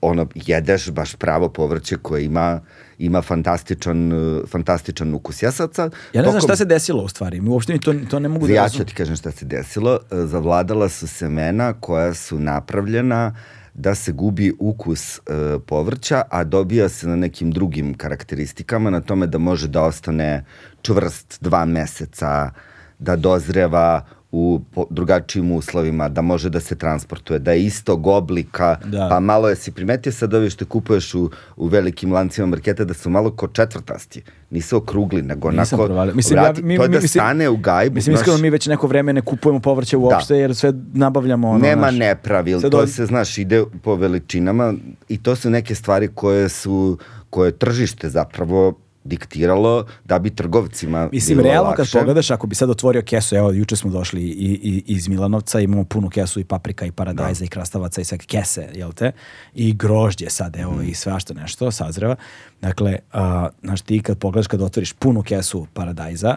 ono, jedeš baš pravo povrće koje ima, ima fantastičan, e, fantastičan ukus. Ja sad sad... Ja ne znam tokom- šta se desilo u stvari. Mi uopšte mi to, to ne mogu da ja ću razumem. ti kažem šta se desilo. E, Zavladala su semena koja su napravljena da se gubi ukus e, povrća, a dobija se na nekim drugim karakteristikama, na tome da može da ostane čvrst dva meseca, da dozreva u drugačijim uslovima, da može da se transportuje, da je istog oblika, Da. pa malo je si primetio sad ovi što kupuješ u, u velikim lancima marketa da su malo ko četvrtasti, nisu okrugli, nego Nisam onako, provalio. Mislim, vrati, ja, mi, to je mi, da mislim, stane u gajbu. Mislim, znaš, iskreno mi već neko vreme ne kupujemo povrće uopšte, jer sve nabavljamo ono, Nema znaš, nepravil, to se, znaš, ide po veličinama i to su neke stvari koje su, koje je tržište zapravo diktiralo da bi trgovcima Mislim, bilo realno kad lakše. pogledaš, ako bi sad otvorio kesu, evo, juče smo došli i, i, iz Milanovca, imamo punu kesu i paprika i paradajza i krastavaca i sve kese, jel te? I grožđe sad, evo, Mm. i svašta nešto, sazreva. Dakle, a, znaš, ti kad pogledaš, kad otvoriš punu kesu paradajza,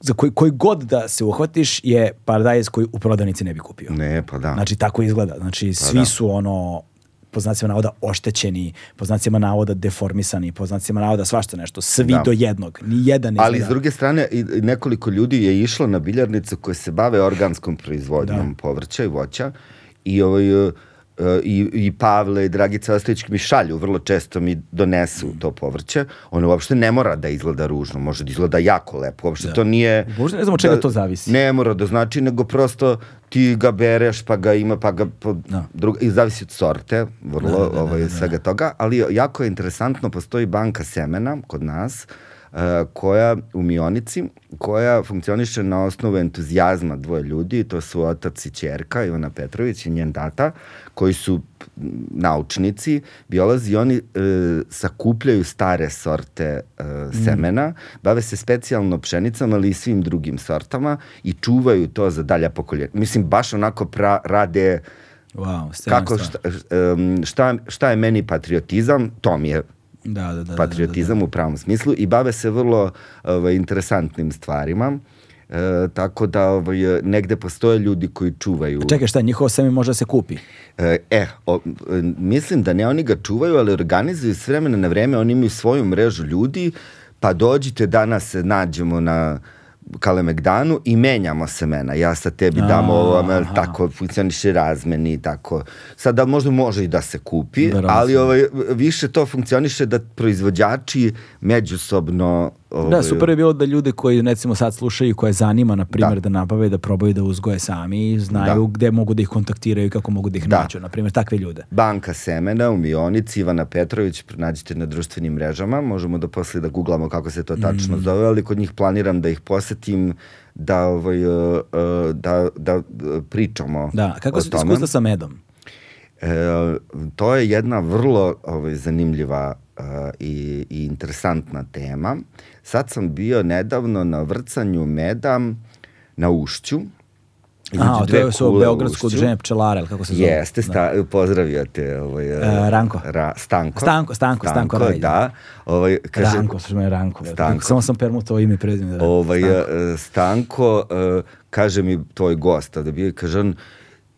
za koji, koji god da se uhvatiš je paradajz koji u prodavnici ne bi kupio. Ne, pa da. Znači, tako izgleda. Znači, svi da. su ono po znacima navoda oštećeni, po znacima navoda deformisani, po znacima navoda svašta nešto. Svi Da. do jednog. Ni jedan ne Ali s druge strane, nekoliko ljudi je išlo na biljarnicu koje se bave organskom proizvodnjom povrća i voća i ovaj, i, i Pavle i Dragica Ostojić mi šalju, vrlo često mi donesu to povrće. Ono uopšte ne mora da izgleda ružno, može da izgleda jako lepo. Uopšte to nije... Možda ne znam od čega to zavisi. Ne mora da znači, nego prosto ti ga bereš, pa ga ima, pa ga... Po, Da. druga, I zavisi od sorte, vrlo, Da, da, da, ovaj, da, da. svega toga, ali jako je interesantno, postoji banka semena kod nas, uh, koja u Mionici, koja funkcioniše na osnovu entuzijazma dvoje ljudi, to su otac i čerka, Ivana Petrović i njen tata, koji su naučnici, biolozi, oni e, sakupljaju stare sorte e, semena, bave se specijalno pšenicama, ali i svim drugim sortama i čuvaju to za dalja pokoljenja. Mislim, baš onako pra, rade Wow, kako, šta, šta, šta je meni patriotizam, to mi je Da, da, da. patriotizam u pravom smislu i bave se vrlo ovaj, interesantnim stvarima. E, tako da ovaj, negde postoje ljudi koji čuvaju. Da, da. Čekaj, šta, njihovo seme može da se kupi? E, e, o, e, mislim da ne oni ga čuvaju, ali organizuju s vremena na vreme, oni imaju svoju mrežu ljudi, pa dođite danas nađemo na Kalemegdanu i menjamo semena. Ja sa tebi dam ovo, tako funkcioniše razmeni i tako. Sada možda može i da se kupi, Verovatno. ali ovaj, više to funkcioniše da proizvođači međusobno... Ovaj, Da, super je bilo da ljude koji recimo sad slušaju i koje zanima, na primjer, da. Da. nabave, da probaju da uzgoje sami i znaju Da. gde mogu da ih kontaktiraju i kako mogu da ih Da. nađu. Na primjer, takve ljude. Banka semena u Mionici, Ivana Petrović, pronađite na društvenim mrežama, možemo da posle da googlamo kako se to Mm. tačno zove, ali kod njih planiram da ih posetim, da, ovaj, e, e, da, da e, pričamo Da, kako su iskustva sa medom? E, to je jedna vrlo ovaj, zanimljiva i, i interesantna tema. Sad sam bio nedavno na vrcanju meda na ušću. A, to je su Beogradsko udruženje pčelara, ili kako se zove? Jeste, sta, pozdravio te ovaj, E, Ranko. Ra, Stanko. Stanko, Stanko, Stanko Rajić. da. Ovaj, kaže, Ranko, što je Ranko. Stanko. Samo sam permutovao ime i prezime. Da. Ovaj, Stanko. e, Stanko, e, kaže mi tvoj gost, da bio, kaže on,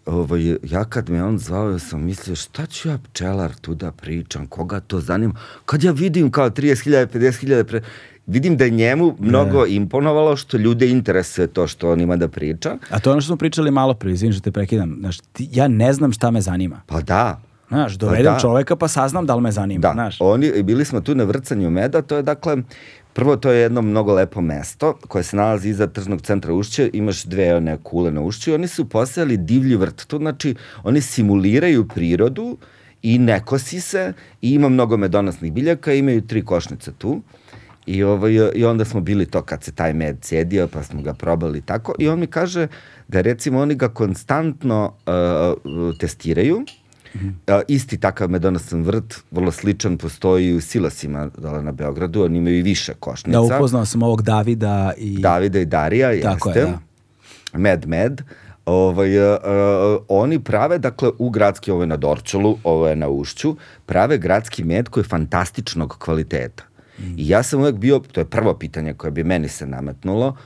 ovaj, ja kad me on zvao, ja sam mislio, šta ću ja pčelar tu da pričam, koga to zanima? Kad ja vidim kao 30.000, 50.000, pre... vidim da je njemu mnogo imponovalo što ljude interesuje to što on ima da priča. A to je ono što smo pričali malo pre, izvim što te prekidam. Znaš, ti, ja ne znam šta me zanima. Pa da, Znaš, dovedem da. čoveka pa saznam da li me zanima. Da, Znaš. oni, bili smo tu na vrcanju meda, to je dakle, prvo to je jedno mnogo lepo mesto koje se nalazi iza tržnog centra Ušće, imaš dve one kule na Ušću i oni su posejali divlji vrt. To znači, oni simuliraju prirodu i ne kosi se i ima mnogo medonosnih biljaka, imaju tri košnice tu. I, ovaj, I onda smo bili to kad se taj med cedio, pa smo ga probali tako. I on mi kaže da recimo oni ga konstantno uh, testiraju, A, isti takav medonosan vrt, vrlo sličan, postoji u Silasima dole na Beogradu, oni imaju i više košnica. Da, upoznao sam ovog Davida i... Davida i Darija, Tako jeste. je, da. Med, med. Ovaj, uh, oni prave, dakle, u gradski, ovo je na Dorčolu, ovo je na Ušću, prave gradski med koji je fantastičnog kvaliteta. I ja sam uvek bio, to je prvo pitanje koje bi meni se nametnulo,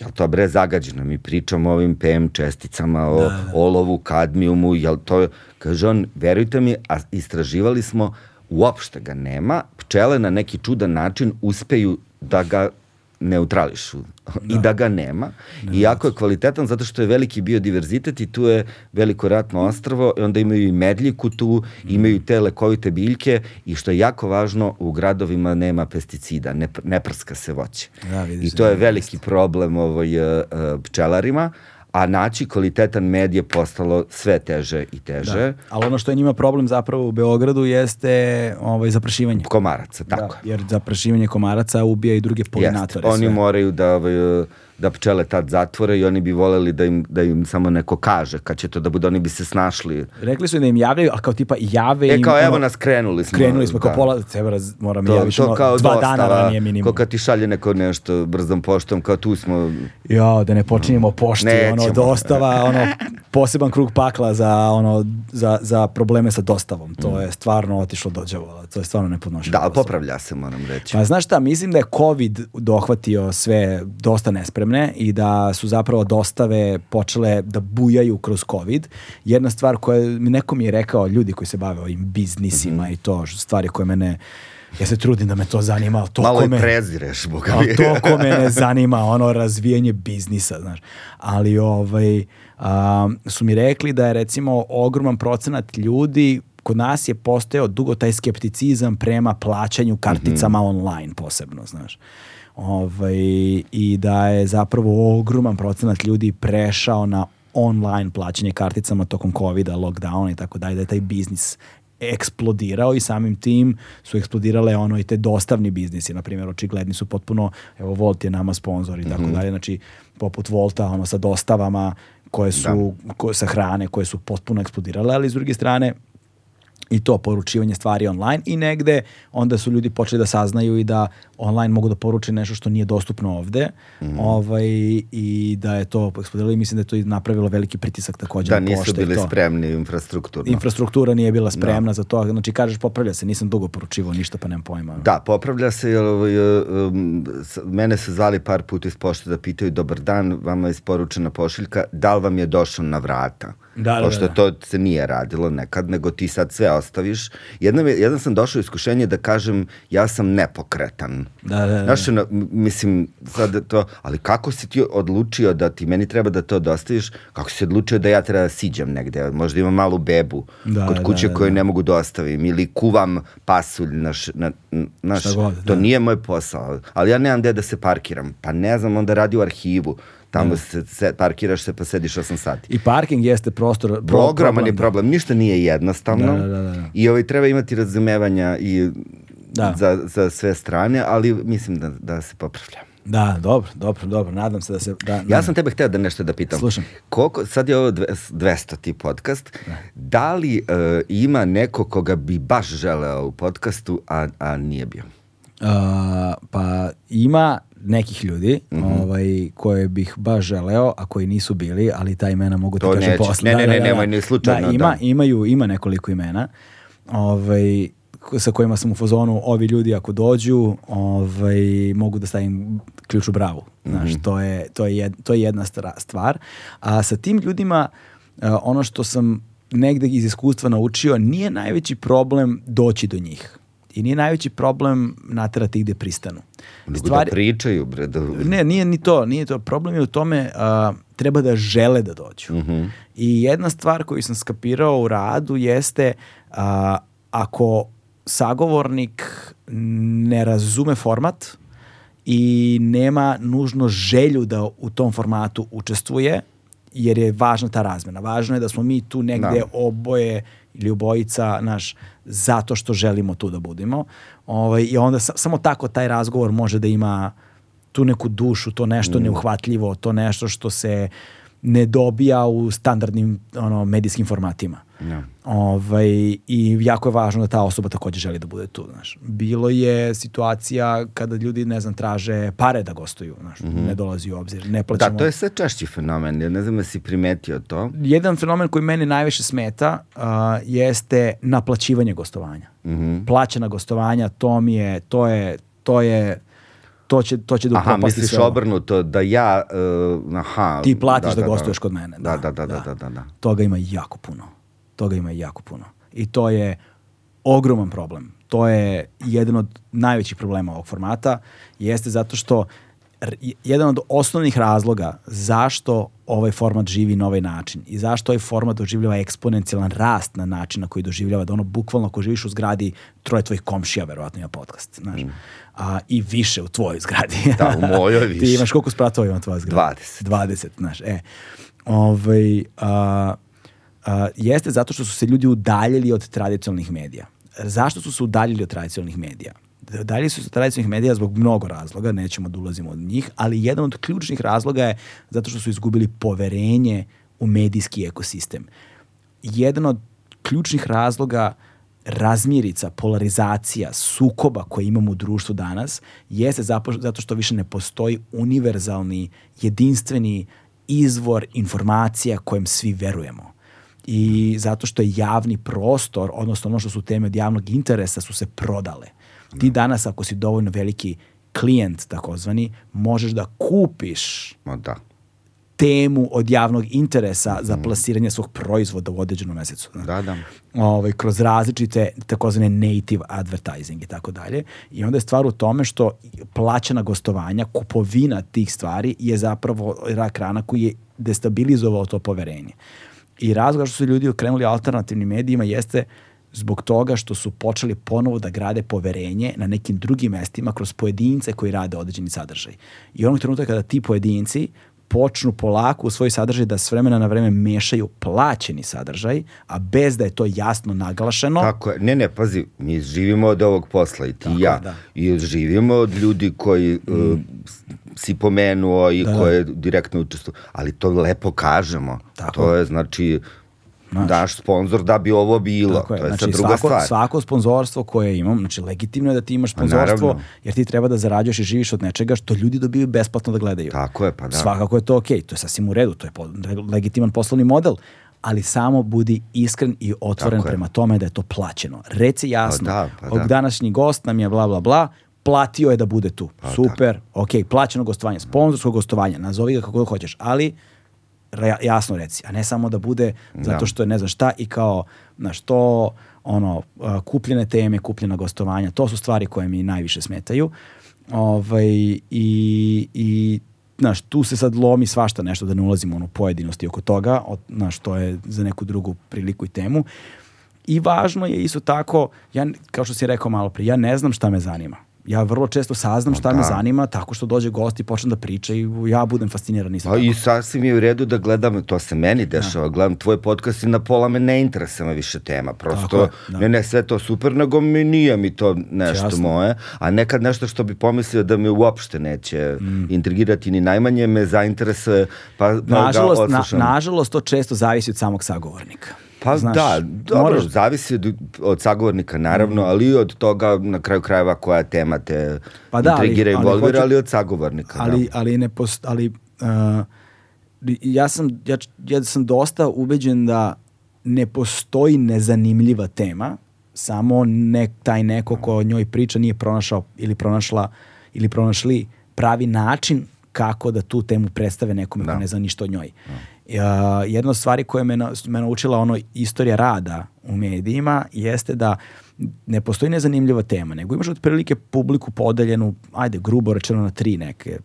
jel to bre zagađeno? Mi pričamo o ovim PM česticama, o olovu, kadmijumu, jel to, kaže on, verujte mi, a istraživali smo, uopšte ga nema, pčele na neki čudan način uspeju da ga neutrališu i da ga nema. I jako je kvalitetan zato što je veliki biodiverzitet i tu je veliko ratno ostrvo i onda imaju i medljiku tu, imaju i te lekovite biljke i što je jako važno, u gradovima nema pesticida, ne, ne prska se voće. Da, vidiš, I to je da, veliki problem ovaj, uh, uh, pčelarima, a naći kvalitetan med je postalo sve teže i teže. Da. Ali ono što je njima problem zapravo u Beogradu jeste ovaj, zaprašivanje. Komaraca, tako Da, jer zaprašivanje komaraca ubija i druge Jeste. polinatore. Oni sve. moraju da, ovaj, da pčele tad zatvore i oni bi voleli da im, da im samo neko kaže kad će to da bude, oni bi se snašli. Rekli su da im javljaju, a kao tipa jave E, im... kao ono, evo nas, krenuli smo. Krenuli smo kao da. pola, treba raz, moram To, javiš, to ono, kao dva dostava, dana ranije minimum. Kao kad ti šalje neko nešto brzom poštom, kao tu smo, Ja, da ne počinjemo pošti, ono, Nećemo. dostava, ono, poseban krug pakla za, ono, za, za probleme sa dostavom. To je stvarno otišlo do đavola. To je stvarno nepodnošljivo. da, popravlja se, moram reći. Pa znaš šta, mislim da je COVID dohvatio sve dosta nespremne i da su zapravo dostave počele da bujaju kroz COVID. Jedna stvar koja mi neko mi je rekao, ljudi koji se bave ovim biznisima Mhm. i to, stvari koje mene, ja se trudim da me to zanima, ali to Malo i me... prezireš, boga mi. to ko mene zanima, ono razvijanje biznisa, znaš. Ali ovaj, a, su mi rekli da je recimo ogroman procenat ljudi kod nas je postojao dugo taj skepticizam prema plaćanju karticama online posebno, znaš. Ovaj, I da je zapravo ogroman procenat ljudi prešao na online plaćanje karticama tokom covida, lockdowna i tako dalje, da je taj biznis eksplodirao i samim tim su eksplodirale ono i te dostavni biznisi, na primjer očigledni su potpuno, evo Volt je nama sponsor i tako dalje, znači poput Volta ono sa dostavama koje su, ko- sa hrane koje su potpuno eksplodirale, ali s druge strane i to poručivanje stvari online i negde onda su ljudi počeli da saznaju i da online mogu da poruče nešto što nije dostupno ovde Mhm. ovaj, i da je to eksplodiralo i mislim da je to i napravilo veliki pritisak takođe Da, na nisu bili to. spremni infrastrukturno. Infrastruktura nije bila spremna za to, znači kažeš popravlja se, nisam dugo poručivao ništa pa nemam pojma. Da, popravlja se, jer ovaj, um, s- mene su zvali par puta iz pošte da pitaju, dobar dan, vama je isporučena pošiljka, da li vam je došao na vrata? Da, da, Pošto da. to se nije radilo nekad, nego ti sad sve ostaviš. Jednom, je, jedan sam došao u iskušenje da kažem, ja sam nepokretan. Da, da, da. Znaš, ono, mislim, sad to, ali kako si ti odlučio da ti meni treba da to dostaviš, kako si odlučio da ja treba da siđem negde, možda imam malu bebu Da, kod da, kuće da, koju da. ne mogu da ostavim, ili kuvam pasulj, naš, na, naš, god, to da. nije moj posao, ali ja nemam gde da se parkiram, pa ne znam, onda radi u arhivu, tamo se, se, parkiraš se pa sediš 8 sati. I parking jeste prostor... pro- Ogroman je da. problem, ništa nije jednostavno Da, da, da, da. i ovaj, treba imati razumevanja i Da. za, za sve strane, ali mislim da, da se popravlja. Da, dobro, dobro, dobro, nadam se da se... Da, Ja sam tebe hteo da nešto da pitam. Slušam. Koliko, sad je ovo dve- 200 ti podcast. Da li e, ima neko koga bi baš želeo u podcastu, a, a nije bio? A, pa ima nekih ljudi Mhm. ovaj, koje bih baš želeo, a koji nisu bili, ali ta imena mogu ti To kažem posle. Ne, ne, ne, nemoj ni slučajno, Da, ima, da. imaju, ima nekoliko imena ovaj, sa kojima sam u fazonu, ovi ljudi ako dođu, ovaj, mogu da stavim ključ u bravu. Znaš, Mhm. to, je, to, je jed, to je jedna stvar. A sa tim ljudima, a, ono što sam negde iz iskustva naučio, nije najveći problem doći do njih. I nije najveći problem naterati gde pristanu. Nego da pričaju, bre, da... Ne, nije ni to, nije to. Problem je u tome a, treba da žele da dođu. I jedna stvar koju sam skapirao u radu jeste a, ako sagovornik ne razume format i nema nužno želju da u tom formatu učestvuje, jer je važna ta razmena. Važno je da smo mi tu negde Da. oboje ili obojica naš zato što želimo tu da budemo. Ovaj i onda sa- samo tako taj razgovor može da ima tu neku dušu, to nešto neuhvatljivo, to nešto što se ne dobija u standardnim ono, medijskim formatima. Ja. Ovaj, I jako je važno da ta osoba takođe želi da bude tu. Znaš. Bilo je situacija kada ljudi, ne znam, traže pare da gostuju. Znaš. Ne dolazi u obzir. Ne plaćamo. Da, to je sve češći fenomen, ja ne znam da si primetio to. Jedan fenomen koji meni najviše smeta uh, jeste naplaćivanje gostovanja. Plaćena gostovanja, to mi je, to je, to je, to će, to će da Aha, upropasti misliš sve ovo. obrnuto, da ja, uh, aha. Ti platiš da, gostuješ kod mene. Da, da, da, da, da, da. da. Toga ima jako puno. Toga ima jako puno. I to je ogroman problem. To je jedan od najvećih problema ovog formata. Jeste zato što jedan od osnovnih razloga zašto ovaj format živi na ovaj način i zašto ovaj format doživljava eksponencijalan rast na način na koji doživljava da ono bukvalno ako živiš u zgradi troje tvojih komšija verovatno ima podcast, znaš. A, I više u tvojoj zgradi. Da, u mojoj Ti više. imaš koliko spratova ima tvoja zgrada? 20. 20, znaš, e. Ovaj, a, a, jeste zato što su se ljudi udaljili od tradicionalnih medija. Zašto su se udaljili od tradicionalnih medija? Udaljili su se od tradicionalnih medija zbog mnogo razloga, nećemo da ulazimo od njih, ali jedan od ključnih razloga je zato što su izgubili poverenje u medijski ekosistem. Jedan od ključnih razloga razmirica, polarizacija, sukoba koje imamo u društvu danas jeste zato što više ne postoji univerzalni, jedinstveni izvor informacija kojem svi verujemo. I zato što je javni prostor, odnosno ono što su teme od javnog interesa su se prodale. Ti danas ako si dovoljno veliki klijent takozvani, možeš da kupiš Ma da. Temu od javnog interesa za plasiranje svog proizvoda u određenom mesecu. znaš. Da, da. Ovaj, kroz različite takozvane native advertising i tako dalje. I onda je stvar u tome što plaćena gostovanja, kupovina tih stvari je zapravo rak rana koji je destabilizovao to poverenje. I razlog što su ljudi okrenuli alternativnim medijima jeste zbog toga što su počeli ponovo da grade poverenje na nekim drugim mestima kroz pojedince koji rade određeni sadržaj. I onog trenutka kada ti pojedinci počnu polako u svoj sadržaj da s vremena na vreme mešaju plaćeni sadržaj, a bez da je to jasno naglašeno, Tako je. Ne, ne, pazi, mi živimo od ovog posla i ti Tako i ja. da. I živimo od ljudi koji uh, si pomenuo i Da, da. koje direktno učestvuju. Ali to lepo kažemo. Tako. To je, znači, naš sponsor da bi ovo bilo. Tako je. To je Znači, sad druga svako, stvar. svako sponzorstvo koje imam, znači legitimno je da ti imaš sponzorstvo, jer ti treba da zarađuješ i živiš od nečega što ljudi dobiju besplatno da gledaju. Tako je, pa da. Svakako je to okej, to je sasvim u redu, to je po- legitiman poslovni model, ali samo budi iskren i otvoren Tako je. prema tome da je to plaćeno. Reci jasno, Pa da, pa da. današnji gost nam je bla bla bla, platio je da bude tu. Pa Super, okej, plaćeno gostovanje, sponzorsko gostovanje, nazovi ga kako hoćeš, ali jasno reci, a ne samo da bude zato Da. što je ne znam šta i kao, znaš, to, ono, a, kupljene teme, kupljena gostovanja, to su stvari koje mi najviše smetaju. Ovaj, i, i znaš, tu se sad lomi svašta nešto da ne ulazimo u pojedinosti oko toga, od, znaš, to je za neku drugu priliku i temu. I važno je isto tako, ja, kao što si rekao malo prije, ja ne znam šta me zanima. Ja vrlo često saznam šta me da. zanima tako što dođe gost i počne da priča i ja budem fasciniran isto Pa tako. i sasvim je u redu da gledam, to se meni dešava, gledam tvoj podcast i na pola me ne interesuje me više tema. Prosto, je, da. ne, ne, sve to super, nego mi nije mi to nešto Jasno. moje. A nekad nešto što bi pomislio da me uopšte neće Mm. intrigirati ni najmanje me zainteresuje, pa, pa Nažalost, ga na, nažalost, to često zavisi od samog sagovornika. Pa Znaš, da, dobro, moraš- zavisi od, od sagovornika naravno, ali i od toga na kraju krajeva koja tema te Pa da, intrigira i ali involvira, ali od sagovornika. ali, da. ali ne post, ali uh, ja sam ja, ja sam dosta ubeđen da ne postoji nezanimljiva tema, samo ne, taj neko ko o njoj priča nije pronašao ili pronašla ili pronašli pravi način kako da tu temu predstave nekome ko Da. ne zna ništa o njoj. Ja, jedna od stvari koja me, na- me naučila ono istorija rada u medijima jeste da ne postoji nezanimljiva tema, nego imaš otprilike publiku podeljenu, ajde, grubo rečeno na tri neke,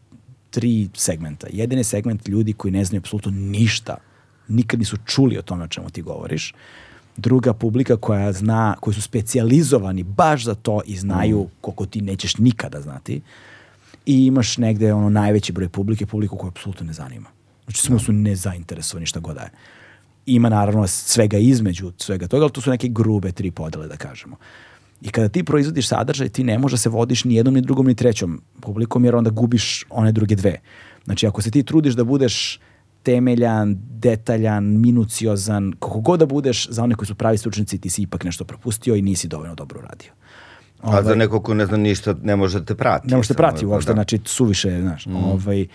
tri segmenta. Jedan je segment ljudi koji ne znaju apsolutno ništa, nikad nisu čuli o tome o čemu ti govoriš. Druga publika koja zna, koji su specijalizovani baš za to i znaju koliko ti nećeš nikada znati. I imaš negde ono najveći broj publike, publiku koju apsolutno ne zanima. Znači samo su nezainteresovani šta god da je. Ima naravno svega između svega toga, ali to su neke grube tri podele da kažemo. I kada ti proizvodiš sadržaj, ti ne možeš da se vodiš ni jednom, ni drugom, ni trećom publikom, jer onda gubiš one druge dve. Znači, ako se ti trudiš da budeš temeljan, detaljan, minuciozan, kako god da budeš, za one koji su pravi stručnici, ti si ipak nešto propustio i nisi dovoljno dobro uradio. A za nekog ko ne zna ništa, ne može da te prati. Ne možete samo, prati uopšte, da. znači suviše, znaš, ovaj,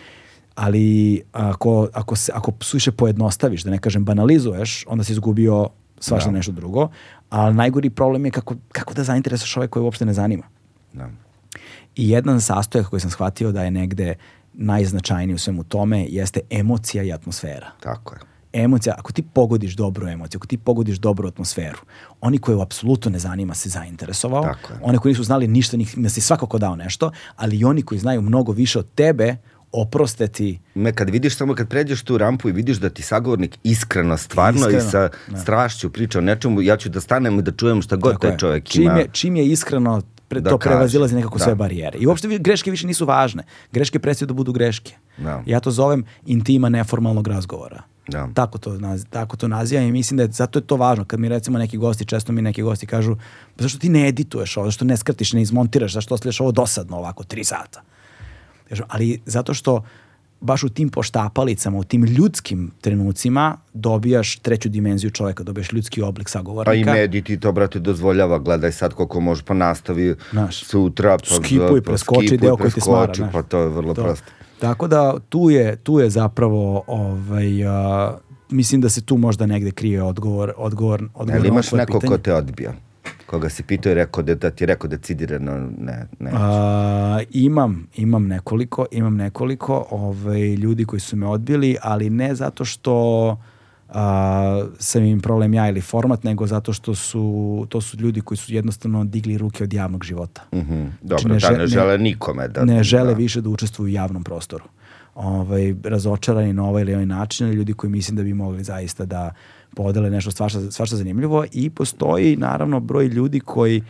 ali ako, ako, se, ako suviše pojednostaviš, da ne kažem banalizuješ, onda si izgubio svašta nešto drugo, ali najgori problem je kako, kako da zainteresuješ ove koje uopšte ne zanima. Da. I jedan sastojak koji sam shvatio da je negde najznačajniji u svemu tome jeste emocija i atmosfera. Tako je. Emocija, ako ti pogodiš dobru emociju, ako ti pogodiš dobru atmosferu, oni koje apsolutno ne zanima se zainteresovao, Tako je. oni koji nisu znali ništa, njih da si svakako dao nešto, ali i oni koji znaju mnogo više od tebe, oproste ti Me kad vidiš samo kad pređeš tu rampu i vidiš da ti sagovornik iskreno, stvarno Iskreno, i sa da. strašću priča o nečemu, ja ću da stanem i da čujem šta god Tako taj je. čovjek čim ima. Je, čim je iskreno, pre, da to kaže. prevazilazi nekako Da. sve barijere. I uopšte greške više nisu važne. Greške prestaju da budu greške. Da. Ja to zovem intima neformalnog razgovora. Da. Tako to, tako to nazivam i mislim da je, zato je to važno. Kad mi recimo neki gosti, često mi neki gosti kažu "Pa zašto ti ne edituješ ovo, zašto ne skrtiš, ne izmontiraš, zašto ostavljaš ovo dosadno ovako, tri sata. Ali zato što baš u tim poštapalicama, u tim ljudskim trenucima dobijaš treću dimenziju čoveka, dobijaš ljudski oblik Pa i sagovornika. mediji ti to, brate, dozvoljava. Gledaj sad koliko može, pa nastavi Znaš, sutra. Pa, skipuj, pa preskoči skipuj, deo koji te smara. Pa to je vrlo To. prosto. Tako da tu je, tu je zapravo ovaj, a, mislim da se tu možda negde krije odgovor, odgovor, odgovor Ali imaš neko ko pitanje. te odbija? Koga si pitao i rekao da, da ti je rekao decidirano ne, ne. A, imam, imam nekoliko, imam nekoliko ovaj, ljudi koji su me odbili, ali ne zato što a, sam im problem ja ili format, nego zato što su, to su ljudi koji su jednostavno digli ruke od javnog života. Mhm. Dobro, Znači, ne da žel- ne žele nikome da... ne žele da. više da učestvuju u javnom prostoru. Ovaj, razočarani na ovaj ili ovaj način, ali ljudi koji mislim da bi mogli zaista da podele nešto svašta, svašta zanimljivo i postoji naravno broj ljudi koji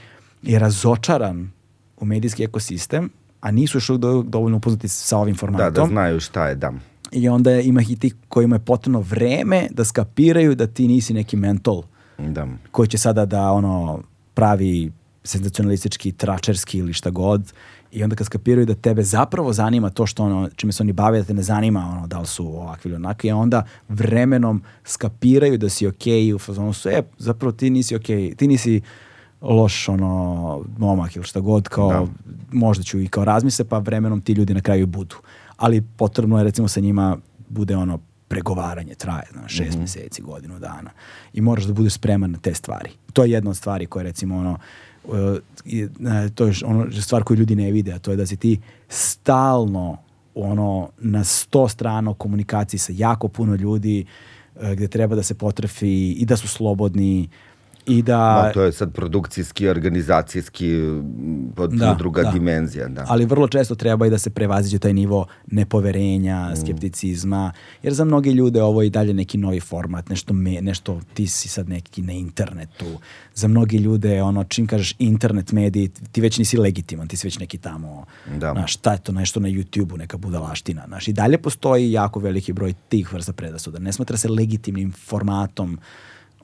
je razočaran u medijski ekosistem, a nisu još dovoljno upoznati sa ovim Da, formatom. da znaju šta je, da. I onda ima i ti kojima je potrebno vreme da skapiraju da ti nisi neki mentol Da. koji će sada da ono pravi senzacionalistički, tračerski ili šta god i onda kad skapiraju da tebe zapravo zanima to što ono, čime se oni bave, da te ne zanima ono, da li su ovakvi ili onakvi, a onda vremenom skapiraju da si okej u fazonu su, e, zapravo ti nisi okej, ti nisi loš ono momak ili šta god kao Da. možda ću i kao razmisle pa vremenom ti ljudi na kraju i budu ali potrebno je recimo sa njima bude ono pregovaranje traje znaš, šest Mhm. mjeseci, godinu dana i moraš da budeš spreman na te stvari to je jedna od stvari koje recimo ono e, to je ono stvar koju ljudi ne vide a to je da si ti stalno ono na sto strana u komunikaciji sa jako puno ljudi e, gde treba da se potrefi i da su slobodni i da Ma, to je sad produkcijski, organizacijski, pod Da, druga da. dimenzija. Da. ali vrlo često treba i da se prevaziđe taj nivo nepoverenja, Mm. skepticizma, jer za mnoge ljude ovo je i dalje neki novi format, nešto, me, nešto ti si sad neki na internetu. Za mnogi ljude, ono, čim kažeš internet mediji, ti već nisi legitiman, ti si već neki tamo, Da. znaš, šta je to nešto na YouTube-u, neka budalaština, znaš, i dalje postoji jako veliki broj tih vrsta predrasuda. Ne smatra se legitimnim formatom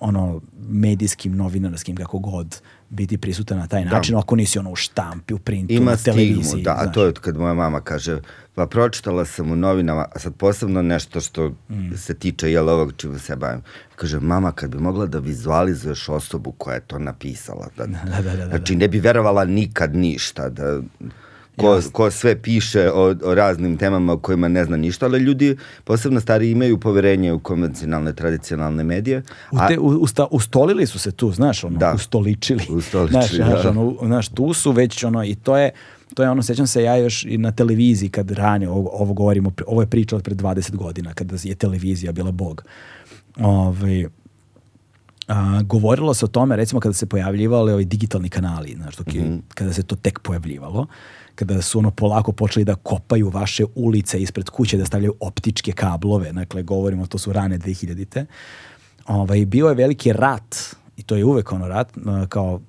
ono medijskim, novinarskim, kako god biti prisutan na taj Da. način, ako nisi ono u štampi, u printu, Ima na televiziji. stigmu, da, a to je kad moja mama kaže, pa pročitala sam u novinama, a sad posebno nešto što Mm. se tiče jel, ovog čime se bavim. Kaže, mama, kad bi mogla da vizualizuješ osobu koja je to napisala, da, da, da, da. znači ne bi verovala nikad ništa, da ko, ko sve piše o, o raznim temama o kojima ne zna ništa, ali ljudi, posebno stari, imaju poverenje u konvencionalne, tradicionalne medije. U te, u, usta, ustolili su se tu, znaš, ono, Da. ustoličili. Ustoličili, znaš, znaš, da. ono, znaš, tu su već, ono, i to je, to je ono, sećam se ja još i na televiziji kad ranije, ovo, ovo govorimo, ovo je priča od pre 20 godina, kada je televizija bila bog. Ovaj, a, govorilo se o tome, recimo kada se pojavljivali ovi digitalni kanali, znaš, dok je, kada se to tek pojavljivalo, kada su ono polako počeli da kopaju vaše ulice ispred kuće, da stavljaju optičke kablove, dakle, govorimo, to su rane 2000-te, ovaj, bio je veliki rat, i to je uvek ono rat, a, kao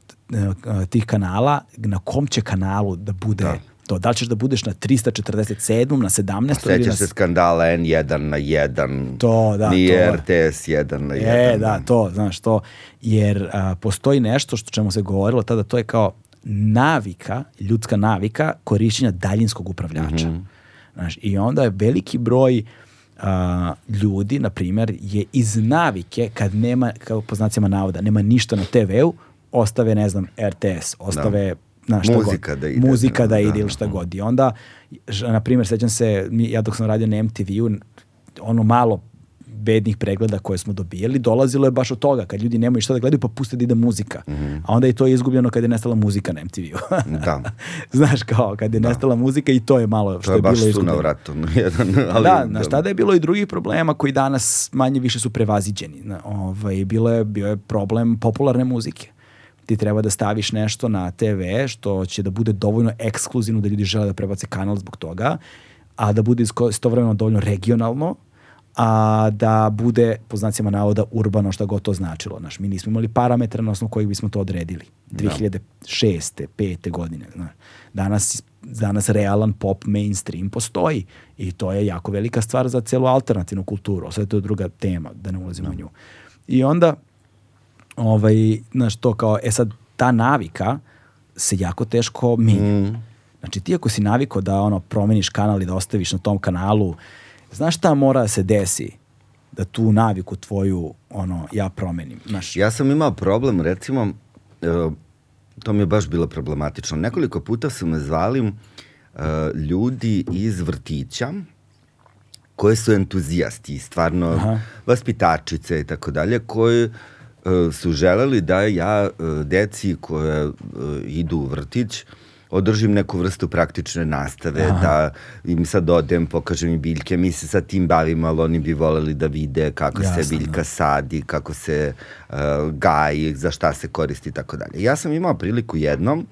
a, tih kanala, na kom će kanalu da bude Da. to. Da li ćeš da budeš na 347, na 17 ili na... Sećaš se skandala N1 na 1, To, da, nije to. RTS 1 na 1. E, da, to, znaš, to. Jer a, postoji nešto što čemu se govorilo tada, to je kao navika, ljudska navika korišćenja daljinskog upravljača. Znaš, I onda je veliki broj a, ljudi, na primjer, je iz navike, kad nema, kao po znacima navoda, nema ništa na TV-u, ostave, ne znam, RTS, ostave znaš, šta Muzika god. da ide, Muzika da da, ide da, ili šta god. I onda, na primjer, sećam se, ja dok sam radio na MTV-u, ono malo bednih pregleda koje smo dobijali, dolazilo je baš od toga, kad ljudi nemaju šta da gledaju, pa puste da ide muzika. A onda je to izgubljeno kad je nestala muzika na MTV-u. Da. Znaš, kao, kad je nestala muzika i to je malo što To je baš bilo izgubljeno. vratu. Jedan, ali, da, znaš, tada je bilo i drugih problema koji danas manje više su prevaziđeni. Ovaj, bilo je, bio je problem popularne muzike. Ti treba da staviš nešto na TV što će da bude dovoljno ekskluzivno da ljudi žele da prebace kanal zbog toga, a da bude istovremeno dovoljno regionalno, a da bude, po znacima navoda, urbano, šta god to značilo. Znaš, mi nismo imali parametre na osnovu kojih bismo to odredili. 2006. 5. godine. Znaš. Danas, danas realan pop mainstream postoji i to je jako velika stvar za celu alternativnu kulturu. Sve to je druga tema, da ne ulazimo u nju. I onda, ovaj, znaš, to kao, e sad, ta navika se jako teško menja. Znači, ti ako si naviko da ono promeniš kanal i da ostaviš na tom kanalu, znaš šta mora da se desi da tu naviku tvoju, ono, ja promenim. Znaš, Ja sam imao problem, recimo, e, to mi je baš bilo problematično. Nekoliko puta su me zvali e, ljudi iz vrtića koji su entuzijasti, stvarno Aha. vaspitačice i tako dalje, koji e, su želeli da ja deci koje idu u vrtić održim neku vrstu praktične nastave, da im sad odem, pokažem im biljke, mi se sa tim bavimo, ali oni bi voleli da vide kako Jasno, se biljka da. sadi, kako se uh, gaji, za šta se koristi i tako dalje. Ja sam imao priliku jednom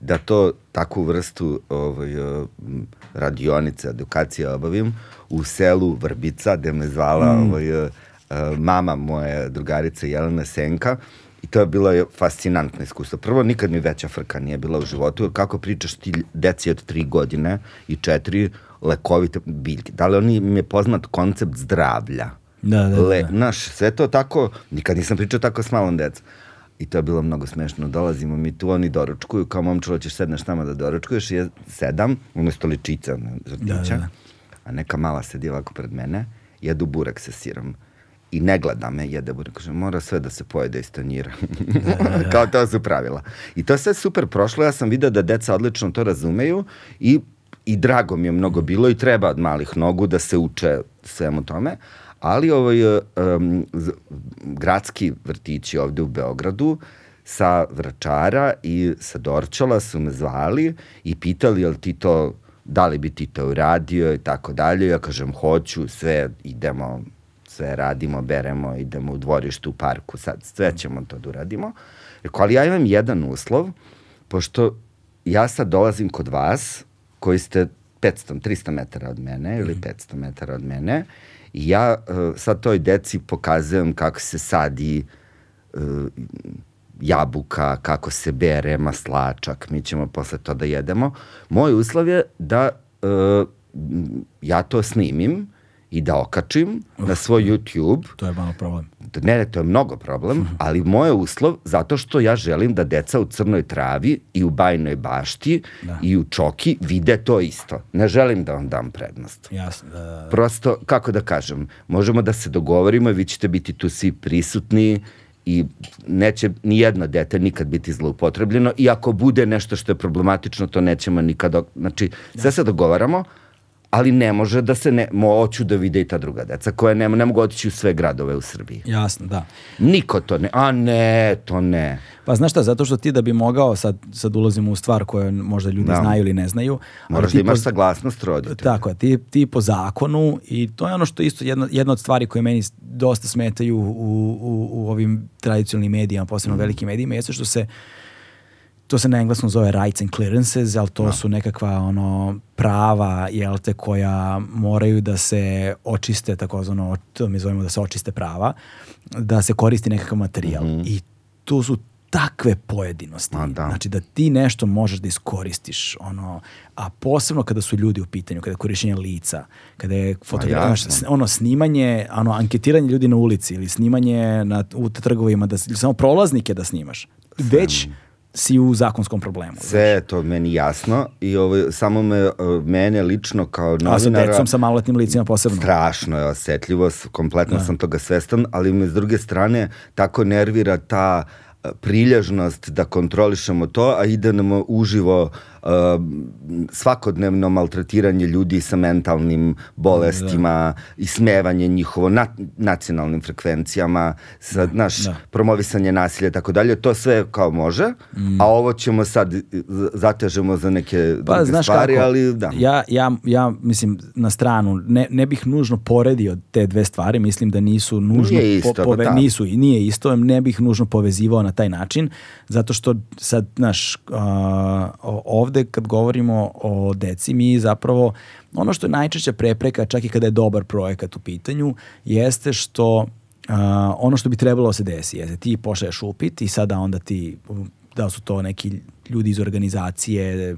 da to takvu vrstu ovaj, uh, m, radionice, edukacije obavim u selu Vrbica, gde me zvala ovaj, uh, uh, mama moje drugarice Jelena Senka i to je bilo fascinantno iskustvo. Prvo, nikad mi veća frka nije bila u životu, jer kako pričaš ti deci od tri godine i četiri lekovite biljke. Da li oni im je poznat koncept zdravlja? Da, da, da, Le, da. Znaš, sve to tako, nikad nisam pričao tako s malom decom. I to je bilo mnogo smešno. Dolazimo mi tu, oni doručkuju, kao momčilo ćeš sedneš nama da doručkuješ, i ja sedam, umesto ličica, ne, žrtvića, Da, da, da. a neka mala sedi ovako pred mene, jedu burek sa sirom. I ne gleda me, jede burek. Kaže, mora sve da se pojede iz tanjira. kao to su pravila. I to je sve super prošlo, ja sam video da deca odlično to razumeju i i drago mi je mnogo bilo i treba od malih nogu da se uče svemu tome, ali ovaj, um, gradski vrtići ovde u Beogradu sa Vračara i sa Dorčala su me zvali i pitali jel ti to, da li bi ti to uradio i tako dalje. Ja kažem hoću, sve idemo, sve radimo, beremo, idemo u dvorištu u parku, sad sve ćemo to da uradimo. Rekao, ali ja imam jedan uslov, pošto ja sad dolazim kod vas, koji ste 500, 300 metara od mene ili 500 metara od mene i ja uh, sad toj deci pokazujem kako se sadi uh, jabuka, kako se bere maslačak, mi ćemo posle to da jedemo. Moj uslov je da uh, ja to snimim i da okačim na svoj YouTube to je malo problem. ne, ne, to je mnogo problem, ali moj je uslov zato što ja želim da deca u Crnoj travi i u Bajnoj bašti Da. i u Čoki vide to isto. Ne želim da vam dam prednost. Jasno, da, da, da. Prosto, kako da kažem, možemo da se dogovorimo i vi ćete biti tu svi prisutni i neće ni jedno dete nikad biti zloupotrebljeno i ako bude nešto što je problematično, to nećemo nikada, znači sve se dogovaramo, ali ne može da se ne, moću da vide i ta druga deca koja ne, ne mogu otići u sve gradove u Srbiji. Jasno, da. Niko to ne, a ne, to ne. Pa znaš šta, zato što ti da bi mogao, sad, sad ulazimo u stvar koju možda ljudi Da. znaju ili ne znaju. Moraš da imaš po- saglasnost roditelja. Tako je, ti, ti po zakonu i to je ono što je isto jedna, jedna od stvari koje meni dosta smetaju u, u, u ovim tradicionalnim medijima, posebno velikim medijima, jeste što se to se na engleskom zove rights and clearances, ali to su nekakva ono prava, jel te, koja moraju da se očiste, takozvano, to mi zovemo da se očiste prava, da se koristi nekakav materijal. I tu su takve pojedinosti. Da. Znači da ti nešto možeš da iskoristiš, ono, a posebno kada su ljudi u pitanju, kada je korišćenje lica, kada je fotografija, jasno. s- ono, snimanje, ono, anketiranje ljudi na ulici ili snimanje na, u trgovima, da, ili samo prolaznike da snimaš, već si u zakonskom problemu. Sve je to meni jasno i ovo, samo me, uh, mene lično kao A sa novinara... decom, sa maloletnim licima posebno. Strašno je osetljivo, kompletno sam toga svestan, ali me s druge strane tako nervira ta prilježnost da kontrolišemo to, a ide nam uživo uh, svakodnevno maltretiranje ljudi sa mentalnim bolestima da. i smevanje njihovo na, nacionalnim frekvencijama, sa, naš, da. promovisanje nasilja i tako dalje, to sve kao može, mm. a ovo ćemo sad zatežemo za neke pa, druge znaš stvari, kako, ali da. Ja, ja, ja mislim na stranu, ne, ne bih nužno poredio te dve stvari, mislim da nisu nužno nije isto, po, pove, da. nisu i nije isto, ne bih nužno povezivao na taj način, zato što sad, znaš, uh, ovde kad govorimo o deci, mi zapravo, ono što je najčešća prepreka, čak i kada je dobar projekat u pitanju, jeste što uh, ono što bi trebalo da se desi, jeste ti pošalješ upit i sada onda ti da su to neki ljudi iz organizacije,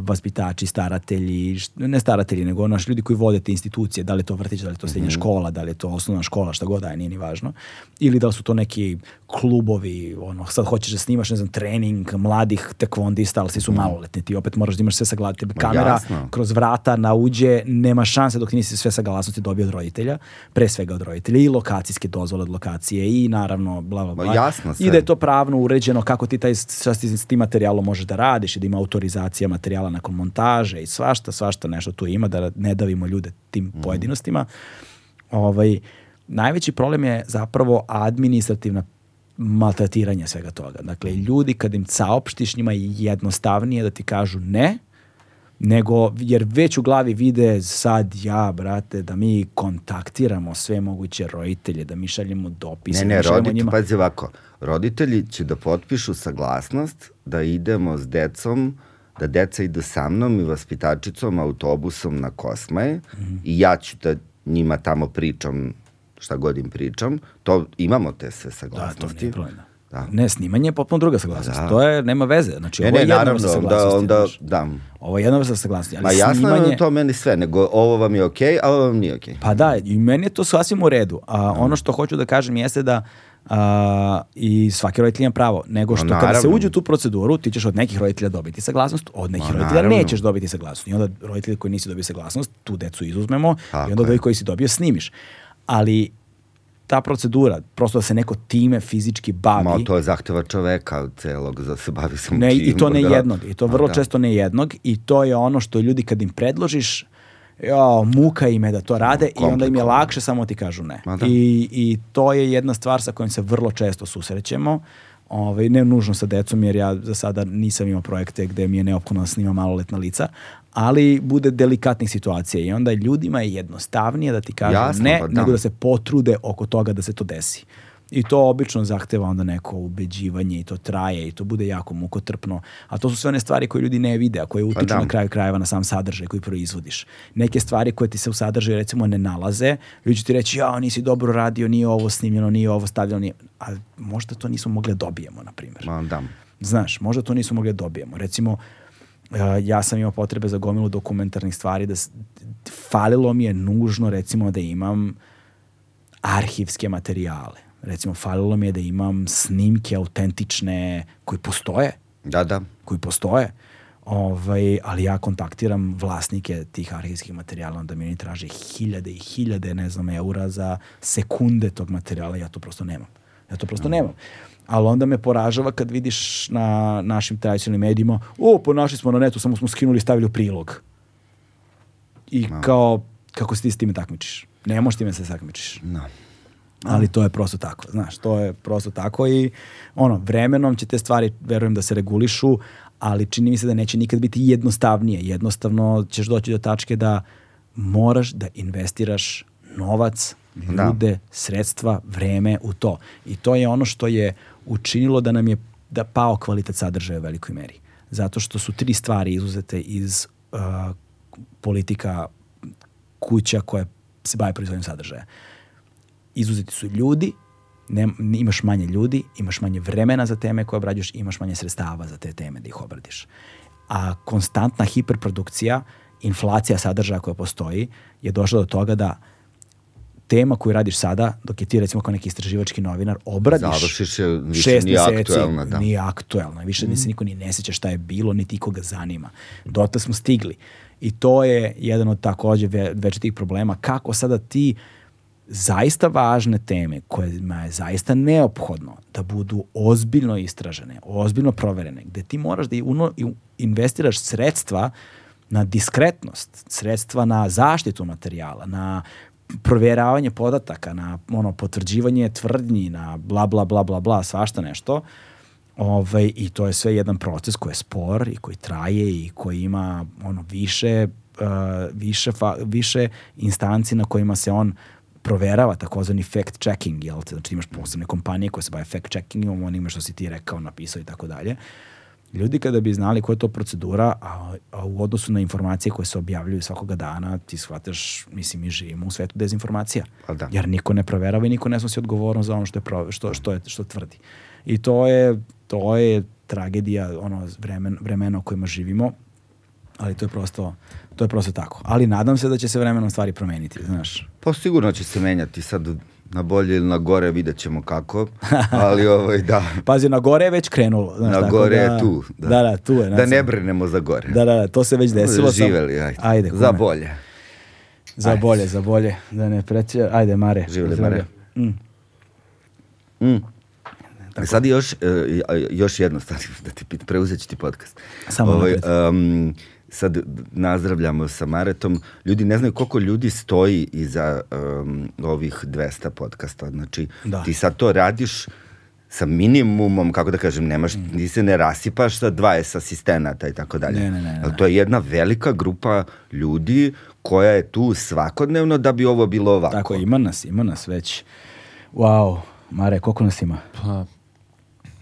vaspitači, staratelji, ne staratelji, nego naši ljudi koji vode te institucije, da li je to vrtić, da li je to srednja mm -hmm. škola, da li je to osnovna škola, šta god da je, nije ni važno. Ili da li su to neki klubovi, ono, sad hoćeš da snimaš, ne znam, trening mladih tekvondista, ali svi su mhm. maloletni, ti opet moraš da imaš sve sagledati. Kamera jasno. kroz vrata na uđe, nema šanse dok nisi sve saglasnosti dobio od roditelja, pre svega od roditelja i lokacijske dozvole od lokacije i naravno bla bla bla. jasno sve. I da je to pravno uređeno kako ti taj šta ti s tim materijalom možeš da radiš i da ima autorizacija materijala nakon montaže i svašta, svašta nešto tu ima da ne davimo ljude tim mm. pojedinostima. Ovaj, najveći problem je zapravo administrativna maltretiranje svega toga. Dakle, ljudi kad im saopštiš, njima je jednostavnije da ti kažu ne, nego, jer već u glavi vide sad ja, brate, da mi kontaktiramo sve moguće roditelje, da mi šaljemo dopise. Ne, ne, da roditelji, pazi ovako, roditelji će da potpišu saglasnost da idemo s decom, da deca idu sa mnom i vaspitačicom autobusom na Kosmaje mm -hmm. i ja ću da njima tamo pričam šta god im pričam. To, imamo te sve saglasnosti. Da, to nije problem. Da. Ne, snimanje je potpuno druga saglasnost. Da. To je, nema veze. Znači, ne, ovo je ne, jedna vrsta saglasnosti. Onda, onda, da. Ovo je jedna vrsta saglasnosti. Ali Ma jasno snimanje... je to meni sve, nego ovo vam je okej, okay, a ovo vam nije okej. Okay. Pa da, i meni je to sasvim u redu. A da. ono što hoću da kažem jeste da a, i svaki roditelj ima pravo, nego što kada se uđe u tu proceduru, ti ćeš od nekih roditelja dobiti saglasnost, od nekih Ma, roditelja naravno. nećeš dobiti saglasnost. I onda roditelji koji nisi dobio saglasnost, tu decu izuzmemo Tako i onda ovi koji si dobio snimiš. Ali ta procedura, prosto da se neko time fizički bavi. Ma to je zahteva čoveka celog da se bavi sam ne, tim. I to ne da, jednog, i to vrlo da. često ne jednog i to je ono što ljudi kad im predložiš, jo, muka im je da to rade i onda im je lakše samo ti kažu ne. Da. I, I to je jedna stvar sa kojom se vrlo često susrećemo. Ovaj, ne nužno sa decom, jer ja za sada nisam imao projekte gde mi je neophodno da snimam maloletna lica, ali bude delikatnih situacija i onda ljudima je jednostavnije da ti kažu Jasno, ne, pa, da. nego da se potrude oko toga da se to desi. I to obično zahteva onda neko ubeđivanje i to traje i to bude jako mukotrpno. A to su sve one stvari koje ljudi ne vide, a koje utiču pa da. na kraju krajeva na sam sadržaj koji proizvodiš. Neke stvari koje ti se u sadržaju recimo ne nalaze, ljudi će ti reći ja nisi dobro radio, nije ovo snimljeno, nije ovo stavljeno, nije... a možda to nismo mogli da dobijemo, na primjer. Ma, da. Znaš, možda to nismo mogli da dobijemo. Recimo, ja sam imao potrebe za gomilu dokumentarnih stvari, da falilo mi je nužno recimo da imam arhivske materijale recimo falilo mi je da imam snimke autentične koji postoje. Da, da. Koji postoje. Ovaj, ali ja kontaktiram vlasnike tih arhivskih materijala, onda mi oni traže hiljade i hiljade, ne znam, eura za sekunde tog materijala, ja to prosto nemam. Ja to prosto no. nemam. Ali onda me poražava kad vidiš na našim tradicionalnim medijima, o, ponašli smo na netu, samo smo skinuli i stavili u prilog. I no. kao, kako se ti s time takmičiš? Ne možeš time se takmičiš. No ali to je prosto tako, znaš, to je prosto tako i ono, vremenom će te stvari, verujem da se regulišu, ali čini mi se da neće nikad biti jednostavnije. Jednostavno ćeš doći do tačke da moraš da investiraš novac, da. ljude, da. sredstva, vreme u to. I to je ono što je učinilo da nam je da pao kvalitet sadržaja u velikoj meri. Zato što su tri stvari izuzete iz uh, politika kuća koje se bave proizvodnjom sadržaja. Uh, izuzeti su ljudi, ne, imaš manje ljudi, imaš manje vremena za teme koje obrađuješ, imaš manje sredstava za te teme da ih obradiš. A konstantna hiperprodukcija, inflacija sadržaja koja postoji, je došla do toga da tema koju radiš sada, dok je ti recimo kao neki istraživački novinar, obradiš Završiš je, više šest nije meseci, aktuelna. Da. Nije aktuelna. Više mm. se niko ni ne seća šta je bilo, niti koga zanima. Dota smo stigli. I to je jedan od takođe ve, problema. Kako sada ti zaista važne teme kojima je zaista neophodno da budu ozbiljno istražene, ozbiljno proverene, gde ti moraš da uno, investiraš sredstva na diskretnost, sredstva na zaštitu materijala, na provjeravanje podataka, na ono potvrđivanje tvrdnji, na bla bla bla bla bla, svašta nešto. Ovaj, I to je sve jedan proces koji je spor i koji traje i koji ima ono više uh, više, fa, više instanci na kojima se on proverava takozvani fact checking, jel te? Znači imaš posebne kompanije koje se bave fact checkingom, onime što si ti rekao, napisao i tako dalje. Ljudi kada bi znali koja je to procedura, a, a u odnosu na informacije koje se objavljuju svakoga dana, ti shvataš, mislim, mi živimo u svetu dezinformacija. Pa da. Jer niko ne proverava i niko ne snosi odgovornost za ono što, je pro, što, što, je, što tvrdi. I to je, to je tragedija ono vremen, vremena u kojima živimo, ali to je prosto to je prosto tako. Ali nadam se da će se vremenom stvari promeniti, znaš. Pa sigurno će se menjati sad na bolje ili na gore, vidjet ćemo kako, ali ovaj, da. Pazi, na gore je već krenulo. Znaš, na tako gore da, je tu. Da, da, da tu je. Da ne brinemo za gore. Da, da, da, to se već desilo. Živeli, ajde. ajde za bolje. Za Ajde. bolje, za bolje. Da ne preće. Ajde, Mare. Živeli. Mare. Mm. Mm. Sad još, e, još jedno stvar da ti pitam, preuzet ću ti podcast. Samo napred. um, sad nazdravljamo sa Maretom. Ljudi ne znaju koliko ljudi stoji iza um, ovih 200 podcasta. Znači, Da. ti sad to radiš sa minimumom, kako da kažem, nemaš, ti se ne rasipaš sa 20 asistenata i tako dalje. Ne, ne, ne, ne. Ali to je jedna velika grupa ljudi koja je tu svakodnevno da bi ovo bilo ovako. Tako, ima nas, ima nas već. Wow, Mare, koliko nas ima? Pa,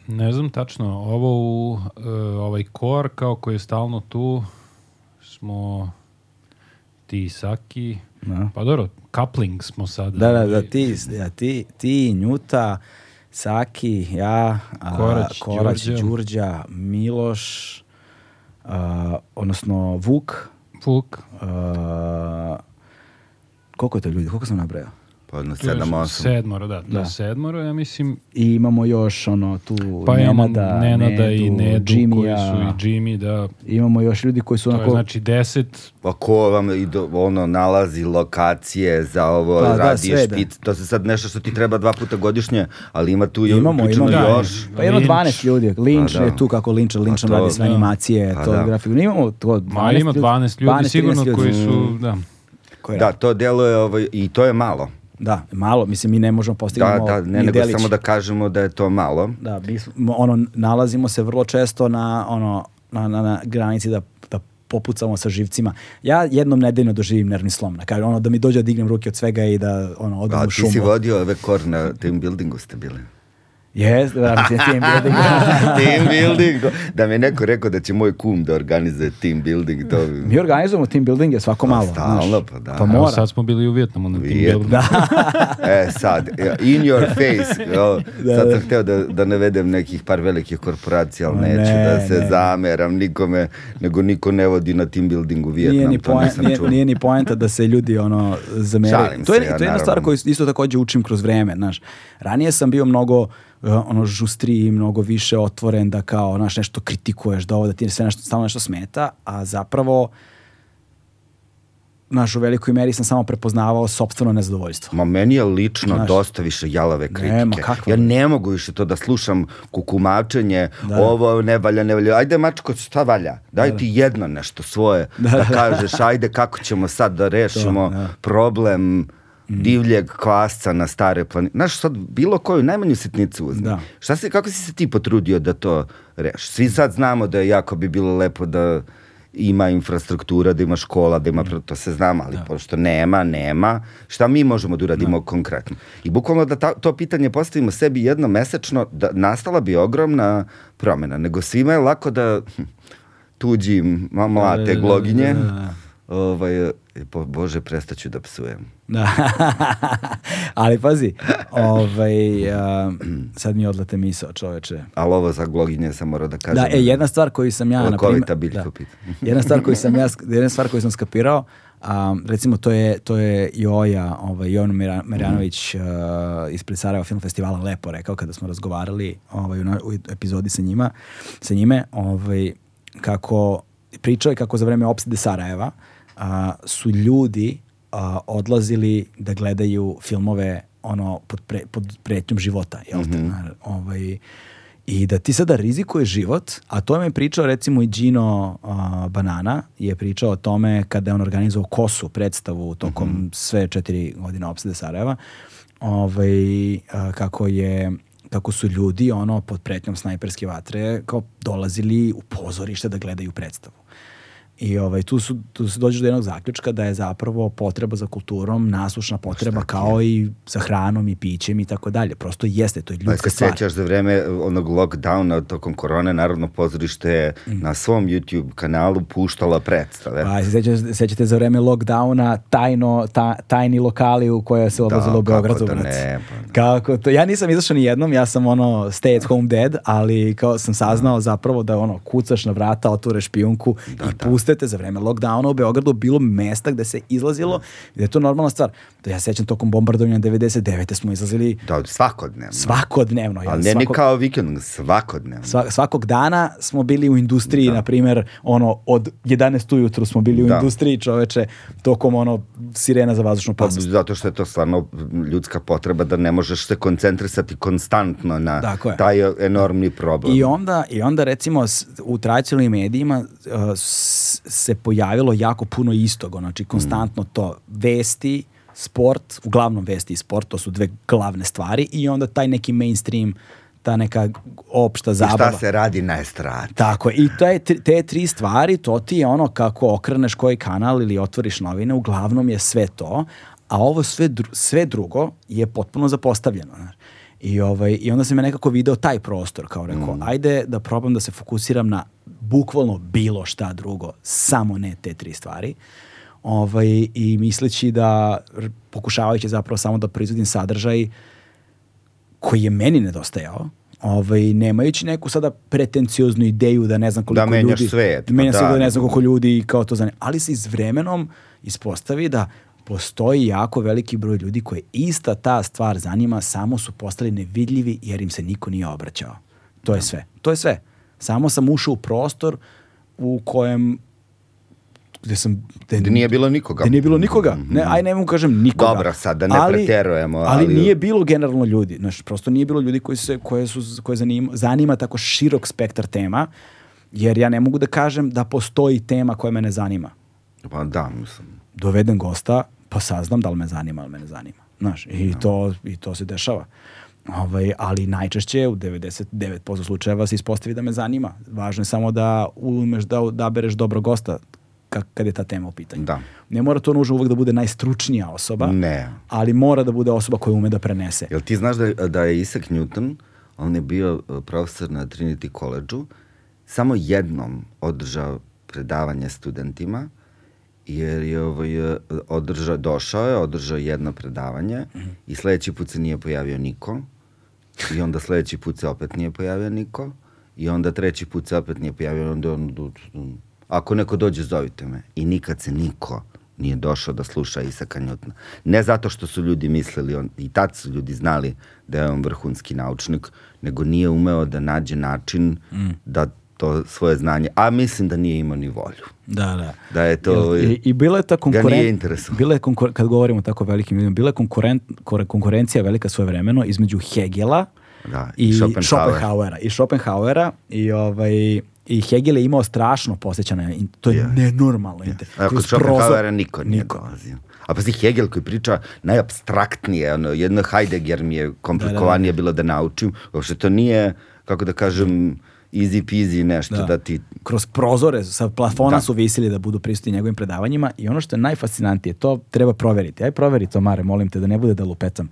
ne znam tačno, ovo u e, ovaj kor kao koji je stalno tu smo ti i Saki, Da. pa dobro, coupling smo sad. Da, da, da, ti, ja, ti, ti, Njuta, Saki, ja, a, Korać, Korać, Đurđa. Đurđa, Miloš, a, odnosno Vuk, Vuk, a, koliko je to ljudi, koliko sam nabrao? Pa tu je 7-8. sedmoro, da, Da. da. sedmoro, ja mislim, I imamo još ono tu pa Nenada, Nenada i Nedu, Nedu Jimmya, koji su i Jimmy, da, imamo još ljudi koji su to onako... je znači deset, Pa ko vam i do, ono, nalazi lokacije za ovo, Pa da, radi da. špic, to se sad nešto što ti treba dva puta godišnje, ali ima tu i Imamo, uključeno imamo. još. Pa jedno Linč. 12 ljudi. Pa da. je tu kako Linč, Linč Pa to- radi sve da. animacije, Pa to da. grafiku. Imamo to 12 ma ima 12 ljudi, 12, sigurno 13 ljudi. koji su, da, Da, to delo je, ovaj, i to je malo. Da, malo, mislim mi ne možemo Da, postignemo da, ne, ni nego delić. samo da kažemo da je to malo. Da, mi ono, nalazimo se vrlo često na, ono, na, na, na granici da, da popucamo sa živcima. Ja jednom nedeljno doživim nervni slom. Na kraju, ono, da mi dođe da dignem ruke od svega i da ono, odem A u ti šumu. si vodio ove kor na team buildingu ste bili. Jes, da, mislim, team building. team building. to- Da mi je neko rekao da će moj kum da organizuje team building. To. Mi organizujemo team building je svako malo. stalno, znaš. pa da. Pa Evo, mora. sad smo bili u Vjetnamu na Vijetnam. buildingu. E, sad, in your face. evo, sad sam hteo da, da navedem nekih par velikih korporacija, ali neću ne, da se ne. zameram nikome, nego niko ne vodi na team buildingu Vijetnam. Nije ni, poen, nisam nije, nije ni poenta da se ljudi ono zameraju. Šalim To je, se, ja, to je jedna stvar naravno. koju isto takođe učim kroz vreme, znaš. Ranije sam bio mnogo ono žustriji, mnogo više otvoren da kao znaš, nešto kritikuješ, da ovo da ti sve nešto stalno nešto smeta, a zapravo znaš, u velikoj meri sam samo prepoznavao sopstveno nezadovoljstvo. Ma meni je lično Znaš. dosta više jalave kritike. Nema, kakva. Ja ne mogu više to da slušam kukumačenje, Da. ovo ne valja, ne valja. Ajde mačko, šta valja? Daj ti jedno nešto svoje da, kažeš, ajde kako ćemo sad da rešimo To, da. problem divljeg kvasca na stare planine. Znaš, sad bilo koju najmanju sitnicu uzmi. Da. Šta si, kako si se ti potrudio da to rešiš? Svi sad znamo da je jako bi bilo lepo da ima infrastruktura, da ima škola, da ima, to se znamo, ali pošto nema, nema, šta mi možemo da uradimo konkretno? I bukvalno da ta, to pitanje postavimo sebi jedno mesečno, da nastala bi ogromna promjena, nego svima je lako da hm, tuđi ma- mlate Da, da, da, gloginje, da, da. ovaj, po, bože, prestaću da psujem. Da. Ali pazi, ovaj, a, sad mi odlete misao čoveče. Ali ovo za gloginje sam morao da kažem. Da, e, jedna stvar koju sam ja, Lekovita biljka da, jedna stvar koju sam ja, jedna stvar koju sam skapirao, a, recimo to je, to je Joja, ovaj, Jovan Merjanović Mhm. a, ispred Sarajeva film festivala lepo rekao kada smo razgovarali ovaj, u, u epizodi sa njima, sa njime, ovaj, kako pričao je kako za vreme opsede Sarajeva a, su ljudi a, odlazili da gledaju filmove ono pod, pre, pod pretnjom života, jel te? Na- Ovaj, I da ti sada rizikuješ život, a to mi je pričao recimo i Gino a, Banana, je pričao o tome kada je on organizovao Kosu predstavu tokom sve četiri godine opsade Sarajeva, ovaj, a, kako je kako su ljudi ono pod pretnjom snajperske vatre kao dolazili u pozorište da gledaju predstavu. I ovaj, tu, su, tu se dođeš do jednog zaključka da je zapravo potreba za kulturom naslušna potreba kao i za hranom i pićem i tako dalje. Prosto jeste, to je Pa ljudska se stvar. sećaš za vreme onog lockdowna tokom korone, Narodno pozorište je na svom YouTube kanalu puštala predstave. Pa se sećate, sećate za vreme lockdowna tajno, ta, tajni lokali u koje se odlazilo u kako Beograd da ne, pa da. Kako to? Ja nisam izašao ni jednom, ja sam ono stay at home dad, ali kao sam saznao zapravo da ono kucaš na vrata, otvoreš špijunku i pustete za vreme lockdowna u Beogradu bilo mesta gde se izlazilo i da je to normalna stvar. Da ja sećam tokom bombardovanja 99. smo izlazili Da, svakodnevno. svakodnevno. ja, Ali ne ni svakog- kao vikend, svakodnevno. Sva, svakog dana smo bili u industriji, na primjer, ono, od 11 ujutru smo bili u Da. industriji, čoveče, tokom ono, sirena za vazdušnu Pa, pasnost. zato što je to stvarno ljudska potreba da ne možeš se koncentrisati konstantno na Tako je. taj enormni problem. I onda, I onda recimo u tradicionalnim medijima uh, se pojavilo jako puno istoga, znači konstantno to vesti, sport, uglavnom vesti i sport, to su dve glavne stvari i onda taj neki mainstream, ta neka opšta I zabava. šta se radi na estradi? Tako. I te, te tri stvari, to ti je ono kako okreneš koji kanal ili otvoriš novine, uglavnom je sve to, a ovo sve, dru- sve drugo je potpuno zapostavljeno. znaš. I, ovaj, I onda sam ja nekako video taj prostor, kao rekao, ajde da probam da se fokusiram na bukvalno bilo šta drugo, samo ne te tri stvari. Ovaj, I misleći da, pokušavajući zapravo samo da proizvodim sadržaj koji je meni nedostajao, ovaj, nemajući neku sada pretencioznu ideju da ne znam koliko Da menjaš ljudi... svet, pa da, svet, da ne znam nego- koliko ljudi kao to zanima. Ali se iz vremenom ispostavi da postoji jako veliki broj ljudi koje ista ta stvar zanima, samo su postali nevidljivi jer im se niko nije obraćao. To je sve. To je sve. Samo sam ušao u prostor u kojem gde sam gde, Gde nije bilo nikoga. gde nije bilo nikoga. Ne, aj ne mogu kažem nikoga. Dobro, sad da ne preterujemo, Ali, ali- nije bilo generalno ljudi. Znaš, prosto nije bilo ljudi koji se, koje su, koje zanima, zanima tako širok spektar tema, jer ja ne mogu da kažem da postoji tema koja mene zanima. Pa da, mislim. Dovedem gosta, pa saznam da li me zanima ili me ne zanima. Znaš, i, to, i to se dešava. Ovaj, ali najčešće u 99% slučajeva se ispostavi da me zanima. Važno je samo da umeš da odabereš dobro gosta ka- kad je ta tema u pitanju. Da. Ne mora to nužno uvek da bude najstručnija osoba, Ne. ali mora da bude osoba koja ume da prenese. Jel ti znaš da, da je Isaac Newton, on je bio uh, profesor na Trinity College-u, samo jednom održao predavanje studentima, jer je ovaj, uh, održao, došao je, održao jedno predavanje i sledeći put se nije pojavio niko i onda sledeći put se opet nije pojavio niko i onda treći put se opet nije pojavio onda on, ako neko dođe zovite me i nikad se niko nije došao da sluša Isaka Njutna. Ne zato što su ljudi mislili, on, i tad su ljudi znali da je on vrhunski naučnik, nego nije umeo da nađe način da to svoje znanje, a mislim da nije imao ni volju. Da, da. Da je to... I, I bila je ta nije konkurencija, bila je konkur, kad govorimo o tako velikim ljudima, bila je konkurent, kore- konkurencija velika svoje vremeno između Hegela Da, i i Schopenhauera. I Schopenhauera i, ovaj, i Hegel je imao strašno posjećane, to je Je. nenormalno. A Kroz kod Schopenhauera niko nije Niko. dolazio. A pazi, Hegel koji priča najabstraktnije, ono, jedno Heidegger mi je komplikovanije bilo da naučim, uopšte to nije, kako da kažem, easy peasy nešto da, Da. ti... kroz prozore sa plafona Da. su visili da budu prisutni njegovim predavanjima i ono što je najfascinantije, to treba proveriti. Aj proveri to, Mare, molim te, da ne bude da lupecam.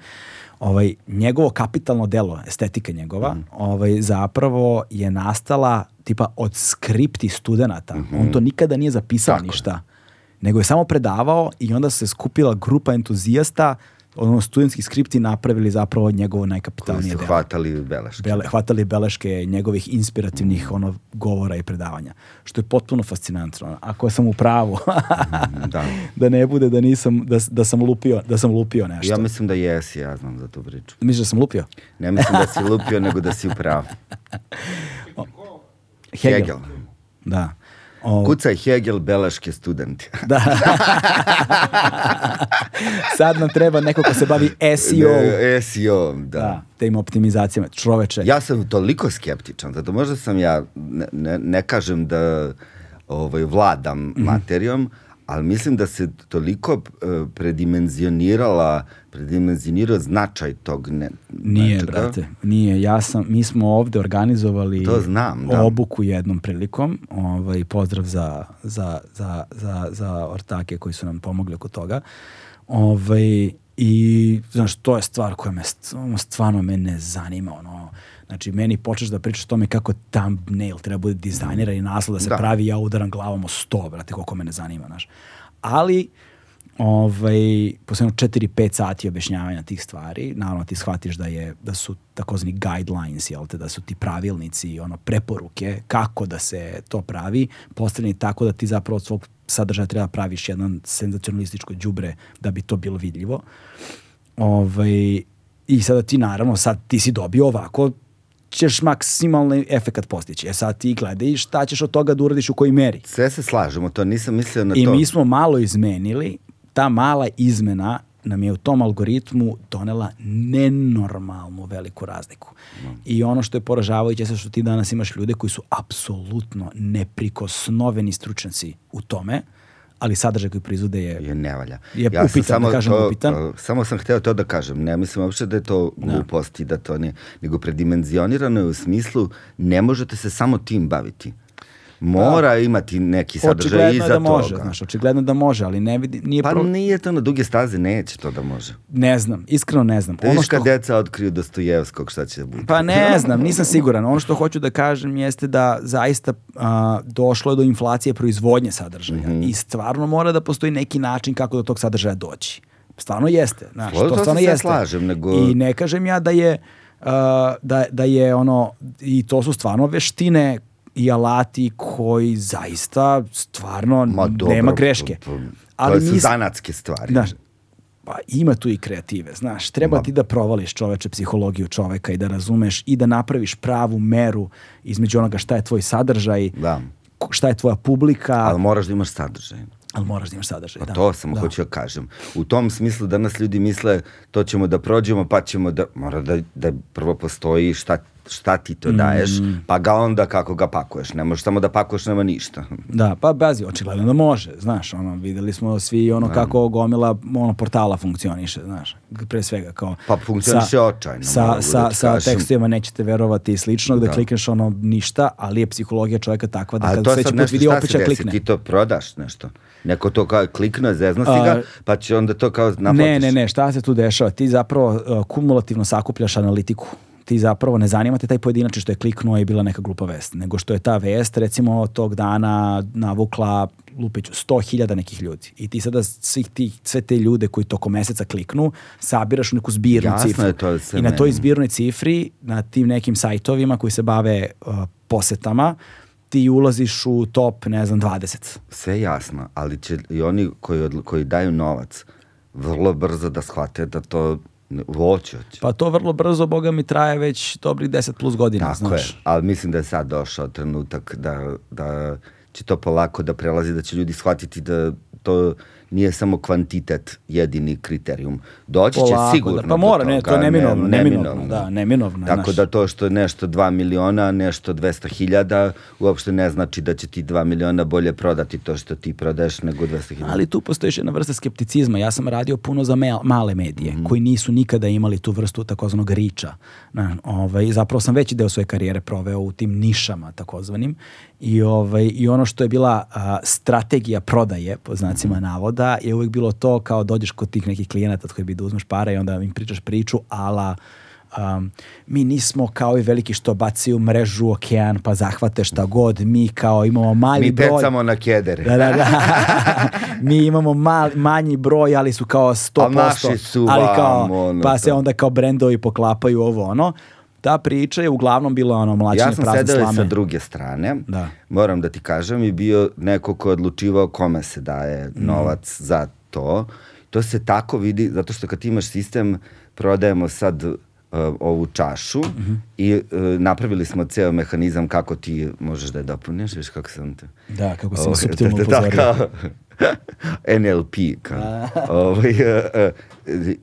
Ovaj, njegovo kapitalno delo, estetika njegova, Mhm. ovaj, zapravo je nastala tipa od skripti studenta. On to nikada nije zapisao. Tako je. ništa, nego je samo predavao i onda se skupila grupa entuzijasta, ono, studentski skripti napravili zapravo njegovo najkapitalnije delo hvatali beleške. bele, hvatali beleške njegovih inspirativnih ono govora i predavanja. Što je potpuno fascinantno. Ako sam u pravu, da. da ne bude da nisam da, da sam lupio, da sam lupio nešto. Ja mislim da jesi, ja znam za tu priču. Misliš da sam lupio? Ne mislim da si lupio, nego da si u pravu. Hegel. Da. O- Kucaj Hegel, beleške studenti. Da. Sad nam treba neko ko se bavi SEO. Ne, SEO, da. Da, tim optimizacijama. Čoveče. Ja sam toliko skeptičan, zato možda sam ja, ne, ne, ne kažem da ovaj, vladam Mhm. materijom, ali mislim da se toliko uh, predimenzionirala, predimenzionirao značaj tog ne, Nije, nečega. brate, nije. Ja sam, mi smo ovde organizovali To znam, da. obuku jednom prilikom. Ovaj, pozdrav za, za, za, za, za ortake koji su nam pomogli oko toga. Ovaj, I, znaš, to je stvar koja me, stvarno me ne zanima. Ono, znači, meni počeš da pričaš o tome kako thumbnail treba bude dizajniran i naslov da se Da. pravi, ja udaram glavom o sto, brate, koliko me ne zanima, znaš. Ali, ovaj, posle jedno 4-5 sati objašnjavanja tih stvari, naravno ti shvatiš da je da su takozvani guidelines, jel te, da su ti pravilnici, ono preporuke kako da se to pravi, postavljeni tako da ti zapravo od svog sadržaja treba da praviš jedan senzacionalističko đubre da bi to bilo vidljivo. Ovaj, I sada ti naravno, sad ti si dobio ovako, ćeš maksimalni efekat postići. E sad ti gledaj šta ćeš od toga da uradiš u kojoj meri. Sve se slažemo, to nisam mislio na I to. mi smo malo izmenili, ta mala izmena nam je u tom algoritmu donela nenormalnu veliku razliku. I ono što je poražavajuće je što ti danas imaš ljude koji su apsolutno neprikosnoveni stručnjaci u tome, ali sadržaj koji proizvode je... je ne valja. Je sam upitan, da kažem to, upitan. samo sam hteo to da kažem. Ne mislim uopšte da je to glupost i da to nije. Nego predimenzionirano je u smislu ne možete se samo tim baviti. Mora imati neki sadržaj iza da toga. može, znaš, očigledno da može, ali ne vidi, nije Pa pro... nije to na duge staze, neće to da može. Ne znam, iskreno ne znam. Vidiš kad deca otkriju Dostojevskog, šta će da bude. Pa ne znam, nisam siguran. Ono što hoću da kažem jeste da zaista a, došlo je do inflacije proizvodnje sadržaja Mhm. i stvarno mora da postoji neki način kako do tog sadržaja doći. Stvarno jeste. Znaš, Složno, to to se stvarno sve jeste. slažem, nego- I ne kažem ja da je, a, da, da je ono, i to su stvarno veštine i alati koji zaista stvarno Ma dobro, nema greške. To, to, Ali to su mis- zanatske stvari. Znaš, pa ima tu i kreative, znaš. Treba ti da provališ čoveče psihologiju čoveka i da razumeš i da napraviš pravu meru između onoga šta je tvoj sadržaj, Da. šta je tvoja publika, Ali ali, moraš da imaš sadržaj. moraš da imaš sadržaj. Pa da. to samo da. hoću da kažem. U tom smislu danas ljudi misle to ćemo da prođemo pa ćemo da, mora da, da prvo postoji šta, šta ti to daješ, Mm. pa ga onda kako ga pakuješ. Ne možeš samo da pakuješ, nema ništa. Da, pa bazi, očigledno da može, znaš, ono, videli smo svi ono kako gomila ono portala funkcioniše, znaš, pre svega kao Pa funkcioniše očajno, Sa, mogu da sa, sa tekstovima nećete verovati i slično, da, Da. klikneš ono ništa, ali je psihologija čovjeka takva da kada sledeći sad put vidi opet će klikne. ti to prodaš nešto. Neko to kao klikne, zezna si ga, pa će onda to kao naplatiš. Ne, ne, ne, šta se tu dešava? Ti zapravo uh, kumulativno sakupljaš analitiku. Ti zapravo ne zanima te taj pojedinač što je kliknuo i bila neka glupa vest, nego što je ta vest recimo tog dana navukla lupiću 100.000 nekih ljudi. I ti sada svih tih, sve te ljude koji tokom meseca kliknu, sabiraš u neku zbirnu Jasno cifru. je to sve I na toj zbirnoj cifri, na tim nekim sajtovima koji se bave uh, posetama, ti ulaziš u top, ne znam, 20. Sve jasno, ali će i oni koji, koji daju novac vrlo brzo da shvate da to hoće. hoće. Pa to vrlo brzo, boga mi, traje već dobrih 10 plus godina, Tako znaš. je, ali mislim da je sad došao trenutak da, da će to polako da prelazi, da će ljudi shvatiti da to nije samo kvantitet jedini kriterijum. Doći će Polako, sigurno da. Pa mora, do ne, to je neminovno, ne- neminovno, da, neminovno Tako znaš. da to što je nešto 2 miliona, nešto 200 hiljada, uopšte ne znači da će ti 2 miliona bolje prodati to što ti prodaješ nego 200 hiljada. Ali tu postoji još jedna vrsta skepticizma. Ja sam radio puno za me- male medije, Mhm. koji nisu nikada imali tu vrstu takozvanog riča. Na, ovaj, zapravo sam veći deo svoje karijere proveo u tim nišama takozvanim. I, ovaj, I ono što je bila a, strategija prodaje, po znacima Mhm. navoda, je uvijek bilo to kao dođeš kod tih nekih klijenata od koji bi da uzmeš para i onda im pričaš priču, ala um, mi nismo kao i veliki što baci u mrežu u okean pa zahvate šta god, mi kao imamo mali Mi broj. pecamo na kedere. Da, da, da. Mi imamo mal, manji broj, ali su kao 100%. A naši su ali kao, vamo, ono, pa se onda kao brendovi poklapaju ovo ono. Ta priča je uglavnom bila ono mlačine Ja sam sedeo sa druge strane, Da. moram da ti kažem, i bio neko ko je odlučivao kome se daje Mm. novac za to. To se tako vidi, zato što kad imaš sistem, prodajemo sad ovu čašu i uh, napravili smo ceo mehanizam kako ti možeš da je dopuniš, viš kako sam te... Da, kako suptilno da, da, upozorio. kao NLP. Kao. Ovaj, e,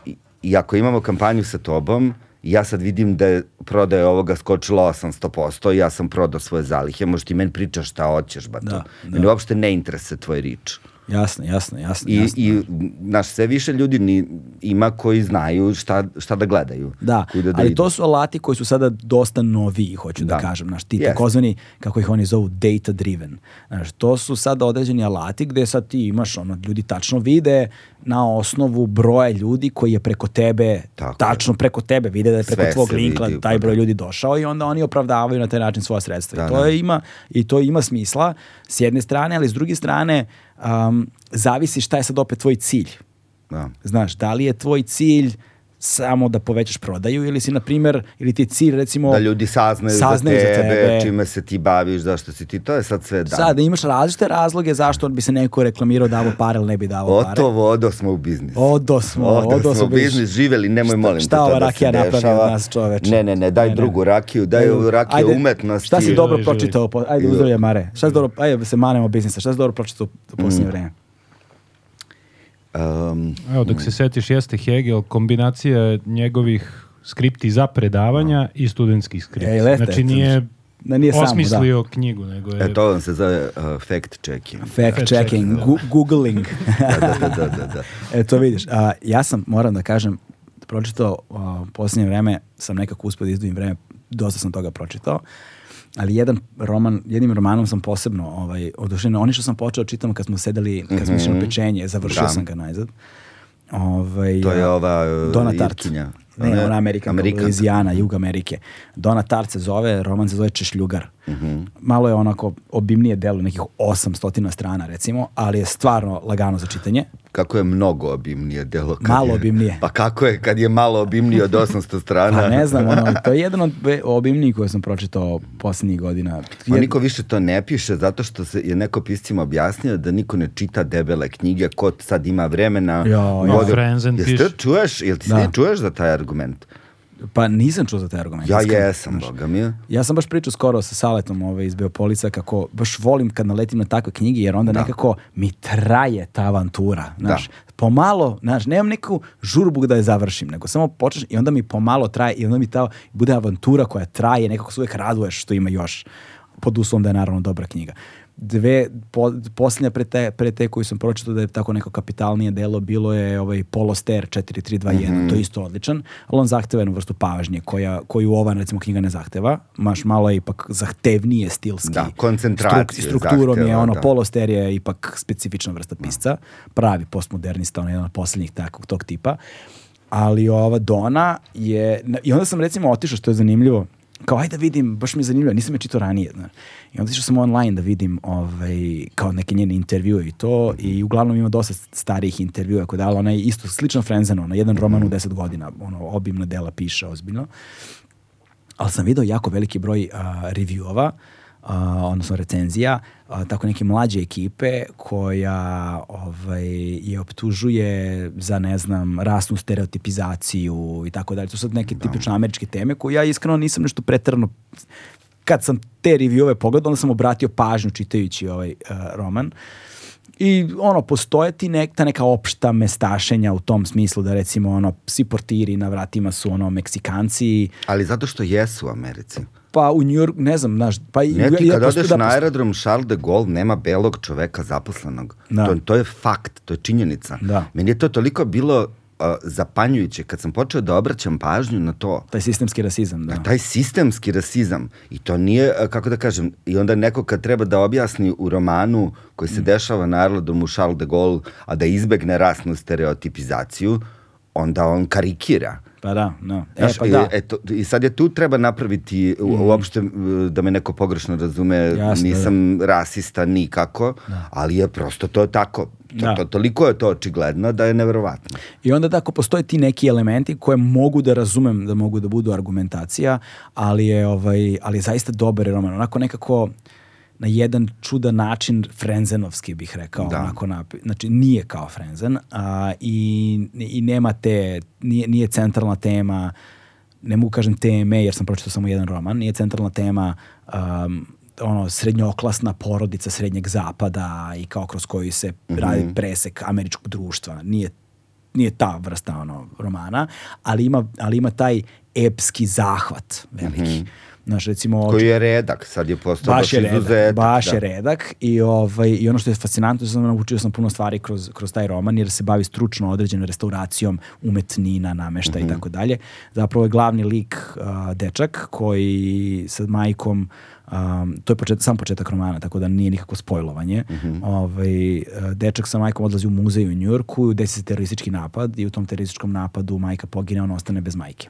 i- I ako imamo kampanju sa tobom, ja sad vidim da je prodaja ovoga skočila 800%, ja sam prodao svoje zalihe, možeš ti meni pričaš šta hoćeš, ba to. Da, da. Meni uopšte ne interese tvoj rič. Jasno, jasno, jasno. I, jasno. i naš sve više ljudi ni, ima koji znaju šta, šta da gledaju. Da, kuda ali idu. to su alati koji su sada dosta noviji, hoću da, Da. kažem. Znaš, ti Jeste. takozvani, kako ih oni zovu, data driven. Znaš, to su sada određeni alati gde sad ti imaš, ono, ljudi tačno vide na osnovu broja ljudi koji je preko tebe, Tako je. tačno preko tebe, vide da je preko Sve tvog se linkla vidi, taj pa broj da. ljudi došao i onda oni opravdavaju na taj način svoja sredstva. Da, I to da. je ima i to ima smisla s jedne strane, ali s druge strane um, zavisi šta je sad opet tvoj cilj. Da. Znaš, da li je tvoj cilj samo da povećaš prodaju ili si, na primjer, ili ti je cilj, recimo... Da ljudi saznaju, saznaju za, za tebe, tebe. čime se ti baviš, zašto si ti, to je sad sve da. Sad, da imaš različite razloge zašto bi se neko reklamirao davo pare ili ne bi davo pare. Otovo, odo smo u biznis. Odo smo, odo, odo smo u biznis, živeli, nemoj Šta- molim šta to ova da rakija napravi od nas, čoveče? Ne, ne, ne, daj Ne, ne. drugu rakiju, daj ovu rakiju Ajde, umetnosti. Šta si dobro pročitao? po- Ajde, uzdravlja Mare. Šta si dobro, ajde se manemo biznisa. Šta si dobro pročitao u Mm. posljednje vreme? Um, Evo, dok se setiš, jeste Hegel, kombinacija njegovih skripti za predavanja i studentskih skripti. Ej, lete, znači nije, Da nije samo, da. osmislio knjigu, nego je... e, to vam se zove uh, fact checking. Fact Fact checking, da. gu- googling. da, da, da, da, da. E, to vidiš. A, ja sam, moram da kažem, pročitao a, u posljednje vreme, sam nekako uspio da izdvojim vreme, dosta sam toga pročitao, ali jedan roman, jednim romanom sam posebno ovaj, odušen. Oni što sam počeo čitam kad smo sedeli, kad smo išli na pečenje, završio Da. sam ga najzad. Ovaj, To je ova, Donna Tartt. Irkinja. Ne, ona Amerikanka, Amerikanka. Louisiana, Jug Amerike. Donna Tartt se zove, roman se zove Češljugar. Mhm. Malo je onako obimnije delo, nekih 800 strana recimo, ali je stvarno lagano za čitanje. Kako je mnogo obimnije delo. kad Malo je- obimnije. Pa kako je kad je malo obimnije od 800 strana? Pa ne znam, ono, to je jedan od obimnijih koje sam pročitao posljednjih godina. Ma Je- niko više to ne piše zato što se je neko piscima objasnio da niko ne čita debele knjige, ko sad ima vremena. Jo, jo. Frenzen Jeste čuješ, jel ti Da. ne čuješ za taj argument? Pa nisam čuo za taj argument. Ja iskreno, jesam, znaš. boga mi. Ja sam baš pričao skoro sa Saletom ovaj, iz Beopolica kako baš volim kad naletim na takve knjige jer onda Da. nekako mi traje ta avantura. Znaš, Da. pomalo, znaš, nemam neku žurbu da je završim, nego samo počneš i onda mi pomalo traje i onda mi ta bude avantura koja traje, nekako se uvijek raduješ što ima još pod uslovom da je naravno dobra knjiga. Dve, po, posljednja pre te, pre te koju sam pročitao da je tako neko kapitalnije delo bilo je ovaj Poloster 4321, to je isto odličan, ali on zahteva jednu vrstu pažnje koja, koju ova recimo knjiga ne zahteva, maš malo je ipak zahtevnije stilski. Da, koncentraciju Struk- strukturom je zahteva, ono, da. Poloster je ipak specifična vrsta pisca, pravi postmodernista, on je jedan od posljednjih takvog tog tipa. Ali ova Dona je, i onda sam recimo otišao što je zanimljivo, kao ajde da vidim, baš mi je zanimljivo, nisam je čitao ranije. Znaš. I onda išao sam online da vidim ovaj, kao neke njene intervjue i to i uglavnom ima dosta starijih intervjua koje dala, ona je isto slično Frenzenu, ona jedan roman u 10 godina, ono, obimna dela piše ozbiljno ali sam video jako veliki broj a, reviewova, a, odnosno recenzija, a, tako neke mlađe ekipe koja ovaj, je optužuje za, ne znam, rasnu stereotipizaciju i tako dalje. To su sad neke tipično američke teme koje ja iskreno nisam nešto pretrano kad sam te reviewove pogledao, onda sam obratio pažnju čitajući ovaj a, roman. I ono, postoje ti nek, ta neka opšta mestašenja u tom smislu da recimo ono, svi portiri na vratima su ono Meksikanci, Ali zato što jesu u Americi. Pa u New York, ne znam, znaš, pa i- Ne, ti ja kad postoji odeš da na aerodrom Charles de Gaulle, nema belog čoveka zaposlenog. Da. To, to je fakt, to je činjenica. Da. Meni je to toliko bilo uh, zapanjujuće kad sam počeo da obraćam pažnju na to. Taj sistemski rasizam, da. Na taj sistemski rasizam. I to nije, a, kako da kažem, i onda neko kad treba da objasni u romanu koji Mm. se dešava na aerodromu Charles de Gaulle, a da izbegne rasnu stereotipizaciju, onda on karikira. Pa da, no. E, Znaš, pa i- da. E, to- I sad je tu treba napraviti u- uopšte uh, da me neko pogrešno razume, Jasno, nisam rasista nikako, ali je prosto to tako. To, Da. to, toliko je to očigledno da je neverovatno. I onda da ako postoje ti neki elementi koje mogu da razumem da mogu da budu argumentacija, ali je, ovaj, ali je zaista dobar roman. Onako nekako na jedan čudan način Frenzenovski bih rekao. Da. Onako napi- znači nije kao Frenzen a, i, i nema te, nije, nije centralna tema ne mogu kažem teme jer sam pročitao samo jedan roman, nije centralna tema um, ono srednjoklasna porodica srednjeg zapada i kao kroz koju se radi presek američkog društva. Nije nije ta vrsta ono romana, ali ima, ali ima taj epski zahvat veliki. Znaš, recimo, Koji je redak, sad je postao baš, je redak, izuzetak. baš da. je redak i, ovaj, i ono što je fascinantno, sam naučio sam puno stvari kroz, kroz taj roman jer se bavi stručno određenom restauracijom umetnina, namešta Mhm. i tako dalje. Zapravo je glavni lik a, dečak koji sa majkom Um, to je počet, sam početak romana, tako da nije nikako spojlovanje. Mhm. ovaj, e, dečak sa majkom odlazi u muzej u Njujorku, desi se teroristički napad i u tom terorističkom napadu majka pogine, on ostane bez majke.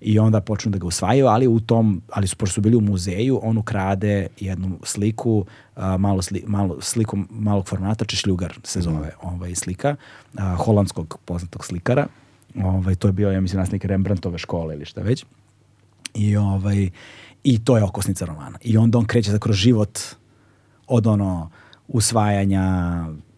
I onda počnu da ga usvajaju, ali u tom, ali su, pošto su bili u muzeju, on ukrade jednu sliku, a, malo, sli, malo sliku malog formata, Češljugar se zove ovaj, slika, a, holandskog poznatog slikara. Ovaj, to je bio, ja mislim, nasnik Rembrandtove škole ili šta već. I, ovaj, I to je okosnica romana. I onda on kreće za kroz život od ono usvajanja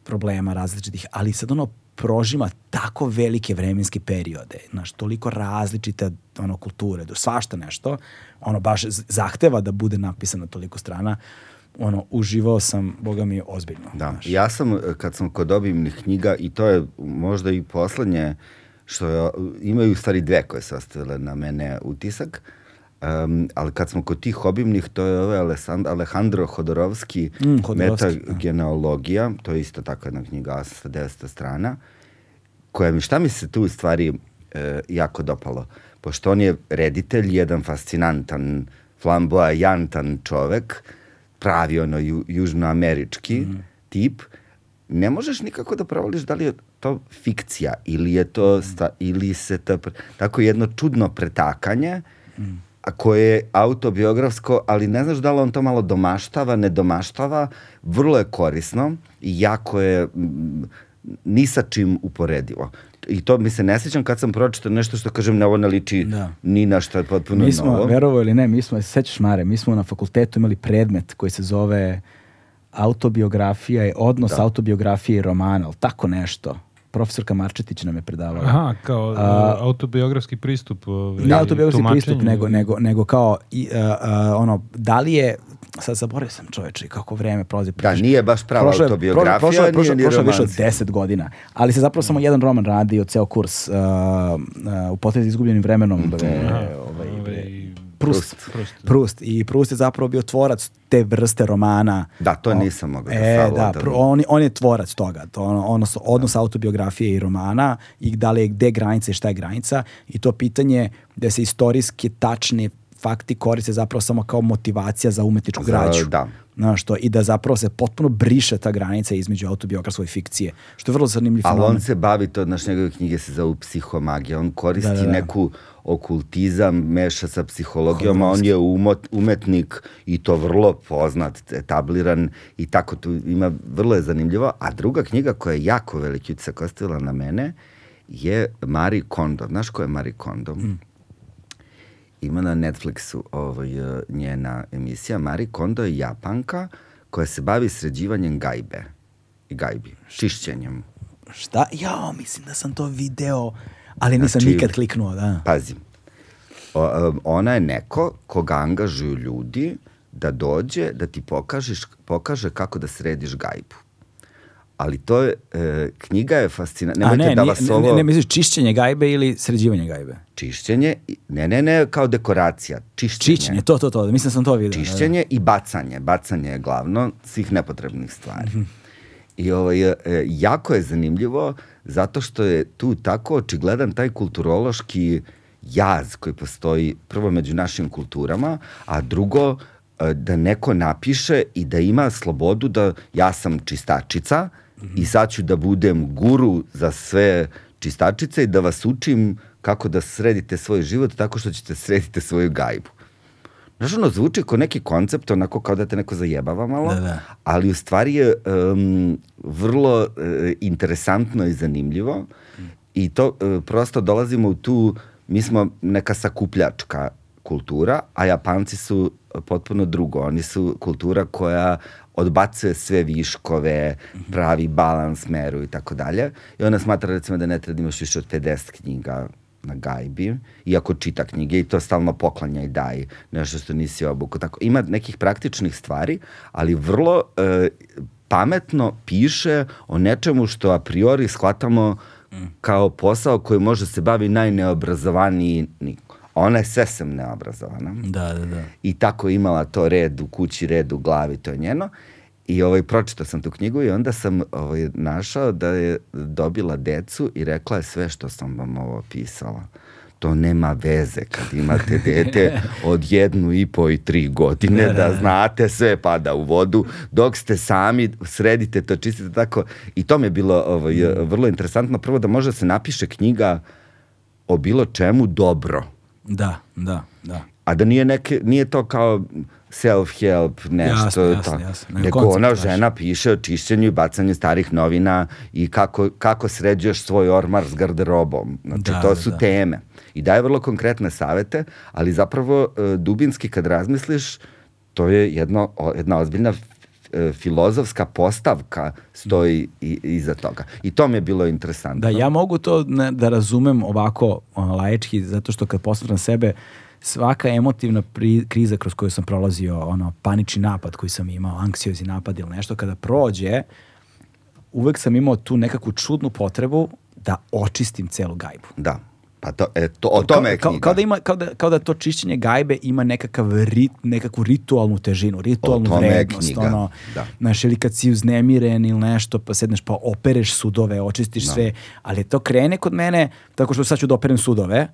problema različitih, ali sad ono prožima tako velike vremenske periode, znaš, toliko različite ono, kulture, svašta nešto, ono baš zahteva da bude napisano toliko strana, ono, uživao sam, boga mi, ozbiljno. Da, znaš. ja sam, kad sam kod obimnih knjiga, i to je možda i poslednje, što je, imaju u stvari dve koje su ostavile na mene utisak, um, ali kad smo kod tih obimnih, to je ovaj Alessand- Alejandro Hodorovski, Mm, Hodorowski, da. Metagenealogija, to je isto tako jedna knjiga sa 900 strana, koja mi, šta mi se tu u stvari e, jako dopalo? Pošto on je reditelj, jedan fascinantan, flamboyantan čovek, pravi ono ju, južnoamerički tip, ne možeš nikako da provališ da li je to fikcija ili je to sta, ili se to tako jedno čudno pretakanje a koje je autobiografsko, ali ne znaš da li on to malo domaštava, ne domaštava, vrlo je korisno i jako je mm, ni sa čim uporedivo. I to mi se ne sjećam kad sam pročitao nešto što kažem ne ovo ne liči Da. ni na je potpuno Mi smo, novo. verovo ili ne, mi smo, sećaš Mare, mi smo na fakultetu imali predmet koji se zove autobiografija i odnos autobiografije i romana, ali tako nešto. Profesorka Marčetić nam je predavala. Aha, kao A- uh, autobiografski pristup. ovaj, Ne autobiografski tumačenje. pristup, nego, nego, nego kao, i, uh, uh, ono, da li je, sad zaboravio sam čoveče, i kako vreme prolazi. Da, nije baš prava Prošlo je- autobiografija, prošlo, je- nije prošlo, ni prošlo je više od romanci. 10 godina, ali se zapravo samo jedan roman radio, ceo kurs uh, uh, u potrezi izgubljenim vremenom, bre, ovaj, bre, Ovaj, Prust. Proust. Prust. I Prust je zapravo bio tvorac te vrste romana. Da, to nisam mogao da E, da, savladam. pr- on, on je tvorac toga. To ono, odnos, odnos autobiografije i romana i da li je gde granica i šta je granica. I to pitanje da se istorijski tačni fakti koriste zapravo samo kao motivacija za umetničku građu. da. Znaš što, I da zapravo se potpuno briše ta granica između autobiografskoj fikcije. Što je vrlo zanimljiv Ali fenomen. on se bavi, to naš njegove knjige se zovu psihomagija, on koristi Da, da, da. neku okultizam, meša sa psihologijom, a on je umot, umetnik i to vrlo poznat, etabliran i tako tu ima, vrlo je zanimljivo. A druga knjiga koja je jako veliki utisak ostavila na mene je Marie Kondo. Znaš ko je Marie Kondo? Mm. Ima na Netflixu ovaj, eh, njena emisija. Marie Kondo je japanka koja se bavi sređivanjem gajbe i gajbi, čišćenjem. Šta? Jao, mislim da sam to video, ali nisam Znači- nikad kliknuo, da. Pazi, o, um, ona je neko koga angažuju ljudi da dođe da ti pokažeš, pokaže kako da središ gajbu. Ali to je, e, knjiga je fascinantna. A Nemojte ne, da vas ne, ovo ne, ne, misliš čišćenje gajbe ili sređivanje gajbe? čišćenje, ne, ne, ne, kao dekoracija, čišćenje. Čišćenje, to, to, to, mislim da sam to vidio. da, da. Čišćenje i bacanje. Bacanje je glavno svih nepotrebnih stvari. Mhm. I ovaj, e, jako je zanimljivo zato što je tu tako očigledan taj kulturološki jaz koji postoji prvo među našim kulturama, a drugo e, da neko napiše i da ima slobodu da ja sam čistačica i sad ću da budem guru za sve čistačice i da vas učim kako da sredite svoj život tako što ćete sredite svoju gajbu. Znaš, ono, zvuči kao neki koncept, onako kao da te neko zajebava malo, Da, da. ali u stvari je um, vrlo uh, interesantno i zanimljivo i to uh, prosto dolazimo u tu, mi smo neka sakupljačka kultura, a Japanci su potpuno drugo. Oni su kultura koja odbacuje sve viškove, pravi balans meru i tako dalje. I ona smatra recimo da ne treba da imaš više od 50 knjiga na gajbi, iako čita knjige i to stalno poklanja i daj nešto što nisi obuku. Tako, ima nekih praktičnih stvari, ali vrlo e, pametno piše o nečemu što a priori shvatamo kao posao koji može se bavi najneobrazovaniji niko. Ona je sesem neobrazovana. Da, da, da. I tako je imala to red u kući, red u glavi, to je njeno. I ovaj, pročitao sam tu knjigu i onda sam ovaj, našao da je dobila decu i rekla je sve što sam vam ovo pisala. To nema veze kad imate dete od jednu i po i tri godine, da, znate sve pada u vodu, dok ste sami sredite to, čistite tako. I to mi je bilo ovaj, vrlo interesantno. Prvo da može da se napiše knjiga o bilo čemu dobro. Da, da, da. A da nije, neke, nije to kao self-help, nešto Jasno, jasno, tako. jasno. Nego ona žena piše o čišćenju i bacanju starih novina i kako, kako sređuješ svoj ormar s garderobom. Znači, Da, to da, su da. teme. I daje vrlo konkretne savete, ali zapravo e, dubinski kad razmisliš, to je jedno, jedna ozbiljna e, filozofska postavka stoji i, iza toga. I to mi je bilo interesantno. Da, ja mogu to ne, da razumem ovako laički, zato što kad posmatram sebe, svaka emotivna pri, kriza kroz koju sam prolazio, ono, panični napad koji sam imao, anksiozni napad ili nešto, kada prođe, uvek sam imao tu nekakvu čudnu potrebu da očistim celu gajbu. Da. Pa to, e, to, o tome je kao, knjiga. kao, da ima, kao, da, kao da to čišćenje gajbe ima nekakav rit, nekakvu ritualnu težinu, ritualnu tome je vrednost. knjiga, Ono, da. Znaš, ili kad si uznemiren ili nešto, pa sedneš pa opereš sudove, očistiš sve, ali to krene kod mene tako što sad ću da operem sudove,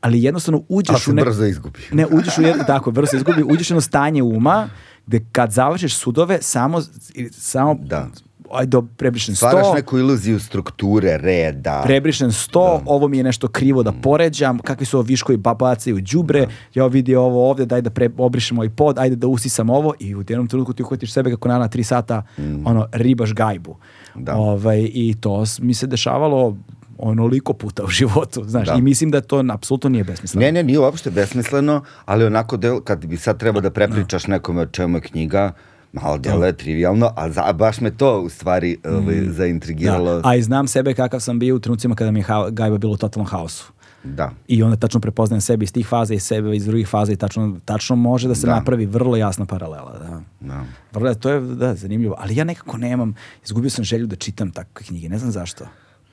ali jednostavno uđeš u nek- brzo izgubi. Ne, uđeš u jedno, tako, brzo izgubi, uđeš u jedno stanje uma gde kad završiš sudove, samo, samo Da. Ajde, do- prebrišem sto, Stvaraš neku iluziju strukture, reda. prebrišem sto, ovo mi je nešto krivo da poređam, kakvi su ovo viškovi babacaju đubre, ja vidio ovo ovde, daj da pre, obrišem ovaj pod, ajde da usisam ovo i u jednom trenutku ti uhvatiš sebe kako na tri sata ono, ribaš gajbu. Da. Ovaj, I to mi se dešavalo onoliko puta u životu, znaš, Da. i mislim da to apsolutno nije besmisleno. Ne, ne, nije uopšte besmisleno, ali onako del, kad bi sad trebao da prepričaš nekome o čemu je knjiga, malo deluje trivialno, a za, baš me to u stvari ovaj, zaintrigiralo. Mm. Da. A i znam sebe kakav sam bio u trenucima kada mi je ha- gajba bilo u totalnom haosu. Da. I onda tačno prepoznajem sebe iz tih faza i sebe iz drugih faza i tačno, tačno može da se Da. napravi vrlo jasna paralela. Da. Da. Vrlo, to je da, zanimljivo. Ali ja nekako nemam, izgubio sam želju da čitam takve knjige, ne znam zašto.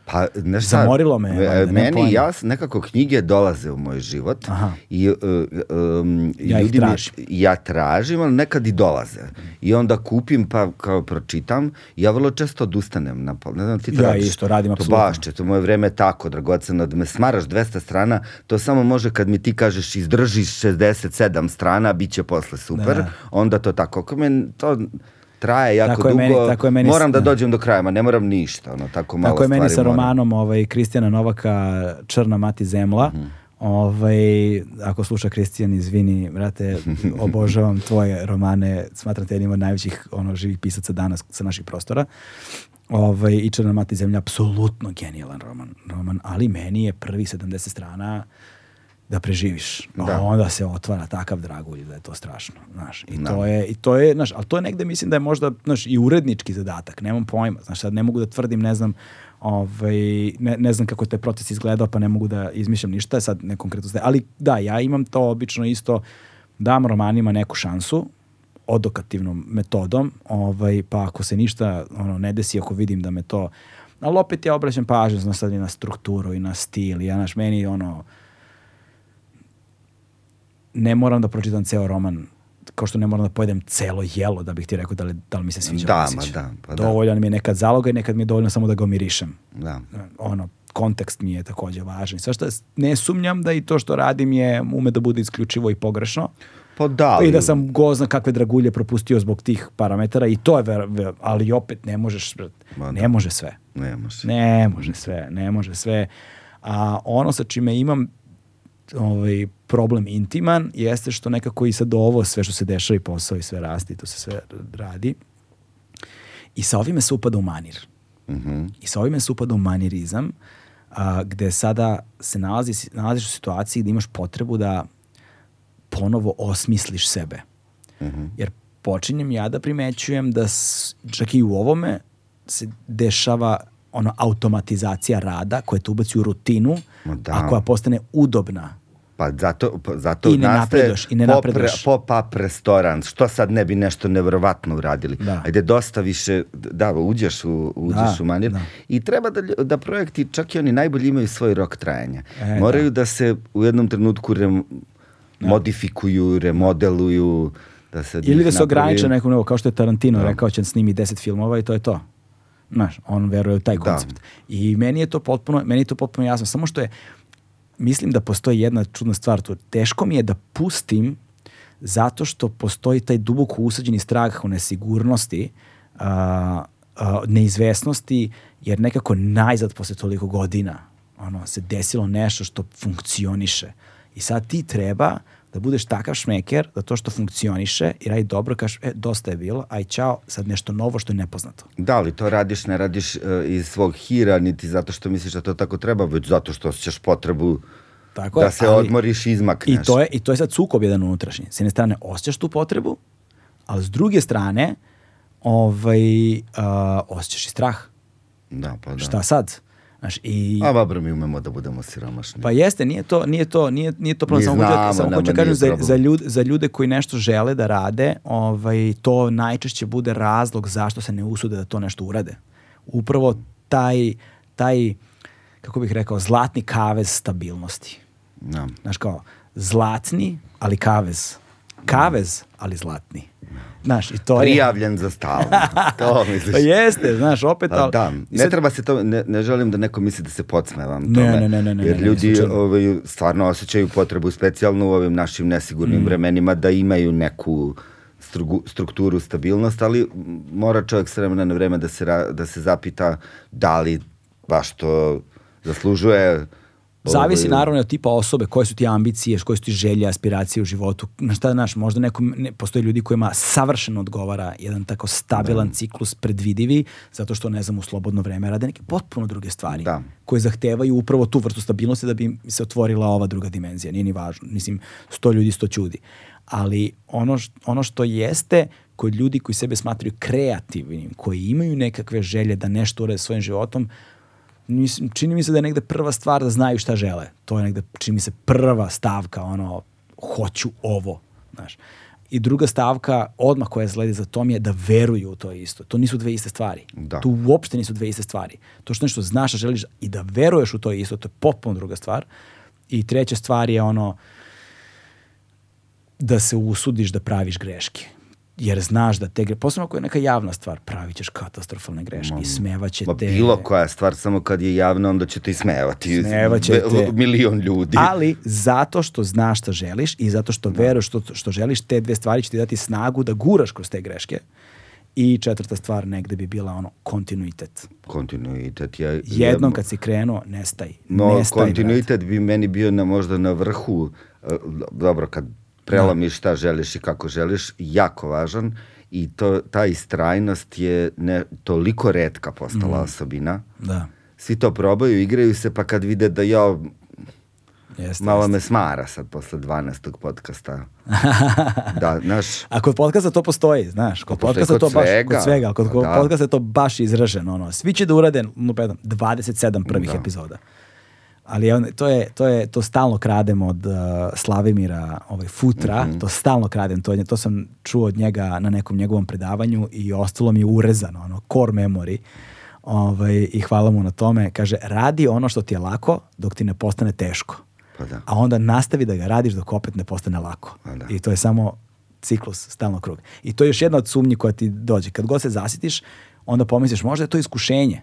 Pa, znaš šta, Zamorilo me, e, valjda, nemam Meni, pojma. ja, nekako knjige dolaze u moj život Aha. i uh, um, Ja ih ljudi mi- tražim. ja tražim, ali nekad i dolaze. I onda kupim pa kao pročitam i ja vrlo često odustanem. Na, ne znam, ti to Ja isto radim, To apsolutno. baš, će, to moje vreme je tako dragoceno, da me smaraš 200 strana, to samo može kad mi ti kažeš izdržiš 67 strana, bit će posle super, Da. onda to tako. Ako me to traje jako Tako dugo, meni- tako je meni moram da dođem do kraja, ma ne moram ništa, ono, tako malo Tako je meni sa moram. romanom ovaj, Kristijana Novaka Črna mati zemla. Mhm. Ovaj, ako sluša Kristijan, izvini, brate, obožavam tvoje romane, smatram te jednim od najvećih ono, živih pisaca danas sa naših prostora. Ovaj, I Črna mati zemlja, apsolutno genijalan roman, roman, ali meni je prvi 70 strana da preživiš. Da. Onda se otvara takav dragulj da je to strašno, znaš. I Da. to je i to je, znaš, ali to je negde mislim da je možda, znaš, i urednički zadatak, nemam pojma. Znaš, sad ne mogu da tvrdim, ne znam, ovaj, ne, ne znam kako je taj proces izgledao, pa ne mogu da izmišljam ništa, sad ne konkretno. Ali da, ja imam to obično isto, dam romanima neku šansu, odokativnom metodom, ovaj, pa ako se ništa ono, ne desi, ako vidim da me to... Ali opet ja obraćam pažnju, znaš, sad i na strukturu i na stil, ja, znaš, meni ono, ne moram da pročitam ceo roman kao što ne moram da pojedem celo jelo da bih ti rekao da li, da li mi se sviđa Da, ma da, pa da. Dovoljan mi je nekad zaloga i nekad mi je dovoljno samo da ga omirišem. Da. Ono, kontekst mi je takođe važan. Sve što ne sumnjam da i to što radim je ume da bude isključivo i pogrešno. Pa da, I da sam gozna kakve dragulje propustio zbog tih parametara i to je, ver, ver- ali opet ne možeš, Ma ne da. može sve. Ne može. Ne može sve, ne može sve. A ono sa čime imam ovaj, problem intiman jeste što nekako i sad ovo sve što se dešava i posao i sve rasti, to se sve radi. I sa ovime se upada u manir. Mhm. I sa ovime se upada u manirizam, a, gde sada se nalazi, nalaziš u situaciji gde imaš potrebu da ponovo osmisliš sebe. Jer počinjem ja da primećujem da s- čak i u ovome se dešava ono automatizacija rada koja te ubaci u rutinu, da. a koja postane udobna. Pa zato, pa zato I ne napreduješ, i ne pop- napreduješ. Pop-up restoran, što sad ne bi nešto nevjerovatno uradili. Da. Ajde, dosta više, da, uđeš u, uđeš Da, u manir. da. I treba da, da projekti, čak i oni najbolji imaju svoj rok trajanja. E, Moraju da. se u jednom trenutku rem, modifikuju, remodeluju, da se od Ili da se ograniče nekom nivou, kao što je Tarantino Da. rekao će da snimi 10 filmova i to je to. Znaš, on veruje u taj Da. koncept. I meni je to potpuno, meni je to potpuno jasno. Samo što je, mislim da postoji jedna čudna stvar tu. Teško mi je da pustim zato što postoji taj duboko usađeni strah u nesigurnosti, a, a, neizvesnosti, jer nekako najzad posle toliko godina ono, se desilo nešto što funkcioniše. I sad ti treba da budeš takav šmeker da to što funkcioniše i radi dobro, kažeš, e, dosta je bilo, aj čao, sad nešto novo što je nepoznato. Da, ali to radiš, ne radiš uh, iz svog hira, niti zato što misliš da to tako treba, već zato što osjećaš potrebu Tako da je, se ali- odmoriš i izmakneš. I to je, i to je sad sukob jedan unutrašnji. S jedne strane osjećaš tu potrebu, ali s druge strane ovaj, uh, osjećaš i strah. Da, pa da. Šta sad? Znaš, i, A dobro, mi umemo da budemo siromašni. Pa jeste, nije to, nije to, nije, nije to problem. Mi Samo hoću, znamo, samo hoću da kažem za, za, ljude, za ljude koji nešto žele da rade, ovaj, to najčešće bude razlog zašto se ne usude da to nešto urade. Upravo taj, taj kako bih rekao, zlatni kavez stabilnosti. Da. Znaš kao, zlatni, ali kavez. Kavez, ali zlatni. Znaš, i to je... Prijavljen za stalno. to misliš. Pa jeste, znaš, opet... Pa ali- da, ne sad- treba se to, ne, ne želim da neko misli da se podsmevam Ne, tome. ne, ne, ne, ne, jer ne, ne, ljudi ovaj, stvarno osjećaju potrebu, specijalno u ovim našim nesigurnim Mm. vremenima, da imaju neku strugu- strukturu, stabilnost, ali mora čovjek s vremena na vreme da se, ra- da se zapita da li baš to zaslužuje. Zavisi naravno od tipa osobe, koje su ti ambicije, koje su ti želje, aspiracije u životu. Na šta, znaš, možda nekom, ne, postoji ljudi kojima savršeno odgovara jedan tako stabilan ciklus, predvidivi, zato što, ne znam, u slobodno vreme rade neke potpuno druge stvari, Da. koje zahtevaju upravo tu vrstu stabilnosti da bi se otvorila ova druga dimenzija. Nije ni važno. Mislim, sto ljudi, sto čudi. Ali ono, š- ono što jeste kod ljudi koji sebe smatraju kreativnim, koji imaju nekakve želje da nešto urede svojim životom, Mislim, čini mi se da je negde prva stvar da znaju šta žele. To je negde, čini mi se, prva stavka, ono, hoću ovo, znaš. I druga stavka, odmah koja sledi za tom je da veruju u to isto. To nisu dve iste stvari. Da. To uopšte nisu dve iste stvari. To što nešto znaš, a želiš i da veruješ u to isto, to je potpuno druga stvar. I treća stvar je ono da se usudiš da praviš greške. Jer znaš da te greške, posebno ako je neka javna stvar, pravit ćeš katastrofalne greške i smevaće te. bilo koja stvar, samo kad je javna, onda će te ismevati. Smevaće Be- te. Milion ljudi. Ali zato što znaš šta želiš i zato što veruješ što, što želiš, te dve stvari će ti dati snagu da guraš kroz te greške. I četvrta stvar negde bi bila ono kontinuitet. Kontinuitet je... Jednom kad si krenuo, nestaj. No, nestaj, kontinuitet bi meni bio na, možda na vrhu, e, dobro, kad prelomiš šta želiš i kako želiš, jako važan i to, ta istrajnost je ne, toliko redka postala Mm. osobina. Da. Svi to probaju, igraju se, pa kad vide da ja, Jeste, malo jeste. me smara sad posle 12. podcasta. da, znaš, A kod podcasta to postoji, znaš, kod podcasta kod to baš, svega. kod svega, kod, Pa kod da. podcasta je to baš izraženo, ono, svi će da urade, no, predam, 27 prvih Da. epizoda. Ali evo, to je, to je, to stalno kradem od uh, Slavimira ovaj, Futra, Mhm. to stalno kradem, to, to sam čuo od njega na nekom njegovom predavanju i ostalo mi je urezano, ono, core memory. Ovaj, I hvala mu na tome. Kaže, radi ono što ti je lako dok ti ne postane teško. Pa da. A onda nastavi da ga radiš dok opet ne postane lako. Pa da. I to je samo ciklus, stalno krug. I to je još jedna od sumnji koja ti dođe. Kad god se zasitiš, onda pomisliš možda je to iskušenje.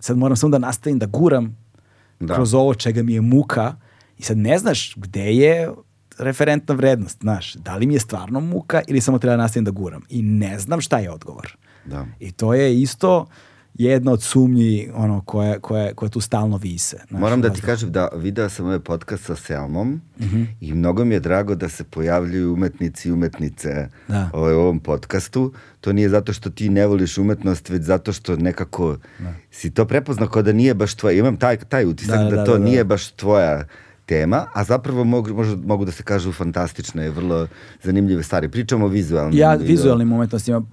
Sad moram samo da nastavim da guram Da. kroz ovo čega mi je muka i sad ne znaš gde je referentna vrednost, znaš, da li mi je stvarno muka ili samo treba da nastavim da guram. I ne znam šta je odgovor. Da. I to je isto jedna od sumnji ono, koje, koje, koje tu stalno vise. znaš, Moram da ti vazduh. kažem da video sam ovaj podcast sa Selmom Mhm. i mnogo mi je drago da se pojavljuju umetnici i umetnice Da. ovaj, u ovom podcastu. To nije zato što ti ne voliš umetnost, već zato što nekako si to prepoznao kao da nije baš tvoja. Imam taj, taj utisak Da, da, da, to da, da. nije baš tvoja tema, a zapravo mogu, možda, mogu da se kažu fantastične, vrlo zanimljive stvari. Pričamo o vizualnim. Ja, vizualnim umetnostima. Uh,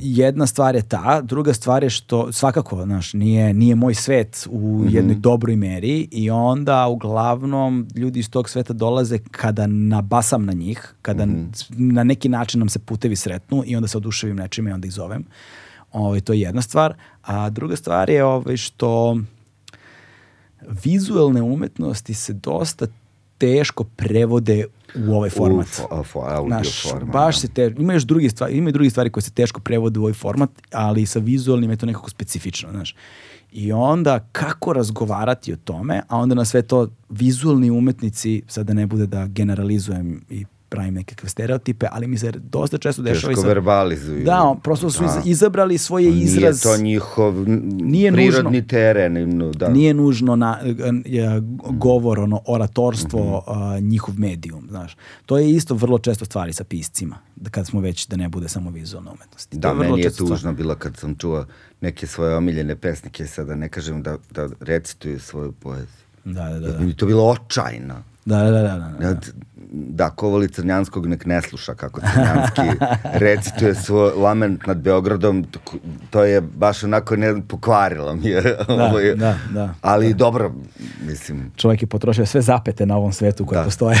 jedna stvar je ta, druga stvar je što svakako, znaš, nije, nije moj svet u Mhm. jednoj dobroj meri i onda uglavnom ljudi iz tog sveta dolaze kada nabasam na njih, kada Mhm. na neki način nam se putevi sretnu i onda se oduševim nečime i onda ih zovem. Ovaj, to je jedna stvar. A druga stvar je ovaj, što vizualne umetnosti se dosta teško prevode u ovaj format. U fo, fo, audio Znaš, forma, baš da. se te, ima još drugi stvari, ima i drugi stvari koje se teško prevode u ovaj format, ali sa vizualnim je to nekako specifično, znaš. I onda kako razgovarati o tome, a onda na sve to vizualni umetnici, sad da ne bude da generalizujem i pravim nekakve stereotipe, ali mi se dosta često dešava i Teško verbalizuju. Da, prosto su Da. iz- izabrali svoje izraz... Nije to njihov Nije prirodni nužno. teren. Da. Nije nužno na, govor, ono, oratorstvo, a, njihov medijum, znaš. To je isto vrlo često stvari sa piscima, da kad smo već, da ne bude samo vizualna umetnost. To Da, meni je često stvar. tužno bilo kad sam čuo neke svoje omiljene pesnike, sada ne kažem da, da recituju svoju poeziju. Da, da, da. Da, Mi je to bilo očajno. da, da, da, da, da. Da, da Kovali Crnjanskog nek ne sluša kako Crnjanski recituje svoj lament nad Beogradom, to, je baš onako ne pokvarilo mi je. ovo je- da, da, Ali dobro, mislim, Čovjek je potrošio sve zapete na ovom svetu koje Da. postoje.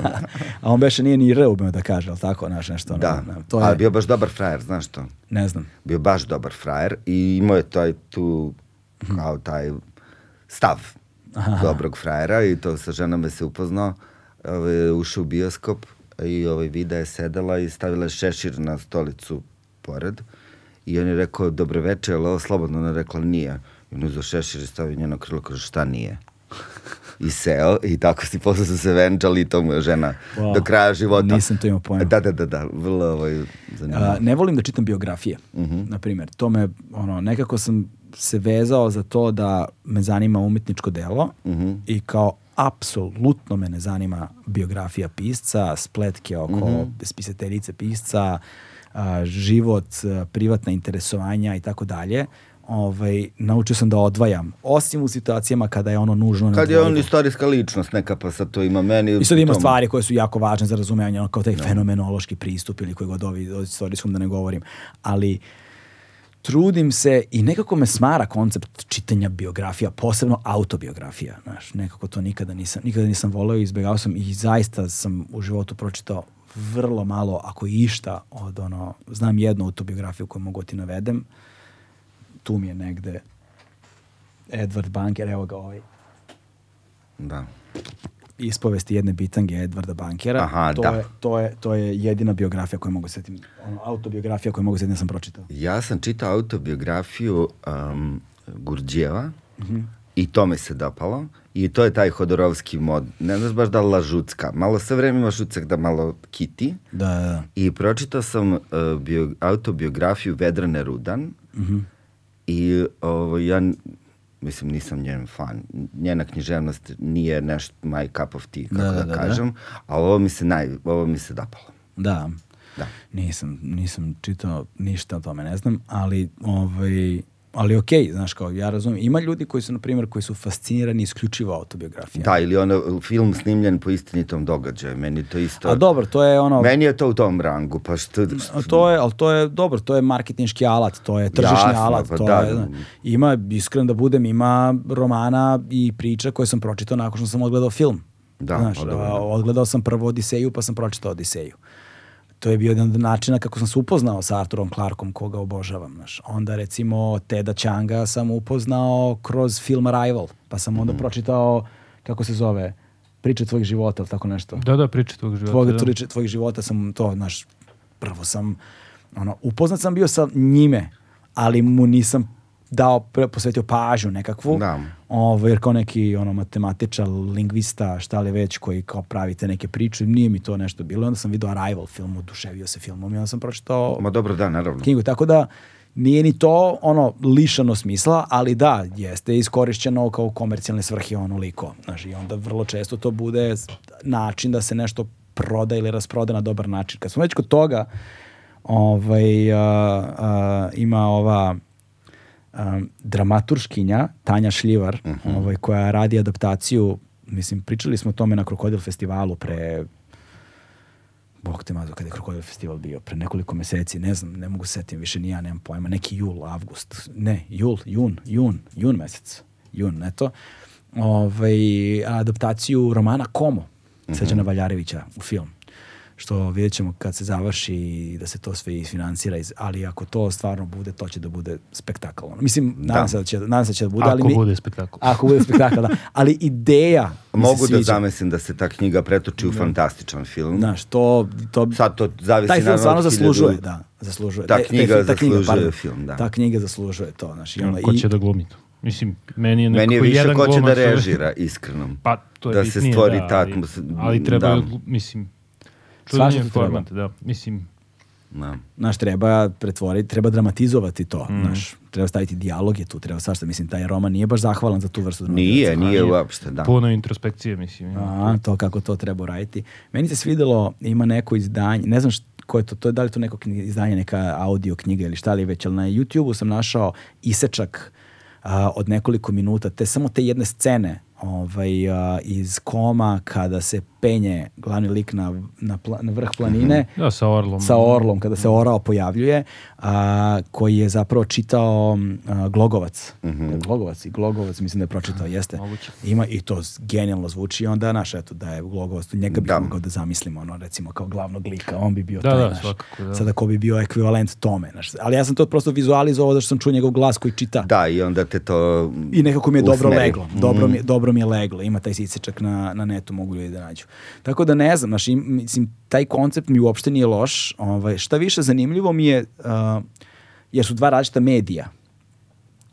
A on beše nije ni R umeo da kaže, ali tako, znaš, nešto. da. to je, Ali bio baš dobar frajer, znaš to? ne znam. bio baš dobar frajer i imao je taj tu kao taj stav dobrog frajera i to sa ženom je se upoznao ovaj, ušao u bioskop i ovaj, Vida je sedela i stavila je šešir na stolicu pored i on je rekao dobro večer, ali ovo slobodno ona je rekla nije i on uzeo šešir i stavio njeno krilo kaže šta nije i seo i tako si posle su se venčali i to mu je žena Wow. do kraja života. Nisam to imao pojma. Da, da, da, da, vrlo ovaj, zanimljivo. A, ne volim da čitam biografije, na primjer. To me, ono, nekako sam se vezao za to da me zanima umetničko delo i kao apsolutno me ne zanima biografija pisca, spletke oko spisateljice pisca, a, život, a, privatna interesovanja i tako dalje. Ovaj, naučio sam da odvajam, osim u situacijama kada je ono nužno. Kad je on istorijska ličnost neka, pa sad to ima meni... I sad ima tom- stvari koje su jako važne za razumijevanje, ono kao taj fenomenološki pristup ili koji god ovi o istorijskom da ne govorim. Ali trudim se i nekako me smara koncept čitanja biografija, posebno autobiografija. Znaš, nekako to nikada nisam, nikada nisam voleo i izbjegao sam i zaista sam u životu pročitao vrlo malo, ako išta, od ono, znam jednu autobiografiju koju mogu ti navedem, tu mi je negde Edward Banker, evo ga ovaj, Da. Ispovesti jedne bitange Edvarda Bankera. Aha, to, da. je, to, je, to je jedina biografija koju mogu setim, ono, autobiografija koju mogu setim da sam pročitao. Ja sam čitao autobiografiju um, Gurdjeva Mhm. i to mi se dopalo. I to je taj Hodorovski mod. Ne znaš baš da lažucka. Malo sve vreme imaš ucek da malo kiti. Da, da, da. I pročitao sam uh, bio, autobiografiju Vedrane Rudan Mhm. i ovo, ja mislim nisam njen fan. Njena književnost nije nešto my cup of tea, kako Da, da, da, da, da. kažem, ali ovo mi se naj, ovo mi se dopalo. Da. Da. Nisam, nisam čitao ništa o tome, ne znam, ali ovaj, ali okej, znaš kao, ja razumijem. Ima ljudi koji su, na primjer, koji su fascinirani isključivo autobiografijama. Da, ili ono film snimljen po istinitom događaju. Meni to isto... A dobro, to je ono... Meni je to u tom rangu, pa što... To je, ali to je dobro, to je marketinški alat, to je tržišni Jasno, alat, pa to da. je, ima, iskren da budem, ima romana i priča koje sam pročitao nakon što sam odgledao film. Da, Znaš, pa da. odgledao sam prvo Odiseju, pa sam pročitao Odiseju. To je bio jedan od načina kako sam se upoznao sa Arturom Clarkom, koga obožavam. Znaš. Onda recimo Teda Changa sam upoznao kroz film Arrival, pa sam onda pročitao, kako se zove, Priče tvojeg života, ili tako nešto Da, da, priča tvog života. tvog, da. tvojeg, tvojeg života sam to, znaš, prvo sam, ono, upoznat sam bio sa njime, ali mu nisam dao, posvetio pažnju nekakvu, Da. ovo, jer kao neki ono, matematičar, lingvista, šta li već, koji kao pravite neke priče, nije mi to nešto bilo. Onda sam vidio Arrival film, oduševio se filmom i onda sam pročitao Ma dobro, da, naravno. knjigu, tako da nije ni to ono lišano smisla, ali da, jeste iskorišćeno kao komercijalne svrhe onoliko. Znaš, i onda vrlo često to bude način da se nešto proda ili rasproda na dobar način. Kad smo već kod toga, ovaj, a, a, ima ova a, dramaturškinja Tanja Šljivar, ovaj, koja radi adaptaciju Mislim, pričali smo o tome na Krokodil festivalu pre Bog te mazo, kada je Krokodil festival bio, pre nekoliko meseci, ne znam, ne mogu se setim više ni ja, nemam pojma, neki jul, avgust, ne, jul, jun, jun, jun mesec, jun, eto, ovaj, adaptaciju romana Komo, Srećana Valjarevića u film što vidjet ćemo kad se završi i da se to sve isfinansira, iz, ali ako to stvarno bude, to će da bude spektakl. ono. Mislim, nadam, se da će, nadam se da će da bude, ali Ako mi, bude spektakl. ako bude spektakl, da. Ali ideja se Mogu da zamislim da se ta knjiga pretoči u fantastičan film. Znaš, to, to, Sad to zavisi taj film stvarno zaslužuje, da, zaslužuje. Ta E, knjiga fi- zaslužuje pardon, film, da. Ta knjiga zaslužuje to, znaš. I, onda, Ko i, će da glumi to? Mislim, meni je nekako Meni je više jedan ko će da glumac, ali- režira, iskreno. Pa, to je Da se bitnije, stvori da, ta ali- Ali treba, da. mislim, Svašta čudan je ti treba. format, da. Mislim, Da. znaš, treba pretvoriti, treba dramatizovati to, Mm. znaš, treba staviti dijalog je tu, treba svašta, mislim, taj roman nije baš zahvalan za tu vrstu Nije, dramatizacije. nije uopšte, da. puno introspekcije, mislim. A, to kako to treba uraditi. Meni se svidelo, ima neko izdanje, ne znam št, ko je to, to je da li to neko knji- izdanje, neka audio knjiga ili šta li već, ali na YouTube-u sam našao isečak a, od nekoliko minuta, te samo te jedne scene ovaj, a, iz koma kada se penje glavni lik na, na, pla- na vrh planine Da, sa Orlom. sa Orlom, kada se Orao pojavljuje, a, koji je zapravo čitao a, Glogovac. Mhm. Glogovac i Glogovac, mislim da je pročitao, jeste. moguće. Ima i to genijalno zvuči i onda, naš, eto, da je Glogovac, njega bi Da. mogao da zamislimo, ono, recimo, kao glavnog lika, on bi bio Da, taj, da, naš. svakako, da. Sada ko bi bio ekvivalent tome, naš. Ali ja sam to prosto vizualizovao da što sam čuo njegov glas koji čita. Da, i onda te to I nekako mi je dobro usmeri. leglo. Dobro, Mm. mi, dobro mi je leglo. Ima taj isečak na, na netu, mogu ljudi da nađu. Tako da ne znam, znaš, im- mislim, taj koncept mi uopšte nije loš. Ovaj, šta više zanimljivo mi je, uh, jer su dva različita medija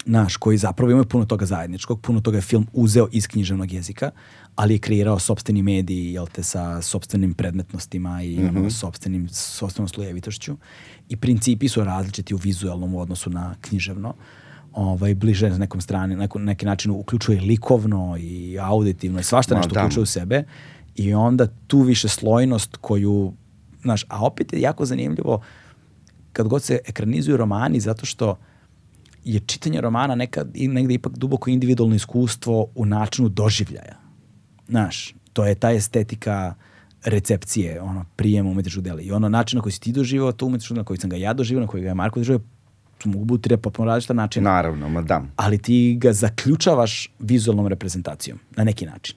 naš, koji zapravo imaju puno toga zajedničkog, puno toga je film uzeo iz književnog jezika, ali je kreirao sopstveni mediji, jel te, sa sopstvenim predmetnostima i ono, sopstvenim, sopstvenom slojevitošću. I principi su različiti u vizualnom odnosu na književno. Ovaj, bliže na nekom strani, na neki način uključuje likovno i auditivno i svašta nešto da. uključuje u sebe. I onda tu više slojnost koju, znaš, a opet je jako zanimljivo kad god se ekranizuju romani zato što je čitanje romana nekad i negde ipak duboko individualno iskustvo u načinu doživljaja. Znaš, to je ta estetika recepcije, ono, prijema umetničkog dela. I ono način na koji si ti doživao to umetničko na koji sam ga ja doživao, na koji ga je Marko doživao, to mogu biti tri potpuno različita načina Naravno, ma da. ali ti ga zaključavaš vizualnom reprezentacijom na neki način.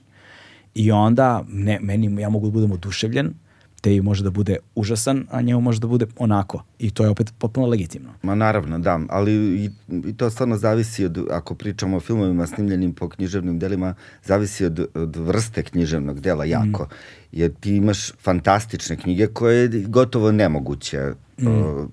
I onda ne, meni, ja mogu da budem oduševljen, te može da bude užasan, a njemu može da bude onako. I to je opet potpuno legitimno. Ma naravno, da, ali i, i to stvarno zavisi od, ako pričamo o filmovima snimljenim po književnim delima, zavisi od, od vrste književnog dela jako. Jer ti imaš fantastične knjige koje je gotovo nemoguće o,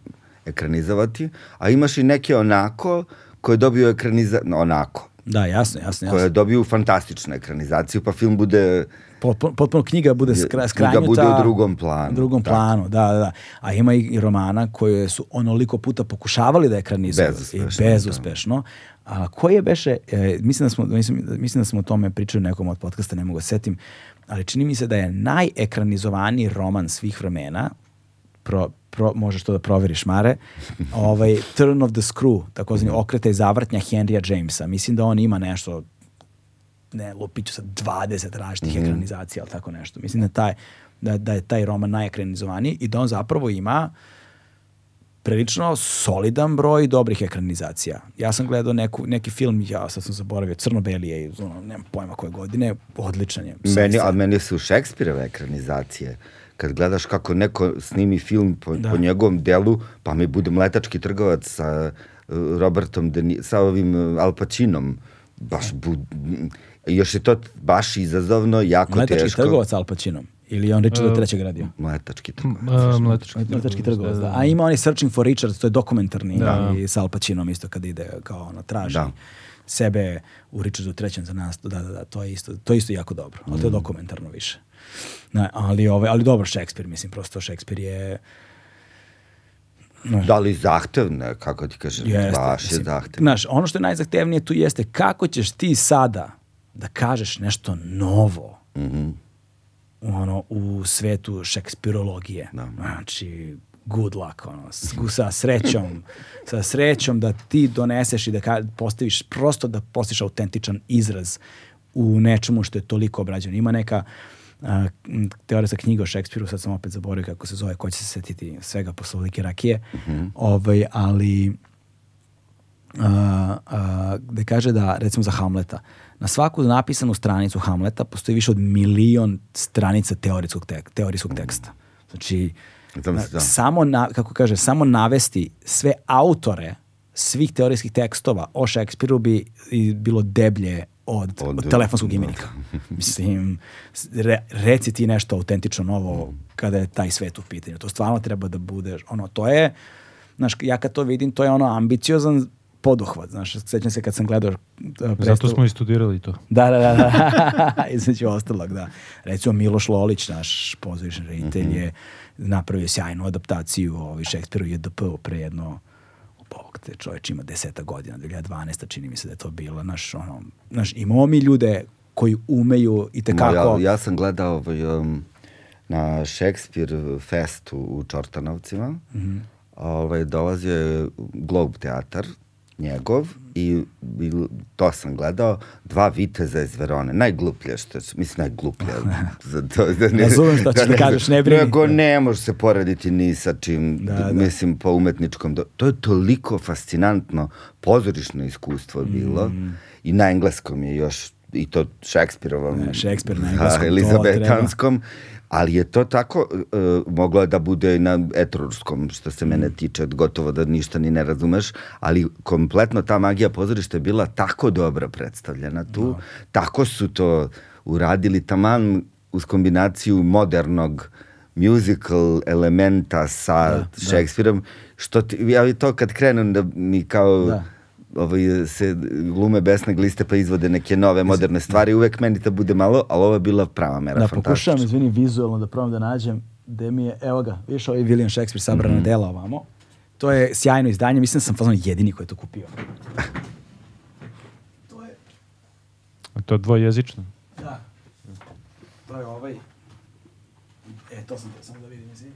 ekranizovati, a imaš i neke onako koje dobiju ekraniza... onako, Da, jasno, jasno, koje jasno. dobiju fantastičnu ekranizaciju, pa film bude... Potpuno, potpuno knjiga bude skra, Knjiga skranjuta. bude u drugom planu, U drugom tako. planu, da, da, da. A ima i romana koje su onoliko puta pokušavali da ekranizuju. Bezuspešno, I bezuspešno. A koje beše, e, mislim, da smo, mislim, mislim da smo o tome pričali u nekom od podcasta, ne mogu da se setim, ali čini mi se da je najekranizovaniji roman svih vremena, pro, pro, možeš to da proveriš, Mare, ovaj, Turn of the Screw, takozvani okreta i zavrtnja Henrya Jamesa. Mislim da on ima nešto ne, lupiću sa 20 različitih Mhm. ekranizacija, ali tako nešto. Mislim da, taj, da, da je taj roman najekranizovaniji i da on zapravo ima prilično solidan broj dobrih ekranizacija. Ja sam gledao neku, neki film, ja sad sam zaboravio, Crno-beli je, ono, nemam pojma koje godine, odličan je. Meni, a meni su Šekspireve ekranizacije. Kad gledaš kako neko snimi film po, Da. po njegovom delu, pa mi bude mletački trgovac sa uh, Robertom, De Ni- sa ovim uh, Al Pacinom, baš bu, još je to baš izazovno, jako Mletački teško. trgovac Al Pacinom. Ili je on Richarda trećeg radio? Mletački trgovac. A, mletački Mletački trgovac, da. da. A ima on i Searching for Richard, to je dokumentarni Da. i sa Al Pacinom isto kad ide kao ono, traži Da. sebe u Richardu trećem za nas. Da, da, da, to je isto, to je isto jako dobro. Ali to Mm. je dokumentarno više. Ne, ali, ove, ali dobro, Shakespeare, mislim, prosto Shakespeare je... Da li zahtevne, kako ti kažem, Jeste, baš je zahtevne. Znaš, ono što je najzahtevnije tu jeste kako ćeš ti sada da kažeš nešto novo Mhm. ono, u svetu šekspirologije. Da. Znači, good luck, ono, s- sa srećom, sa srećom da ti doneseš i da ka, postaviš, prosto da postiš autentičan izraz u nečemu što je toliko obrađeno. Ima neka a, m, teorijska knjiga o Šekspiru, sad sam opet zaboravio kako se zove, ko će se setiti svega posle ovolike rakije, ovaj, ali a, a, gde kaže da, recimo za Hamleta, na svaku napisanu stranicu Hamleta postoji više od milion stranica teorijskog, tek, teorijskog teksta. Znači, da. samo, na, kako kaže, samo navesti sve autore svih teorijskih tekstova o Šekspiru bi bilo deblje od, od, Od- telefonskog imenika. Mislim, re, reci ti nešto autentično novo kada je taj svet u pitanju. To stvarno treba da bude, ono, to je, znaš, ja kad to vidim, to je ono ambiciozan poduhvat, znaš, sećam se kad sam gledao uh, Zato predstavu- smo i studirali to. da, da, da, da. između ostalog, da. Recimo Miloš Lolić, naš pozorišni reditelj, je napravio sjajnu adaptaciju ovaj Šekspiru JDP pre jedno Bog te čovječ ima deseta godina, 2012. čini mi se da je to bilo. Naš, ono, naš, imamo mi ljude koji umeju i tekako... Ja, ja sam gledao ovaj, um, na Shakespeare festu u Čortanovcima. Mhm. ovaj, dolazio je Globe teatar, njegov, i, i to sam gledao, dva viteza iz Verone, najgluplje što je, mislim najgluplje. za to, da Razumem šta ćeš da kažeš, ne brini. Nego ne može se porediti ni sa čim, Da, da. mislim, po umetničkom. do- To je toliko fascinantno pozorišno iskustvo bilo Mm. i na engleskom je još i to Šekspirovom. Ne, Shakespeare na da, engleskom, to Elizabetanskom. Ali je to tako, uh, moglo da bude i na etrurskom, što se Mm. mene tiče, gotovo da ništa ni ne razumeš, ali kompletno ta magija pozorišta je bila tako dobro predstavljena tu, tako su to uradili taman uz kombinaciju modernog musical elementa sa Da, da. Shakespeareom, što ti, ja to kad krenem da mi kao Da. Ovaj, se glume besne gliste pa izvode neke nove moderne stvari, uvek meni to bude malo, ali ovo je bila prava mera, Da, pokušavam, izvini, vizualno da probam da nađem gde mi je, evo ga, vidiš ovaj William Shakespeare sabrana Mhm. dela ovamo. To je sjajno izdanje, mislim da sam fazon jedini koji je to kupio. To je, A to je dvojezično. da, to je ovaj, e, to sam te, samo da vidim, izvini.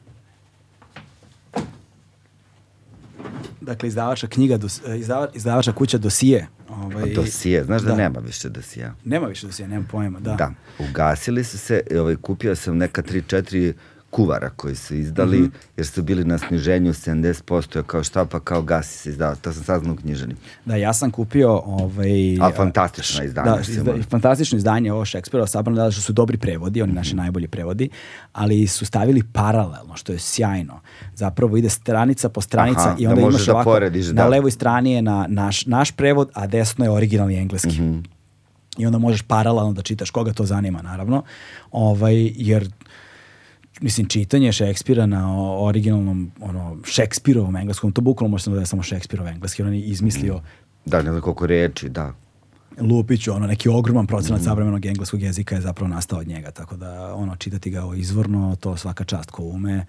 Dakle, izdavača knjiga, dos, e, izdava, izdavača kuća Dosije. Ovaj, Dosije, znaš da, da. nema više dosija. Nema više Dosije, nemam pojma, da. Da. ugasili su se, ovaj, kupio sam neka 3-4 kuvara koji su izdali, Mhm. jer su bili na sniženju 70%, ja kao šta pa kao gasi se izdava, to sam saznao u knjižani. Da, ja sam kupio ovaj... A, fantastično izdanje, Da, izda, fantastično izdanje ovo Šekspira, sabrano da što su dobri prevodi, oni Mhm. naši najbolji prevodi, ali su stavili paralelno, što je sjajno. Zapravo ide stranica po stranica Aha, i da onda možeš imaš da ovako, porediš, na da. levoj strani je na naš, naš prevod, a desno je originalni engleski. Mhm. I onda možeš paralelno da čitaš koga to zanima, naravno. Ovaj, jer mislim, čitanje Šekspira na originalnom, ono, Šekspirovom engleskom, to bukvalno može samo da je samo Šekspirov engleski, on je izmislio Da, ne znam koliko reči, da. Lupiću, ono, neki ogroman procenat savremenog engleskog jezika je zapravo nastao od njega, tako da, ono, čitati ga izvorno, to svaka čast ko ume.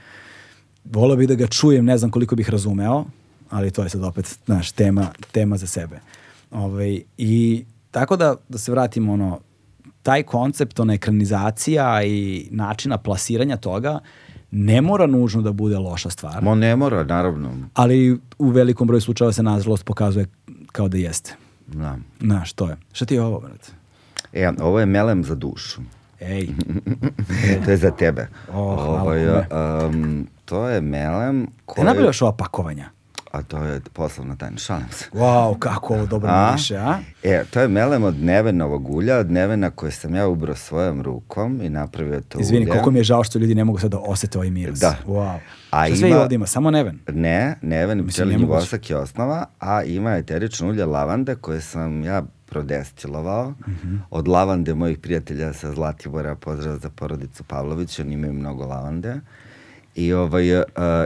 Volio bih da ga čujem, ne znam koliko bih razumeo, ali to je sad opet, znaš, tema, tema za sebe. Ovaj, I tako da, da se vratimo, ono, taj koncept, ona ekranizacija i načina plasiranja toga ne mora nužno da bude loša stvar, Mo ne mora, naravno. ali u velikom broju slučajeva se nažalost pokazuje kao da jeste. Da. Znaš, to je. Šta ti je ovo, brate? E, ovo je melem za dušu. Ej, to je za tebe. O, hvala Ovaj, kome. um, to je melem te koji... nabavljaš ova pakovanja? A to je poslovna tajna, šalim se. Wow, kako ovo dobro A? miriše, a? E, to je melem od nevenovog ulja, od nevena koje sam ja ubrao svojom rukom i napravio to Izvini, ulje. koliko mi je žao što ljudi ne mogu sad da osete ovaj miris. Da. Wow. A Šta sve ima- ovdje ima? Samo neven? Ne, neven i pčelinji vosak je osnova, a ima eterično ulje lavande koje sam ja prodestilovao Mhm. od lavande mojih prijatelja sa Zlatibora, pozdrav za porodicu Pavlović, oni imaju mnogo lavande. I ovaj, uh,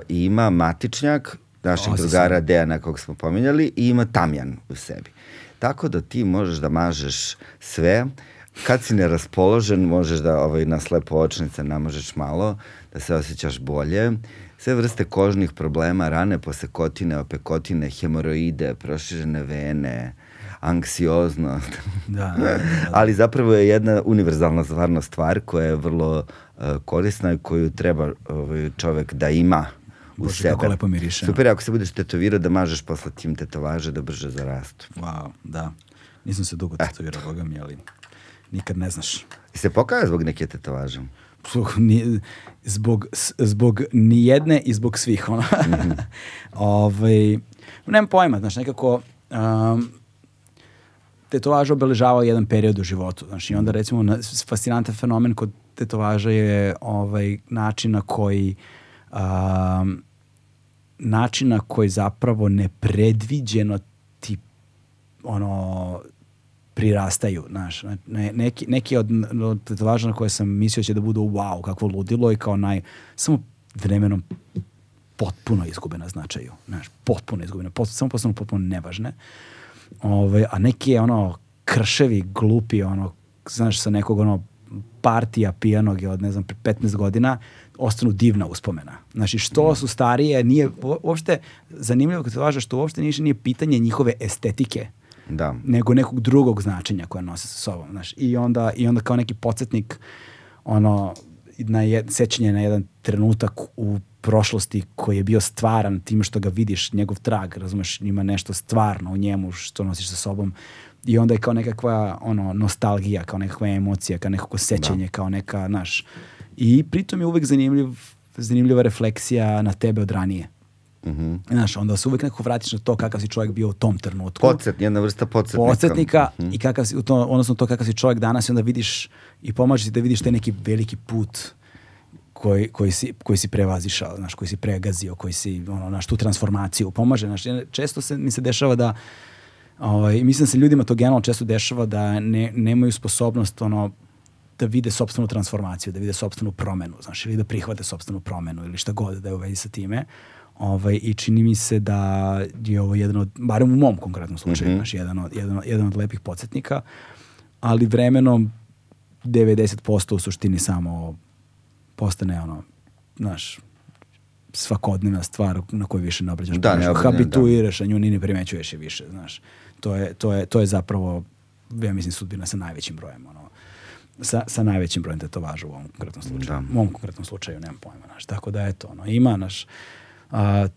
ima matičnjak našeg O, si drugara Dejana kog smo pominjali i ima tamjan u sebi. Tako da ti možeš da mažeš sve, kad si neraspoložen možeš da ovaj, na slepo očnice namažeš malo, da se osjećaš bolje. Sve vrste kožnih problema, rane posekotine, opekotine, hemoroide, proširene vene, anksioznost. Da, da, da. Ali zapravo je jedna univerzalna stvarno stvar koja je vrlo uh, korisna i koju treba ovaj, čovek da ima u sebe. kako lepo miriše. Super ako se budeš tetovirao da mažeš posle tim tetovaže da brže zarastu. Wow, da. Nisam se dugo Eh. tetovirao, boga mi, ali nikad ne znaš. I se pokaja zbog neke tetovaže? Zbog, ni, zbog, zbog nijedne i zbog svih. Ono. ovaj, nemam pojma, znaš, nekako um, tetovaža obeležava jedan period u životu. Znaš, i onda recimo na, fascinantan fenomen kod tetovaža je ovaj način na koji um, način na koji zapravo nepredviđeno ti ono prirastaju, znaš, ne, neki, neki od, od tetovaža na koje sam mislio će da budu wow, kakvo ludilo i kao naj, samo vremenom potpuno izgube na značaju, znaš, potpuno izgubene, pot, samo postanu potpuno nevažne. Ove, a neki je ono krševi, glupi, ono, znaš, sa nekog ono partija pijanog je od, ne znam, pre 15 godina, ostanu divna uspomena. Znači, što su starije, nije, uopšte, zanimljivo kad se važa što uopšte nije, nije pitanje njihove estetike, Da. nego nekog drugog značenja koje nose sa sobom, znaš. I onda, i onda kao neki podsjetnik ono, na jed, sećanje na jedan trenutak u prošlosti koji je bio stvaran tim što ga vidiš, njegov trag, razumeš, ima nešto stvarno u njemu što nosiš sa sobom i onda je kao nekakva ono, nostalgija, kao nekakva emocija, kao nekako sećanje, kao neka, znaš, i pritom je uvek zanimljiv, zanimljiva refleksija na tebe od ranije. Mhm. Znaš, onda se uvek nekako vratiš na to kakav si čovjek bio u tom trenutku Podsjet, jedna vrsta podsjetnika. podsjetnika Mhm. i kakav si, u to, odnosno to kakav si čovjek danas i onda vidiš i pomaže ti da vidiš taj neki veliki put koji, koji, si, koji si prevazišao, znaš, koji si pregazio, koji si, ono, znaš, tu transformaciju pomaže, znaš, često se, mi se dešava da, ovaj, mislim da se ljudima to generalno često dešava da ne, nemaju sposobnost, ono, da vide sopstvenu transformaciju, da vide sopstvenu promenu, znaš, ili da prihvate sopstvenu promenu ili šta god da je u vezi sa time. Ovaj, I čini mi se da je ovo jedan od, barem u mom konkretnom slučaju, znaš, jedan, od, jedan, od, jedan od lepih podsjetnika, ali vremenom 90% u suštini samo postane ono, znaš, svakodnevna stvar na koju više ne obraćaš Da, ne pažnju. obraćam, Habituiraš, a nju ni ne primećuješ je više, znaš. To je, to je, to je zapravo, ja mislim, sudbina sa najvećim brojem, ono, sa, sa najvećim brojem tetovaža u ovom konkretnom slučaju. Da. U ovom konkretnom slučaju, nemam pojma, znaš. Tako da, eto, ono, ima, naš, a,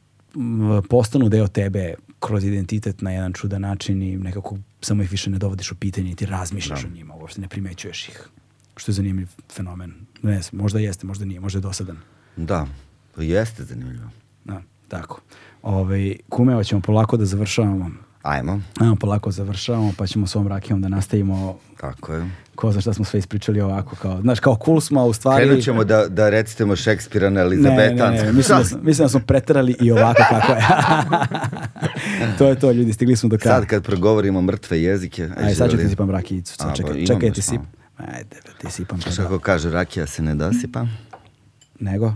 postanu deo tebe kroz identitet na jedan čudan način i nekako samo ih više ne dovodiš u pitanje i ti razmišljaš o njima, uopšte ne primećuješ ih. Što je zanimljiv fenomen. Ne znam, možda jeste, možda nije, možda je dosadan. Da, to jeste zanimljivo. Da, tako. Ove, kume, hoćemo polako da završavamo. Ajmo, Ajmo polako završavamo, pa ćemo s ovom rakijom da nastavimo tako je. ko za šta smo sve ispričali ovako. Kao, znaš, kao cool smo, a u stvari... Krenut ćemo da, da recitemo Šekspira na Ne, ne, Elizabetan. ne, mislim da, smo- mislim da smo preterali i ovako kako je. to je to, ljudi, stigli smo do kraja. Sad kad progovorimo mrtve jezike, Ajde, sad ću ti sipam rakijicu. Sad čekaj, pa čekaj, ti samo. sip. Ajde, bre, ti sipam. pa da. kako kaže, rakija se ne dosipa. Nego?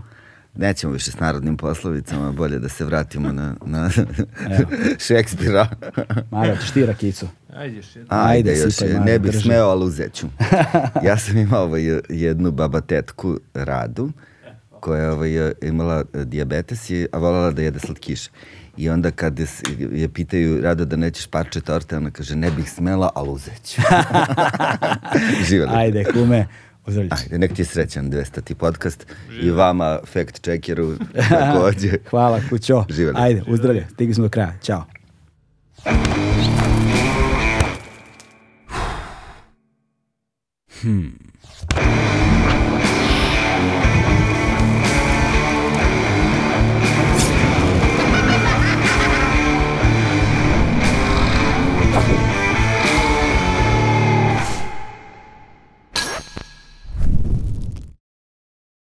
Nećemo više s narodnim poslovicama, bolje da se vratimo na, na. Šekspira. Mara, ćeš ti rakijicu? Ajde još. Ajde, Ajde, još, Mara, ne bih drži. smeo, ali uzet ću. Ja sam imao ovaj, jednu babatetku Radu, koja je ovaj, imala eh, dijabetes, i, a voljela da jede slatkiše. I onda kad je, je pitaju Rado da nećeš parče torte, ona kaže ne bih smela, ali uzet ću. Živjeli. Ajde, kume, Ajde, nek ti je srećan 200. podcast i vama fact checkeru takođe. Hvala, kućo. Živjeli. Ajde, uzdravlje. Stigli smo do kraja. Ćao. Hmm.